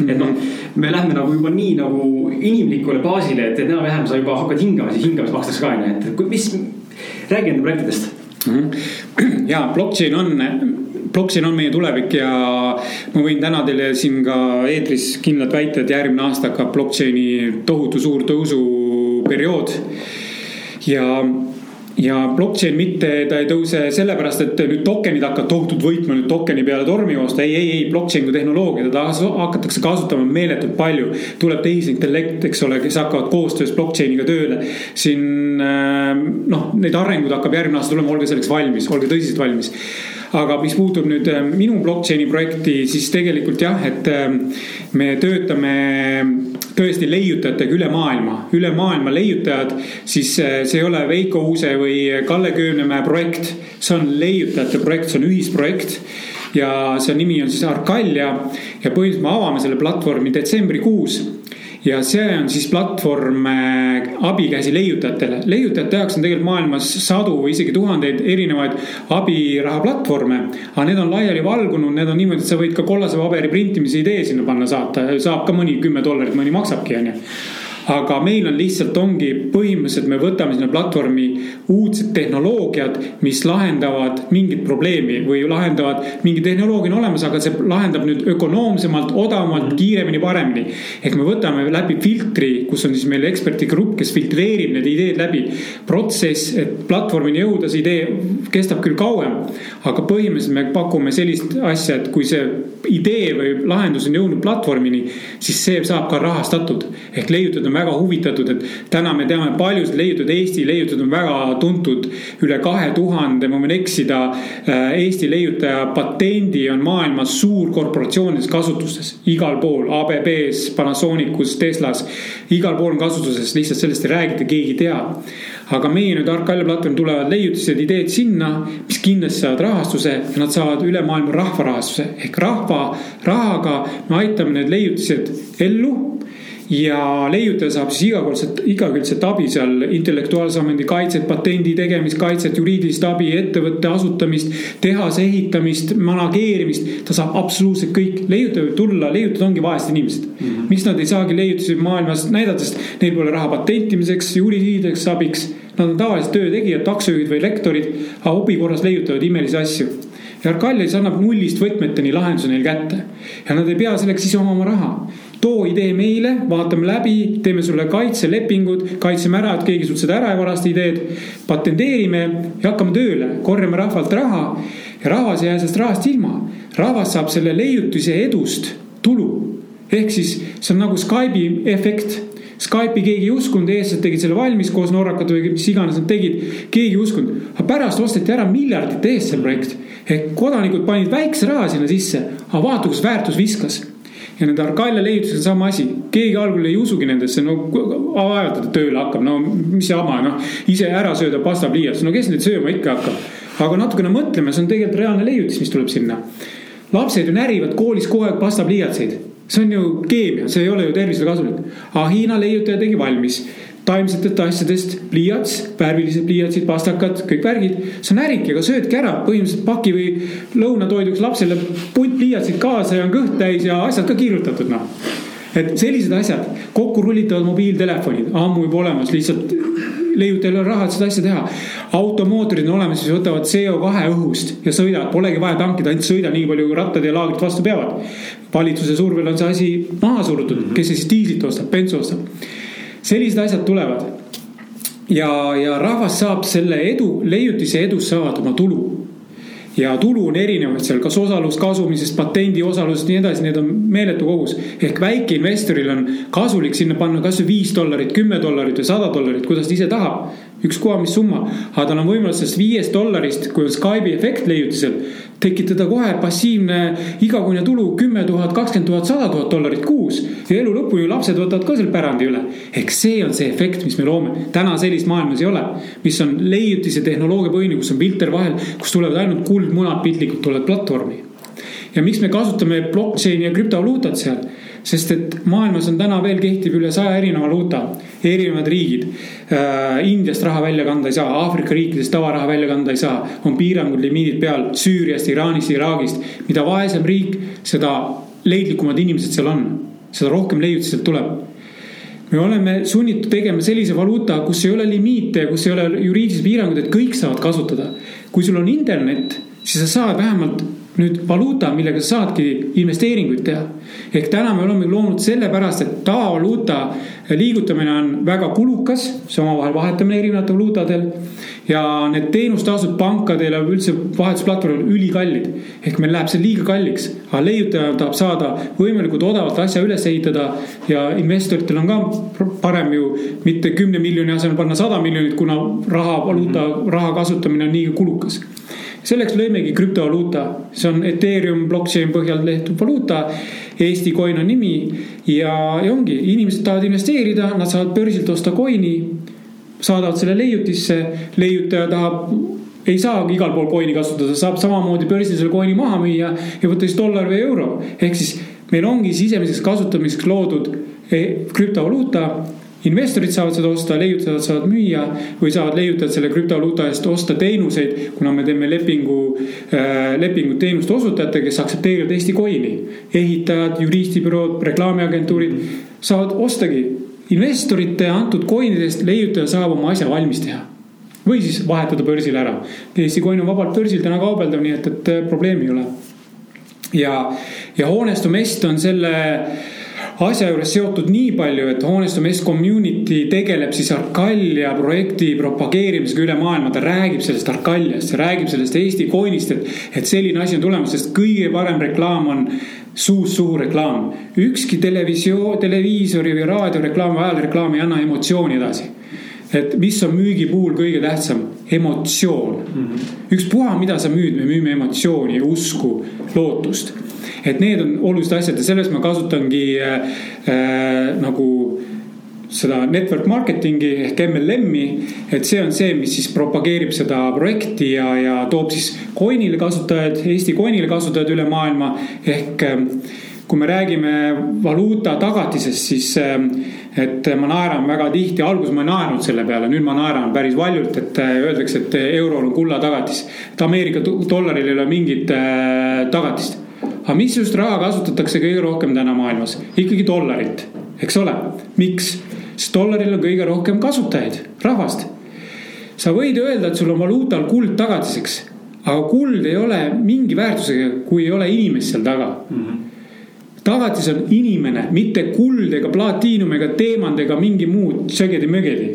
et noh, me lähme nagu juba nii nagu inimlikule baasile, et enam-vähem sa juba hakkad hingama, siis hingamist makstakse ka onju, et mis, räägi enda projektidest mm. -hmm. ja blockchain on blockchain on meie tulevik ja ma võin täna teile siin ka eetris kindlalt väita, et järgmine aasta hakkab blockchain'i tohutu suur tõusuperiood. ja ja blockchain mitte, ta ei tõuse sellepärast, et nüüd tokenid hakkavad tohutult võitma nüüd tokeni peale tormi joosta. ei, ei, ei, blockchain kui tehnoloogia, teda hakatakse kasutama meeletult palju. tuleb tehisintellekt, eks ole, kes hakkavad koostöös blockchain'iga tööle. siin äh, noh, neid arenguid hakkab järgmine aasta tulema, olge selleks valmis, olge tõsiselt valmis aga mis puutub nüüd äh, minu blockchain'i projekti, siis tegelikult jah, et äh, me töötame tõesti leiutajatega üle maailma, üle maailma leiutajad, siis äh, see ei ole Veiko Uuse või Kalle Köönemäe projekt. see on leiutajate projekt, see on ühisprojekt. Ja see nimi on siis Arcalia ja põhimõtteliselt me avame selle platvormi detsembrikuus ja see on siis platvorm äh, abikäsi leiutajatele. leiutajate jaoks on tegelikult maailmas sadu või isegi tuhandeid erinevaid abiraha platvorme. aga need on laiali valgunud, need on niimoodi, et sa võid ka kollase paberi printimise idee sinna panna saata, saab ka mõni kümme dollarit, mõni maksabki, onju aga meil on lihtsalt ongi põhimõtteliselt me võtame sinna platvormi uudsed tehnoloogiad, mis lahendavad mingit probleemi või lahendavad, mingi tehnoloogia on olemas, aga see lahendab nüüd ökonoomsemalt, odavamalt, kiiremini, paremini. ehk me võtame läbi filtri, kus on siis meil eksperdigrupp, kes filtreerib need ideed läbi. protsess, et platvormini jõuda, see idee kestab küll kauem, aga põhimõtteliselt me pakume sellist asja, et kui see idee või lahendus on jõudnud platvormini, siis see saab ka rahastatud. ehk leiutajad on väga huvitatud, et täna me teame paljusid leiutajaid, Eesti leiutajad on väga tuntud. üle kahe tuhande, ma võin eksida, äh, Eesti leiutaja patendi on maailmas suurkorporatsioonides kasutustes. igal pool, ABB-s, Panasonicus, Teslas, igal pool on kasutuses, lihtsalt sellest ei räägita, keegi ei tea. Aga meie nüüd Arcalia platvorm tulevad leiutised ideed sinna, mis kindlasti saavad rahastuse ja nad saavad üle maailma rahvarahastuse. Ehk rahva rahaga me aitame need leiutised ellu ja leiutaja saab siis igakordset, igakülgset abi seal, intellektuaalse omandi kaitset, patendi tegemist, kaitset, juriidilist abi, ettevõtte asutamist, tehase ehitamist, manageerimist. ta saab absoluutselt kõik, leiutaja võib tulla, leiutajad ongi vaesed inimesed mm. -hmm. miks nad ei saagi leiutisi maailmas näidata, sest neil pole raha patentimiseks, juriidiliseks abiks. Nad on tavalised töötegijad, taksojuhid või lektorid, aga hobi korras leiutavad imelisi asju ja Arkalis annab nullist võtmeteni lahenduse neil kätte ja nad ei pea selleks ise omama raha too idee meile, vaatame läbi, teeme sulle kaitselepingud, kaitseme ära, et keegi sult seda ära ei varasta ideed. patenteerime ja hakkame tööle, korjame rahvalt raha ja rahvas ei jää sellest rahast ilma. rahvas saab selle leiutise edust tulu. ehk siis see on nagu Skype'i efekt Skype'i keegi ei uskunud, eestlased tegid selle valmis koos norrakad või mis iganes nad tegid. keegi ei uskunud, aga pärast osteti ära miljardite eest see projekt. ehk kodanikud panid väikse raha sinna sisse, aga vaata, kus väärtus viskas ja nende Arcalia leiutisega sama asi, keegi algul ei usugi nendesse, no vaevalt ta tööle hakkab, no mis jama, noh. ise ära sööda pastapliiats, no kes neid sööma ikka hakkab. aga natukene mõtleme, see on tegelikult reaalne leiutis, mis tuleb sinna. lapsed ju närivad koolis kogu aeg pastapliiatseid see on ju keemia, see ei ole ju tervisele kasulik. aga Hiina leiutaja tegi valmis. Taimsetest asjadest pliiats, värvilised pliiatsid, pastakad, kõik värgid. see on ärik, aga söödki ära põhimõtteliselt paki või lõunatoiduks lapsele punt pliiatsid kaasa ja on kõht täis ja asjad ka kirjutatud noh. et sellised asjad, kokku rullitavad mobiiltelefonid, ammu juba olemas, lihtsalt leiutajal ei ole raha, et seda asja teha. automootorid on olemas, mis võtavad CO2 õhust ja sõidavad, polegi vaja tankida, ainult sõida nii palju, kui rattad ja laagrid vastu peavad. valitsuse survel on see asi maha surutud, kes siis diislit ostab, bensu ostab sellised asjad tulevad. ja, ja rahvas saab selle edu, leiutise edust saavad oma tulu ja tulu on erinevaid seal, kas osalus kasumisest, patendiosalusest, nii edasi, need on meeletu kogus. ehk väikeinvestoril on kasulik sinna panna kasvõi viis dollarit, kümme dollarit või sada dollarit, kuidas ta ise tahab. ükspuha, mis summa, aga tal on võimalus sellest viiest dollarist, kui on Skype'i efekt leiutisel, tekitada kohe passiivne igakuine tulu kümme tuhat, kakskümmend tuhat, sada tuhat dollarit kuus. ja elu lõpuni lapsed võtavad ka selle pärandi üle. ehk see on see efekt, mis me loome. täna sellist maailmas ei ole, mis on leiutise tehnoloogia põhine, kus on filter vahel, kus tulevad ainult kuldmunad piltlikult tulevad platvormi. ja miks me kasutame blockchain'i ja krüptovaluutat seal sest et maailmas on täna veel kehtib üle saja erineva valuuta, erinevad riigid äh,. Indiast raha välja kanda ei saa, Aafrika riikidest tavaraha välja kanda ei saa, on piirangud, limiidid peal Süüriast, Iraanist, Iraagist. mida vaesem riik, seda leidlikumad inimesed seal on, seda rohkem leiutisi sealt tuleb me oleme sunnitud tegema sellise valuuta, kus ei ole limiite, kus ei ole juriidilisi piiranguid, et kõik saavad kasutada. kui sul on internet, siis sa saad vähemalt nüüd valuuta, millega sa saadki investeeringuid teha. ehk täna me oleme loonud sellepärast, et tavavaluuta liigutamine on väga kulukas, see omavahel vahetamine erinevatel valuutadel. ja need teenustasud pankadel ja üldse vahetusplatvormil on ülikallid. ehk meil läheb see liiga kalliks, aga leiutaja tahab saada võimalikult odavalt asja üles ehitada. ja investoritel on ka parem ju mitte kümne miljoni asemel panna sada miljonit, kuna raha, valuuta, raha kasutamine on liiga kulukas selleks lõimegi krüptovaluuta, see on Ethereum blockchain põhjal tehtud valuuta. Eesti coin on nimi. Ja, ja ongi, inimesed tahavad investeerida, nad saavad börsilt osta coin'i. saadavad selle leiutisse, leiutaja tahab ei saa igal pool coin'i kasutada, saab samamoodi börsil selle coin'i maha müüa ja võtta siis dollar või euro. ehk siis meil ongi sisemiseks kasutamiseks loodud eh, krüptovaluuta investorid saavad seda osta, leiutajad saavad müüa või saavad leiutajad selle krüptovaluuta eest osta teenuseid, kuna me teeme lepingu äh,, lepingut teenuste osutajatega, kes aktsepteerivad Eesti coin'i. ehitajad, juristibürood, reklaamiagentuurid saavad ostagi investorite antud coin'idest, leiutaja saab oma asja valmis teha või siis vahetada börsil ära. Eesti coin on vabalt börsil täna kaubeldav, nii et, et probleemi ei ole. ja, ja Hoonestumest on selle asja juures seotud nii palju, et Hoonestume S Community tegeleb siis Arcalia projekti propageerimisega üle maailma. ta räägib sellest Arcaliast, räägib sellest Eesti coin'ist, et, et selline asi on tulemas, sest kõige parem reklaam on suust suhu reklaam. ükski televisioon, televiisori või raadioreklaam või ajalreklaam ei anna emotsiooni edasi. Et mis on müügi puhul kõige tähtsam, emotsioon. Mm -hmm.. ükspuha, mida sa müüd, me müüme emotsiooni, usku, lootust et need on olulised asjad ja selles ma kasutangi äh, äh, nagu seda network marketing'i ehk MLM-i. et see on see, mis siis propageerib seda projekti ja, ja toob siis coin'ile kasutajaid, Eesti coin'ile kasutajaid üle maailma. ehk ähm, kui me räägime valuuta tagatisest, siis ähm, et ma naeran väga tihti, alguses ma ei naernud selle peale, nüüd ma naeran päris valjult, et äh, öeldakse, et eurol on kulla tagatis. et Ameerika dollaril ei ole mingit äh, tagatist aga missugust raha kasutatakse kõige rohkem täna maailmas? ikkagi dollarit, eks ole. miks? sest dollaril on kõige rohkem kasutajaid, rahvast. sa võid öelda, et sul on valuutal kuld tagatiseks, aga kuld ei ole mingi väärtusega, kui ei ole inimest seal taga mm. -hmm tagatis on inimene, mitte kuld ega platiinum ega teemant ega mingi muu tšegedi-mögedi.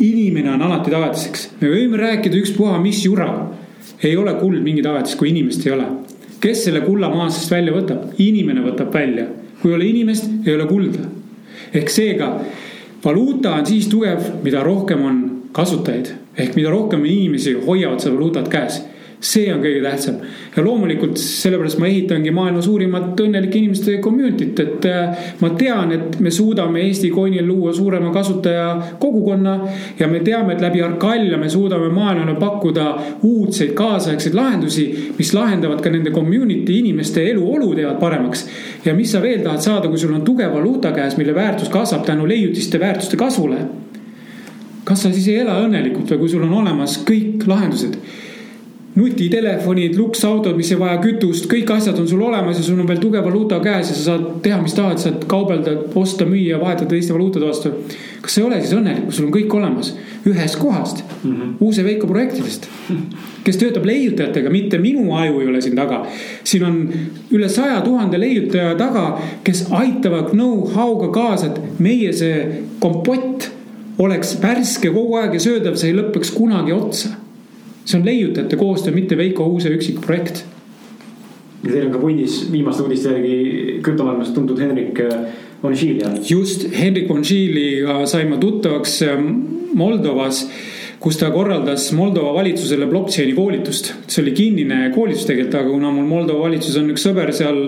inimene on alati tagatiseks, me võime rääkida ükspuha, mis jura. ei ole kuld mingi tagatis, kui inimest ei ole kes selle kulla maasest välja võtab? inimene võtab välja. kui ei ole inimest, ei ole kulda. ehk seega valuuta on siis tugev, mida rohkem on kasutajaid ehk mida rohkem inimesi hoiavad seda valuutat käes see on kõige tähtsam ja loomulikult sellepärast ma ehitangi maailma suurimat õnnelike inimeste community't, et äh, ma tean, et me suudame Eesti coin'il luua suurema kasutaja kogukonna. ja me teame, et läbi Arcalia me suudame maailmale pakkuda uudseid kaasaegseid lahendusi, mis lahendavad ka nende community inimeste eluolud jäävad paremaks. ja mis sa veel tahad saada, kui sul on tugev valuuta käes, mille väärtus kasvab tänu leiutiste väärtuste kasvule kas sa siis ei ela õnnelikult või kui sul on olemas kõik lahendused nutitelefonid, luksautod, mis ei vaja kütust, kõik asjad on sul olemas ja sul on veel tugev valuuta käes ja sa saad teha, mis tahad, saad kaubelda, osta, müüa, vahetada teiste valuutade vastu. kas sa ei ole siis õnnelik, kui sul on kõik olemas ühest kohast mm, -hmm. Uuse Veiko projektidest, kes töötab leiutajatega, mitte minu aju ei ole siin taga. siin on üle saja tuhande leiutaja taga, kes aitavad know-how'ga kaasa, et meie see kompott oleks värske kogu aeg ja söödav, see ei lõpeks kunagi otsa see on leiutajate koostöö, mitte Veiko Uuse üksik projekt. ja teil on ka pundis viimaste uudiste järgi krüptomaailmas tuntud Henrik Vonšilja. Äh, just, Henrik Vonšiliga sain ma tuttavaks ähm, Moldovas kus ta korraldas Moldova valitsusele blockchain'i koolitust. see oli kinnine koolitus tegelikult, aga kuna mul Moldova valitsuses on üks sõber seal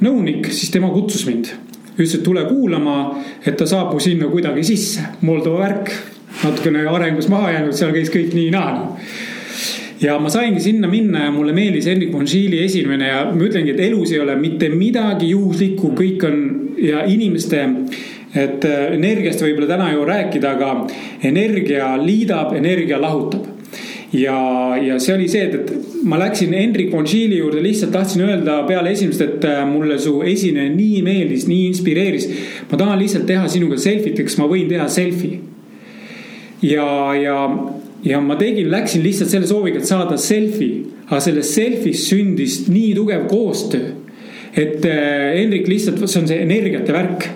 nõunik, siis tema kutsus mind. ütles, et tule kuulama, et ta saab mu sinna kuidagi sisse. Moldova värk, natukene arengus maha jäänud, seal käis kõik nii-naa ja ma saingi sinna minna ja mulle meeldis Henrik von Schiele esinemine ja ma ütlengi, et elus ei ole mitte midagi juhuslikku, kõik on ja inimeste et äh, energiast võib-olla täna jõua rääkida, aga energia liidab, energia lahutab. ja, ja see oli see, et, et ma läksin Hendrik von Schiele juurde, lihtsalt tahtsin öelda peale esimest, et äh, mulle su esineja nii meeldis, nii inspireeris. ma tahan lihtsalt teha sinuga selfit, kas ma võin teha selfie? ja, ja ja ma tegin, läksin lihtsalt selle sooviga, et saada selfie, aga sellest selfist sündis nii tugev koostöö. et äh, Hendrik lihtsalt, see on see energiate värk.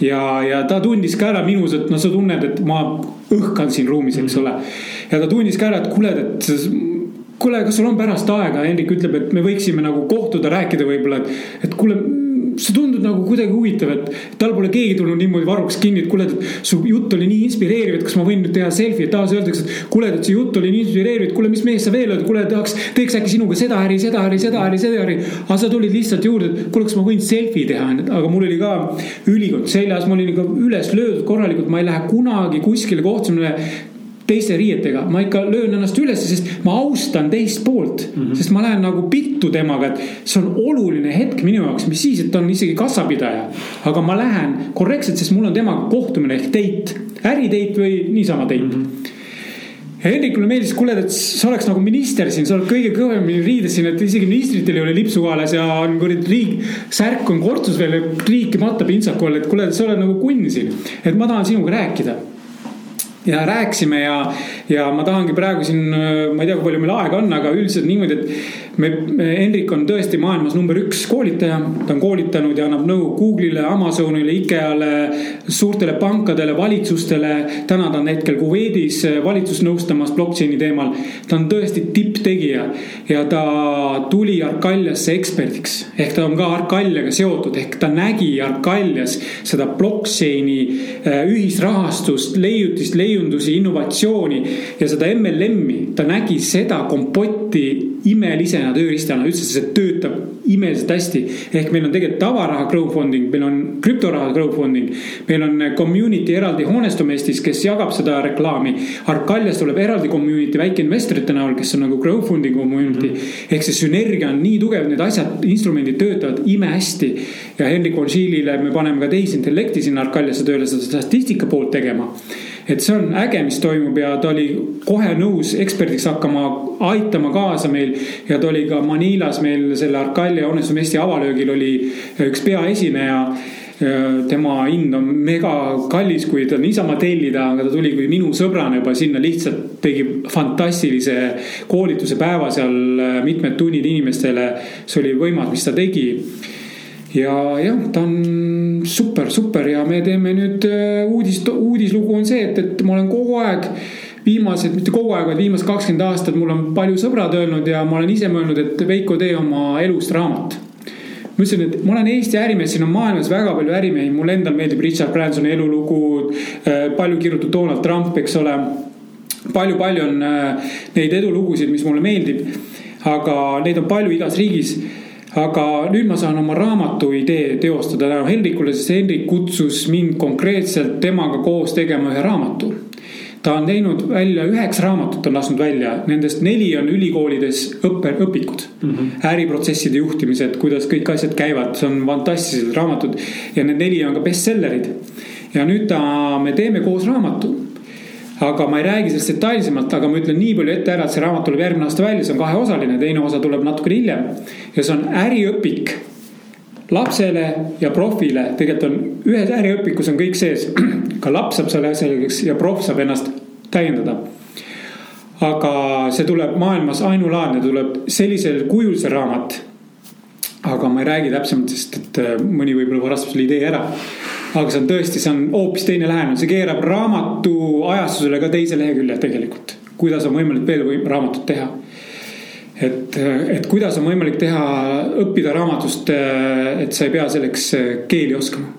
ja, ja ta tundis ka ära minus, et noh, sa tunned, et ma õhkan siin ruumis, eks ole. ja ta tundis ka ära, et kuule, et kuule, kas sul on pärast aega, Hendrik ütleb, et me võiksime nagu kohtuda, rääkida võib-olla, et, et kuule see tundub nagu kuidagi huvitav, et tal pole keegi tulnud niimoodi varuks kinni, et kuule, et su jutt oli nii inspireeriv, et kas ma võin nüüd teha selfie, et taas öeldakse, et kuule, et see jutt oli nii inspireeriv, et kuule, mis mees sa veel oled, kuule, tahaks, teeks äkki sinuga seda äri, seda äri, seda äri, seda äri. aga sa tulid lihtsalt juurde, et kuule, kas ma võin selfie teha, aga mul oli ka ülikond seljas, ma olin ikka üles löödud korralikult, ma ei lähe kunagi kuskile kohtumisele teiste riietega, ma ikka löön ennast üles, sest ma austan teist poolt mm. -hmm. sest ma lähen nagu pittu temaga, et see on oluline hetk minu jaoks, mis siis, et ta on isegi kassapidaja. aga ma lähen korrektselt, sest mul on temaga kohtumine ehk date, äridate või niisama date mm. -hmm Hendrikule meeldis, kuule, et sa oleks nagu minister siin, sa oled kõige kõvemini riides siin, et isegi ministritel ei ole lipsu kaelas ja on kuradi riik, särk on kortsus veel, riiki matta pintsaku all, et kuule, sa oled nagu kunn siin. et ma tahan sinuga rääkida ja rääkisime ja, ja ma tahangi praegu siin, ma ei tea, kui palju meil aega on, aga üldiselt niimoodi, et me, Hendrik on tõesti maailmas number üks koolitaja, ta on koolitanud ja annab nõu Google'ile, Amazonile, IKEA-le, suurtele pankadele, valitsustele. täna ta on hetkel Kuveidis valitsust nõustamas blockchain'i teemal. ta on tõesti tipptegija ja ta tuli Arkaljasse eksperdiks ehk ta on ka Arkaljaga seotud ehk ta nägi Arkaljas seda blockchain'i äh, ühisrahastust, leiutist, leiundusi, innovatsiooni ja seda MLM-i. ta nägi seda kompotti imelisena tööriistana, ütles, et see töötab imeliselt hästi. ehk meil on tegelikult tavaraha crowdfunding, meil on krüptoraha crowdfunding. meil on community eraldi hoonestum Eestis, kes jagab seda reklaami. Arkaljas tuleb eraldi community väikeinvestorite näol, kes on nagu crowdfunding community mm. -hmm. ehk see sünergia on nii tugev, need asjad, instrumendid töötavad imehästi. ja Henrik Vonšilile me paneme ka tehisintellekti sinna Arkaljasse tööle seda statistika poolt tegema et see on äge, mis toimub ja ta oli kohe nõus eksperdiks hakkama, aitama kaasa meil. ja ta oli ka Manilas meil selle Arkalia Honest Eesti avalöögil oli üks peaesineja tema hind on mega kallis, kui ta niisama tellida, aga ta tuli kui minu sõbrana juba sinna lihtsalt tegi fantastilise koolituse päeva seal mitmed tunnid inimestele. see oli võimas, mis ta tegi ja jah, ta on super, super ja me teeme nüüd äh, uudist, uudislugu on see, et, et ma olen kogu aeg viimased, mitte kogu aeg, vaid viimased kakskümmend aastat mul on palju sõbrad öelnud ja ma olen ise mõelnud, et Veiko, tee oma elust raamat. ma ütlesin, et ma olen Eesti ärimees, siin on maailmas väga palju ärimehi, mulle endale meeldib Richard Bransoni elulugu. Äh, palju kirjutatud Donald Trump, eks ole. palju-palju on äh, neid edulugusid, mis mulle meeldib. aga neid on palju igas riigis aga nüüd ma saan oma raamatu idee teostada tänu Henrikule, sest Henrik kutsus mind konkreetselt temaga koos tegema ühe raamatu. ta on teinud välja üheksa raamatut on lasknud välja, nendest neli on ülikoolides õppe, õpikud mm. -hmm. äriprotsesside juhtimised, kuidas kõik asjad käivad, see on fantastilised raamatud ja need neli on ka bestsellerid. ja nüüd ta, me teeme koos raamatu aga ma ei räägi sellest detailsemalt, aga ma ütlen nii palju ette ära, et see raamat tuleb järgmine aasta välja, see on kaheosaline, teine osa tuleb natukene hiljem. ja see on äriõpik lapsele ja profile, tegelikult on ühes äriõpikus on kõik sees. (clears throat) ka laps saab selle selgeks ja proff saab ennast täiendada. aga see tuleb maailmas ainulaadne, tuleb sellisel kujul see raamat. aga ma ei räägi täpsemalt, sest et äh, mõni võib-olla varastab selle idee ära aga see on tõesti, see on hoopis teine lähenemine, see keerab raamatu ajastusele ka teise lehekülje tegelikult. kuidas on võimalik veel või raamatut teha. et, et kuidas on võimalik teha, õppida raamatust, et sa ei pea selleks keeli oskama.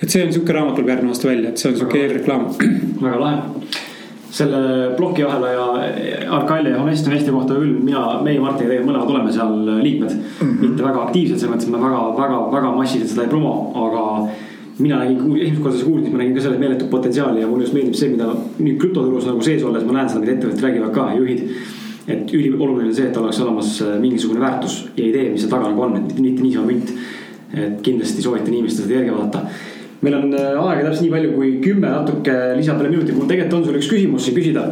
et see on sihuke raamat tuleb järgmine aasta välja, et see on sihuke eelreklaam. väga lahe selle plokiahela ja Arkalia ja Honesti Honesti kohta küll mina, meie Martiniga tegelikult mõlemad oleme seal liikmed mm. -hmm. mitte väga aktiivselt, selles mõttes, et me väga, väga, väga massiliselt seda ei promo, aga mina nägin, esimest korda seda kuulsin, ma nägin ka selles meeletut potentsiaali ja mulle just meeldib see, mida nüüd krüptoturus nagu sees olles ma näen seda, mida ettevõtted räägivad ka, juhid. et ülioluline on see, et oleks olemas äh, mingisugune väärtus ja idee, mis seal taga nagu on, et mitte niisama münt. et kindlasti soovitan inimestel seda järgi vaadata meil on äh, aega täpselt nii palju kui kümme natuke lisa peale minutit, mul tegelikult on sulle üks küsimus siin küsida.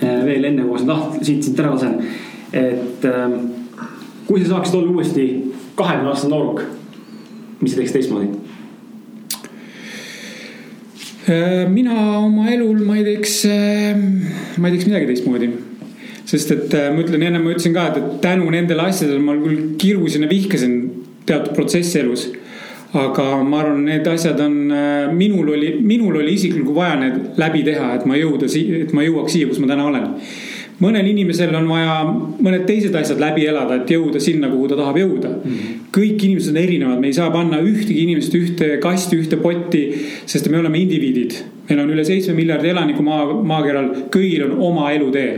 Äh, veel enne kui ma seda taht-, siit, siit ära lasen. et ähm, kui sa saaksid olla uuesti kahekümne aastane nooruk, mis sa teeks teistmoodi? Äh, mina oma elul, ma ei teeks, ma ei teeks midagi teistmoodi sest et ma ütlen, enne ma ütlesin ka, et tänu nendele asjadele ma küll kirusin ja vihkasin teatud protsessi elus aga ma arvan, need asjad on, äh, minul oli, minul oli isiklikult vaja need läbi teha, et ma jõuda, et ma jõuaks siia, kus ma täna olen. mõnel inimesel on vaja mõned teised asjad läbi elada, et jõuda sinna, kuhu ta tahab jõuda mm. -hmm. kõik inimesed on erinevad, me ei saa panna ühtegi inimest ühte kasti, ühte potti, sest me oleme indiviidid meil on üle seitsme miljardi elaniku maa, maakeral, kõigil on oma elutee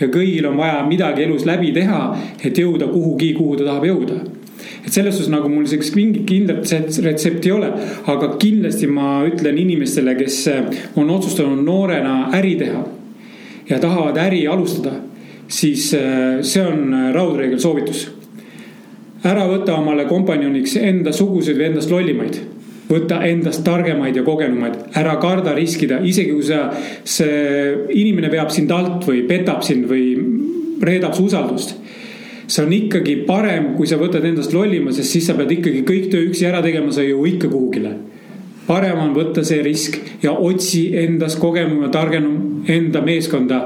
ja kõigil on vaja midagi elus läbi teha, et jõuda kuhugi, kuhu ta tahab jõuda et selles suhtes nagu mul sellist mingit kindlat retsepti ei ole, aga kindlasti ma ütlen inimestele, kes äh, on otsustanud noorena äri teha ja tahavad äri alustada, siis äh, see on äh, raudreegel soovitus. ära võta omale kompanjoniks enda suguseid või endast lollimaid. Võta endast targemaid ja kogenumaid, ära karda riskida, isegi kui sa, see inimene veab sind alt või petab sind või reedab su usaldust see on ikkagi parem, kui sa võtad endast lollima, sest siis sa pead ikkagi kõik töö üksi ära tegema, sa ei jõua ikka kuhugile. parem on võtta see risk ja otsi endas kogenum ja targenum enda meeskonda.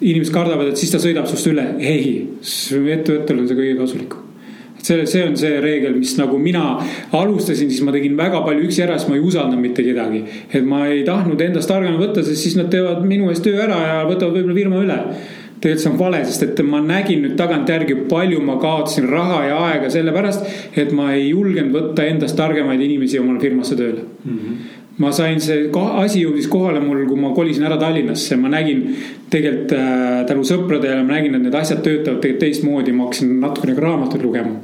inimesed kardavad, et siis ta sõidab sinust üle, ei, ettevõttel on see kõige kasulikum see, see on see reegel, mis nagu mina alustasin, siis ma tegin väga palju üksi ära, sest ma ei usaldanud mitte kedagi. et ma ei tahtnud endast targema võtta, sest siis nad teevad minu eest töö ära ja võtavad võib-olla firma üle tegelikult see on vale, sest et ma nägin nüüd tagantjärgi, palju ma kaotasin raha ja aega sellepärast, et ma ei julgenud võtta endast targemaid inimesi omale firmasse tööle. Mm. -hmm ma sain see asi jõudis kohale mul, kui ma kolisin ära Tallinnasse, ma nägin tegelikult äh, tänu sõpradele, ma nägin, et need asjad töötavad tegelikult teistmoodi, ma hakkasin natukene ka raamatuid lugema.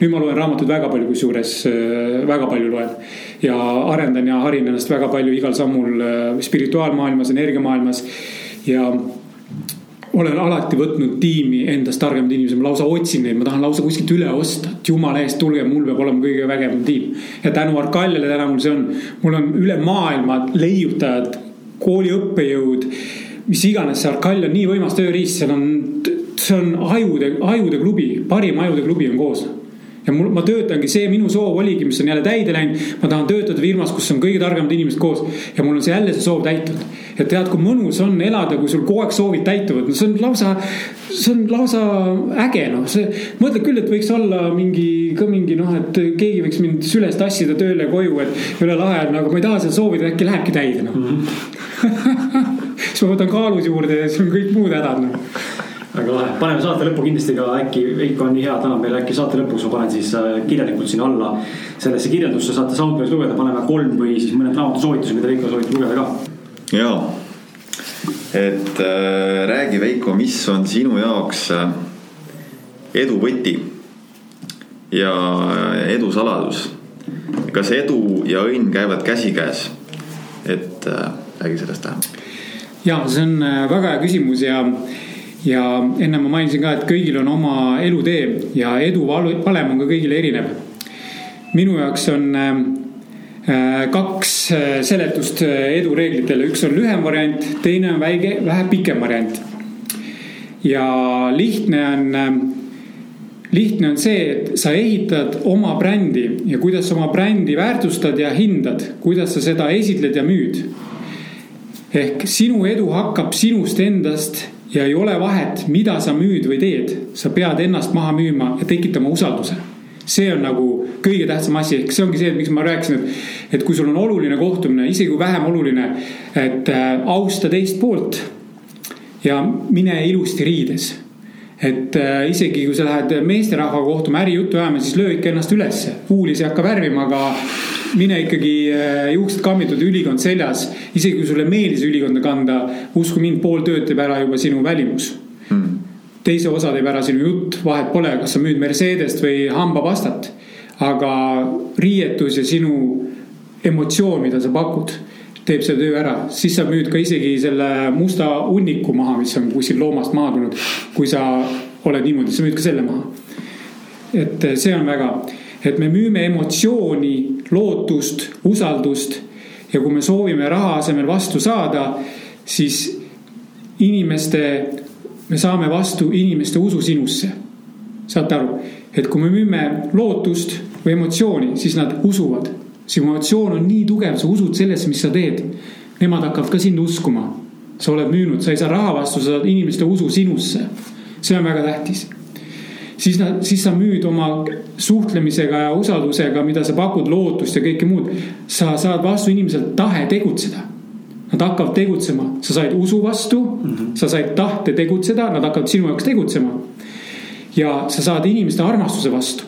nüüd ma loen raamatuid väga palju, kusjuures äh, väga palju loen. Ja arendan ja harin ennast väga palju igal sammul äh, spirituaalmaailmas, energiamaailmas. Ja olen alati võtnud tiimi endast targemad inimesed, ma lausa otsin neid, ma tahan lausa kuskilt üle osta, et jumala eest, tulge, mul peab olema kõige vägevam tiim. ja tänu Arkaljale täna mul see on, mul on üle maailma leiutajad, kooli õppejõud, mis iganes, see Arkalj on. Nii võimas tööriist, seal on, see on ajude, ajude klubi, parim ajude klubi on koos ja mul, ma töötangi, see minu soov oligi, mis on jälle täide läinud. ma tahan töötada firmas, kus on kõige targemad inimesed koos ja mul on see jälle see soov täitunud. ja tead, kui mõnus on elada, kui sul kogu aeg soovid täituvad, no see on lausa, see on lausa äge, noh, see. mõtled küll, et võiks olla mingi, ka mingi noh, et keegi võiks mind süles tassida tööle koju, et üle lahe aga ma ei taha seda soovida, äkki lähebki täide, noh mm -hmm. (laughs) siis ma võtan kaalus juurde ja siis on kõik muud hädad, noh väga lahe, paneme saate lõppu kindlasti ka äkki, Veiko on nii hea, tänab meile äkki saate lõpuks ma panen siis äh, kirjalikult sinna alla. sellesse kirjeldusse saate Soundcloudis lugeda, paneme kolm või siis mõned raamatusoovitused, mida Veiko soovitab lugeda ka. ja, et äh, räägi Veiko, mis on sinu jaoks äh, edu võti ja äh, edu saladus. kas edu ja õnn käivad käsikäes? et äh, räägi sellest vähem. ja see on väga hea küsimus ja ja enne ma mainisin ka, et kõigil on oma elutee ja edu valem on ka kõigil erinev. minu jaoks on äh, kaks seletust edureeglitele, üks on lühem variant, teine on väike, vähe pikem variant. ja lihtne on, lihtne on see, et sa ehitad oma brändi ja kuidas sa oma brändi väärtustad ja hindad, kuidas sa seda esitled ja müüd. ehk sinu edu hakkab sinust endast ja ei ole vahet, mida sa müüd või teed, sa pead ennast maha müüma ja tekitama usalduse. see on nagu kõige tähtsam asi, ehk see ongi see, miks ma rääkisin, et, et kui sul on oluline kohtumine, isegi kui vähem oluline, et äh, austa teist poolt ja mine ilusti riides et äh, isegi kui sa lähed meesterahvaga kohtuma ärijuttu ajama, siis löö ikka ennast ülesse. huulis ei hakka värvima, aga mine ikkagi äh, juuksed kammitud, ülikond seljas. isegi kui sulle meeldis ülikonda kanda, usku mind, pool tööd teeb ära juba sinu välimus hmm.. teise osa teeb ära sinu jutt, vahet pole, kas sa müüd Mercedest või hambapastat. aga riietus ja sinu emotsioon, mida sa pakud teeb selle töö ära, siis sa müüd ka isegi selle musta hunniku maha, mis on kuskil loomast maha tulnud. kui sa oled niimoodi, sa müüd ka selle maha. et see on väga et me müüme emotsiooni, lootust, usaldust. ja kui me soovime raha asemel vastu saada, siis inimeste, me saame vastu inimeste usu sinusse. saate aru, et kui me müüme lootust või emotsiooni, siis nad usuvad. see emotsioon on nii tugev, sa usud sellesse, mis sa teed. Nemad hakkavad ka sind uskuma. sa oled müünud, sa ei saa raha vastu, sa saad inimeste usu sinusse. see on väga tähtis siis nad, siis sa müüd oma suhtlemisega ja usaldusega, mida sa pakud, lootust ja kõike muud. sa saad vastu inimeselt tahe tegutseda. Nad hakkavad tegutsema, sa said usu vastu mm, -hmm. sa said tahte tegutseda, nad hakkavad sinu jaoks tegutsema. ja sa saad inimeste armastuse vastu.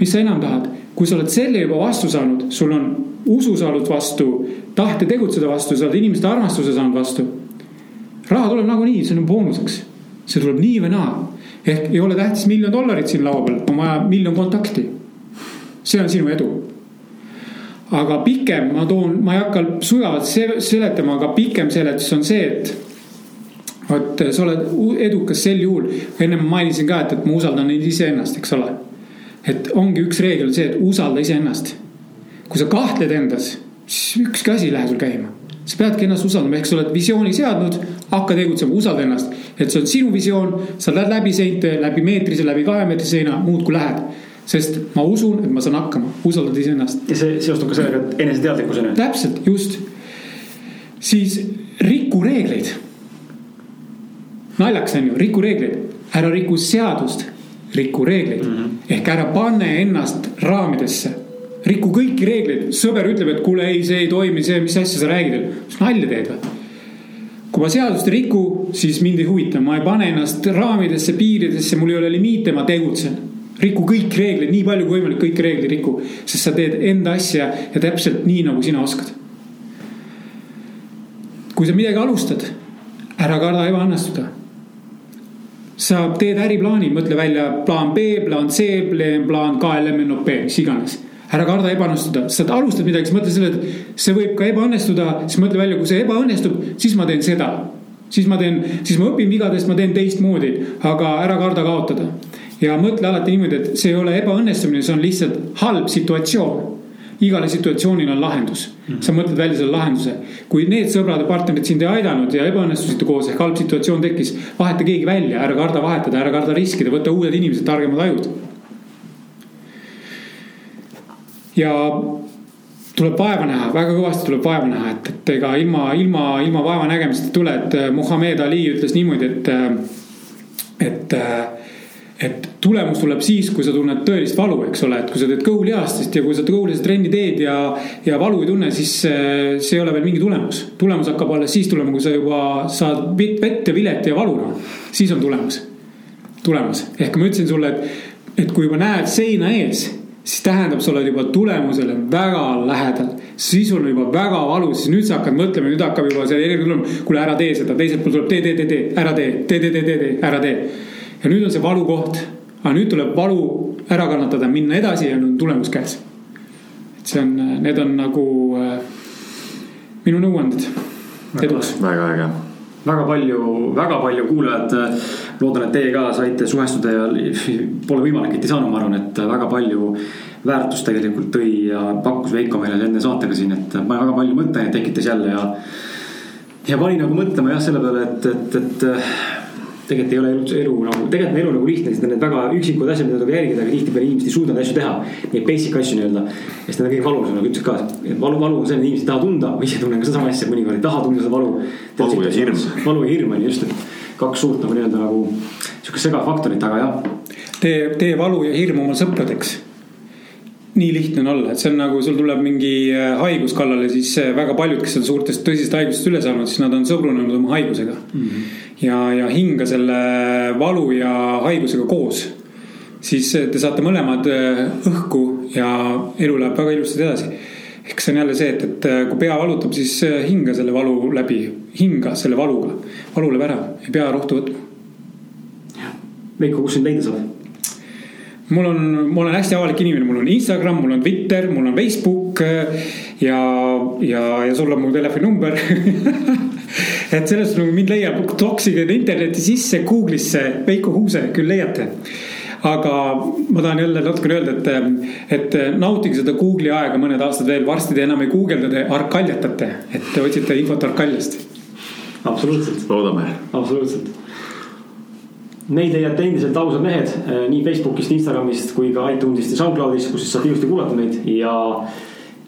mis sa enam tahad, kui sa oled selle juba vastu saanud, sul on usu saanud vastu, tahte tegutseda vastu, sa oled inimeste armastuse saanud vastu. raha tuleb nagunii, see on boonuseks, see tuleb nii või naa ehk ei ole tähtis miljon dollarit siin laua peal, on vaja miljon kontakti. see on sinu edu. aga pikem, ma toon, ma ei hakka sügavalt seletama, aga pikem seletus on see, et vot sa oled edukas sel juhul, ennem mainisin ka, et, et ma usaldan iseennast, eks ole. et ongi üks reegel see, et usalda iseennast. kui sa kahtled endas, siis ükski asi ei lähe sul käima sa peadki ennast usaldama, ehk sa oled visiooni seadnud, hakka tegutsema, usalda ennast. et see on sinu visioon, sa lähed läbi seinte, läbi meetrise, läbi kahemeetrise seina, muudkui lähed. sest ma usun, et ma saan hakkama, usaldad iseennast. ja see seostub ka sellega, et eneseteadlikkus on ju. täpselt, just. siis riku reegleid. naljakas on ju, riku reegleid, ära riku seadust, riku reegleid mm. -hmm. ehk ära pane ennast raamidesse riku kõiki reegleid, sõber ütleb, et kuule, ei, see ei toimi, see, mis asja sa räägid, mis nalja teed või? kui ma seadust ei riku, siis mind ei huvita, ma ei pane ennast raamidesse, piiridesse, mul ei ole limiite, ma tegutsen. riku kõiki reegleid, nii palju kui võimalik, kõiki reegleid riku, sest sa teed enda asja ja täpselt nii, nagu sina oskad. kui sa midagi alustad, ära karda ebaõnnestuda sa teed äriplaani, mõtle välja plaan B, plaan C, plaan KLM-NOP, mis iganes ära karda ebaõnnestuda, sa alustad midagi, siis mõtle selle, et see võib ka ebaõnnestuda, siis mõtle välja, kui see ebaõnnestub, siis ma teen seda. siis ma teen, siis ma õpin vigadest, ma teen teistmoodi, aga ära karda kaotada. ja mõtle alati niimoodi, et see ei ole ebaõnnestumine, see on lihtsalt halb situatsioon igale situatsioonile on lahendus -hmm. sa mõtled välja selle lahenduse. kui need sõbrad ja partnerid sind ei aidanud ja ebaõnnestusite koos ehk halb situatsioon tekkis, vaheta keegi välja, ära karda vahetada, ära karda riskida, võta uued inimesed, targemad ajud ja tuleb vaeva näha, väga kõvasti tuleb vaeva näha, et, et ega ilma, ilma, ilma vaeva nägemiseta ei tule, et äh, Muhamed Ali ütles niimoodi, et, äh, et äh, et tulemus tuleb siis, kui sa tunned tõelist valu, eks ole, et kui sa teed kõhulihastest ja kui sa kõhulihast trenni teed ja, ja valu ei tunne, siis see ei ole veel mingi tulemus. tulemus hakkab alles siis tulema, kui sa juba saad vett ja vilet ja valu, noh. siis on tulemus, tulemas. ehk ma ütlesin sulle, et, et kui juba näed seina ees siis tähendab, sa oled juba tulemusele väga lähedal. siis on juba väga valus, siis nüüd sa hakkad mõtlema, nüüd hakkab juba see energia tulema. kuule, ära tee seda, teiselt poolt tuleb tee, tee, tee, tee, ära tee, tee, tee, tee, tee, tee, ära tee. ja nüüd on see valukoht. aga nüüd tuleb valu ära kannatada, minna edasi ja nüüd on tulemus käes. et see on, need on nagu äh, minu nõuanded eduks. väga äge väga palju, väga palju kuulajad. loodan, et teie ka saite suhestuda ja pole võimalik, et ei saanud, ma arvan, et väga palju väärtust tegelikult tõi ja pakkus Veiko meile enne saatega siin, et väga palju mõtteainet tekitas jälle ja. ja pani nagu mõtlema jah, selle peale, et, et, et tegelikult ei ole elu, elu nagu, tegelikult on elu nagu lihtne, sest need väga üksikud asjad, mida tuleb jälgida, aga tihtipeale inimesed ei suuda neid asju teha. Neid basic asju nii-öelda. ja on kõige valusam, nagu ütlesid ka, valu, valu on see, et inimesed ei taha tunda, ma ise tunnen ka sedasama asja, mõnikord ei taha tunda seda valu. valu ja hirm. valu ja hirm on just, et kaks suurt nagu nii-öelda nagu sihukest segafaktorit, aga jah. tee, tee valu ja hirm oma sõpradeks nii lihtne on olla, et see on nagu sul tuleb mingi äh, haigus kallale, siis äh, väga paljud, kes on suurtest tõsisest haigustest üle saanud, siis nad on sõbrunenud oma haigusega mm. -hmm. Ja, ja hinga selle valu ja haigusega koos. siis äh, te saate mõlemad õhku ja elu läheb väga ilusasti edasi. ehk see on jälle see, et, et kui pea valutab, siis hinga selle valu läbi, hinga selle valuga, valu läheb ära, ei pea rohtu võtma. Veiko, kus sind leida saab? mul on, ma olen hästi avalik inimene, mul on Instagram, mul on Twitter, mul on Facebook ja, ja, ja sul on mu telefoninumber (laughs) et sellest nagu mind leiab, toksige interneti sisse, Google'isse Veiko Huuse, küll leiate aga ma tahan jälle natukene öelda, et, et nautige seda Google'i aega mõned aastad veel, varsti te enam ei guugelda, te arkaljatate, et te otsite infot arkaljast. absoluutselt. loodame. absoluutselt meid leiate endiselt ausad mehed eh, nii Facebookist, Instagramist kui ka iTunesist ja SoundCloudist, kus siis saate ilusti kuulata meid ja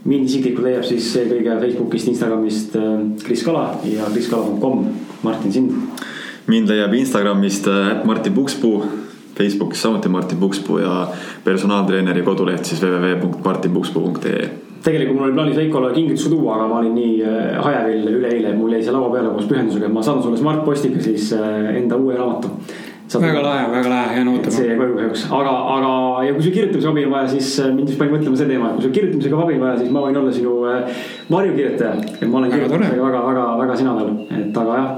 mind isiklikult leiab siis eelkõige Facebookist, Instagramist eh, Kris Kala ja kriskala.com. Martin, sind? mind leiab Instagramist eh, Martin Pukspuu, Facebookis samuti Martin Pukspuu ja personaaltreeneri koduleht siis www.martinpukspuu.ee tegelikult mul oli plaanis Veikole kingituse tuua, aga ma olin nii hajevil üleeile, mul jäi see laua peale koos pühendusega, et ma saadan sulle Smart Postiga siis enda uue raamatu väga lahe, väga lahe, jään ootama. see jäi koju kahjuks, aga, aga ja kui sul kirjutamise abi on vaja, siis äh, mind just pani mõtlema see teema, et kui sul kirjutamisega abi on vaja, siis ma võin olla sinu äh, varjukirjutaja. et ma olen kirjutamisega väga, väga, väga sina peal, et aga jah.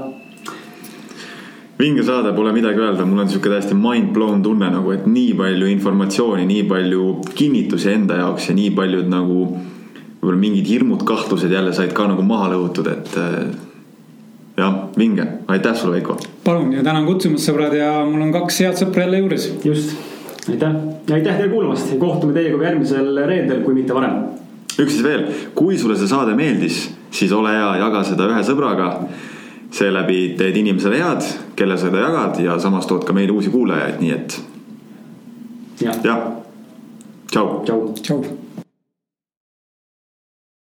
Vinge saade, pole midagi öelda, mul on sihuke täiesti mind blown tunne nagu, et nii palju informatsiooni, nii palju kinnitusi enda jaoks ja nii paljud nagu võib-olla mingid hirmud, kahtlused jälle said ka nagu maha lõhutud, et äh, jah, vinge, aitäh sulle, Veiko. palun ja tänan kutsumast, sõbrad ja mul on kaks head sõpra jälle juures. just, aitäh ja aitäh teile kuulamast ja kohtume teiega ka järgmisel reedel, kui mitte varem. üks siis veel, kui sulle see saade meeldis, siis ole hea, jaga seda ühe sõbraga. seeläbi teed inimesele head, kelle sa seda jagad ja samas tood ka meile uusi kuulajaid, nii et. jah ja.. tšau. tšau. tšau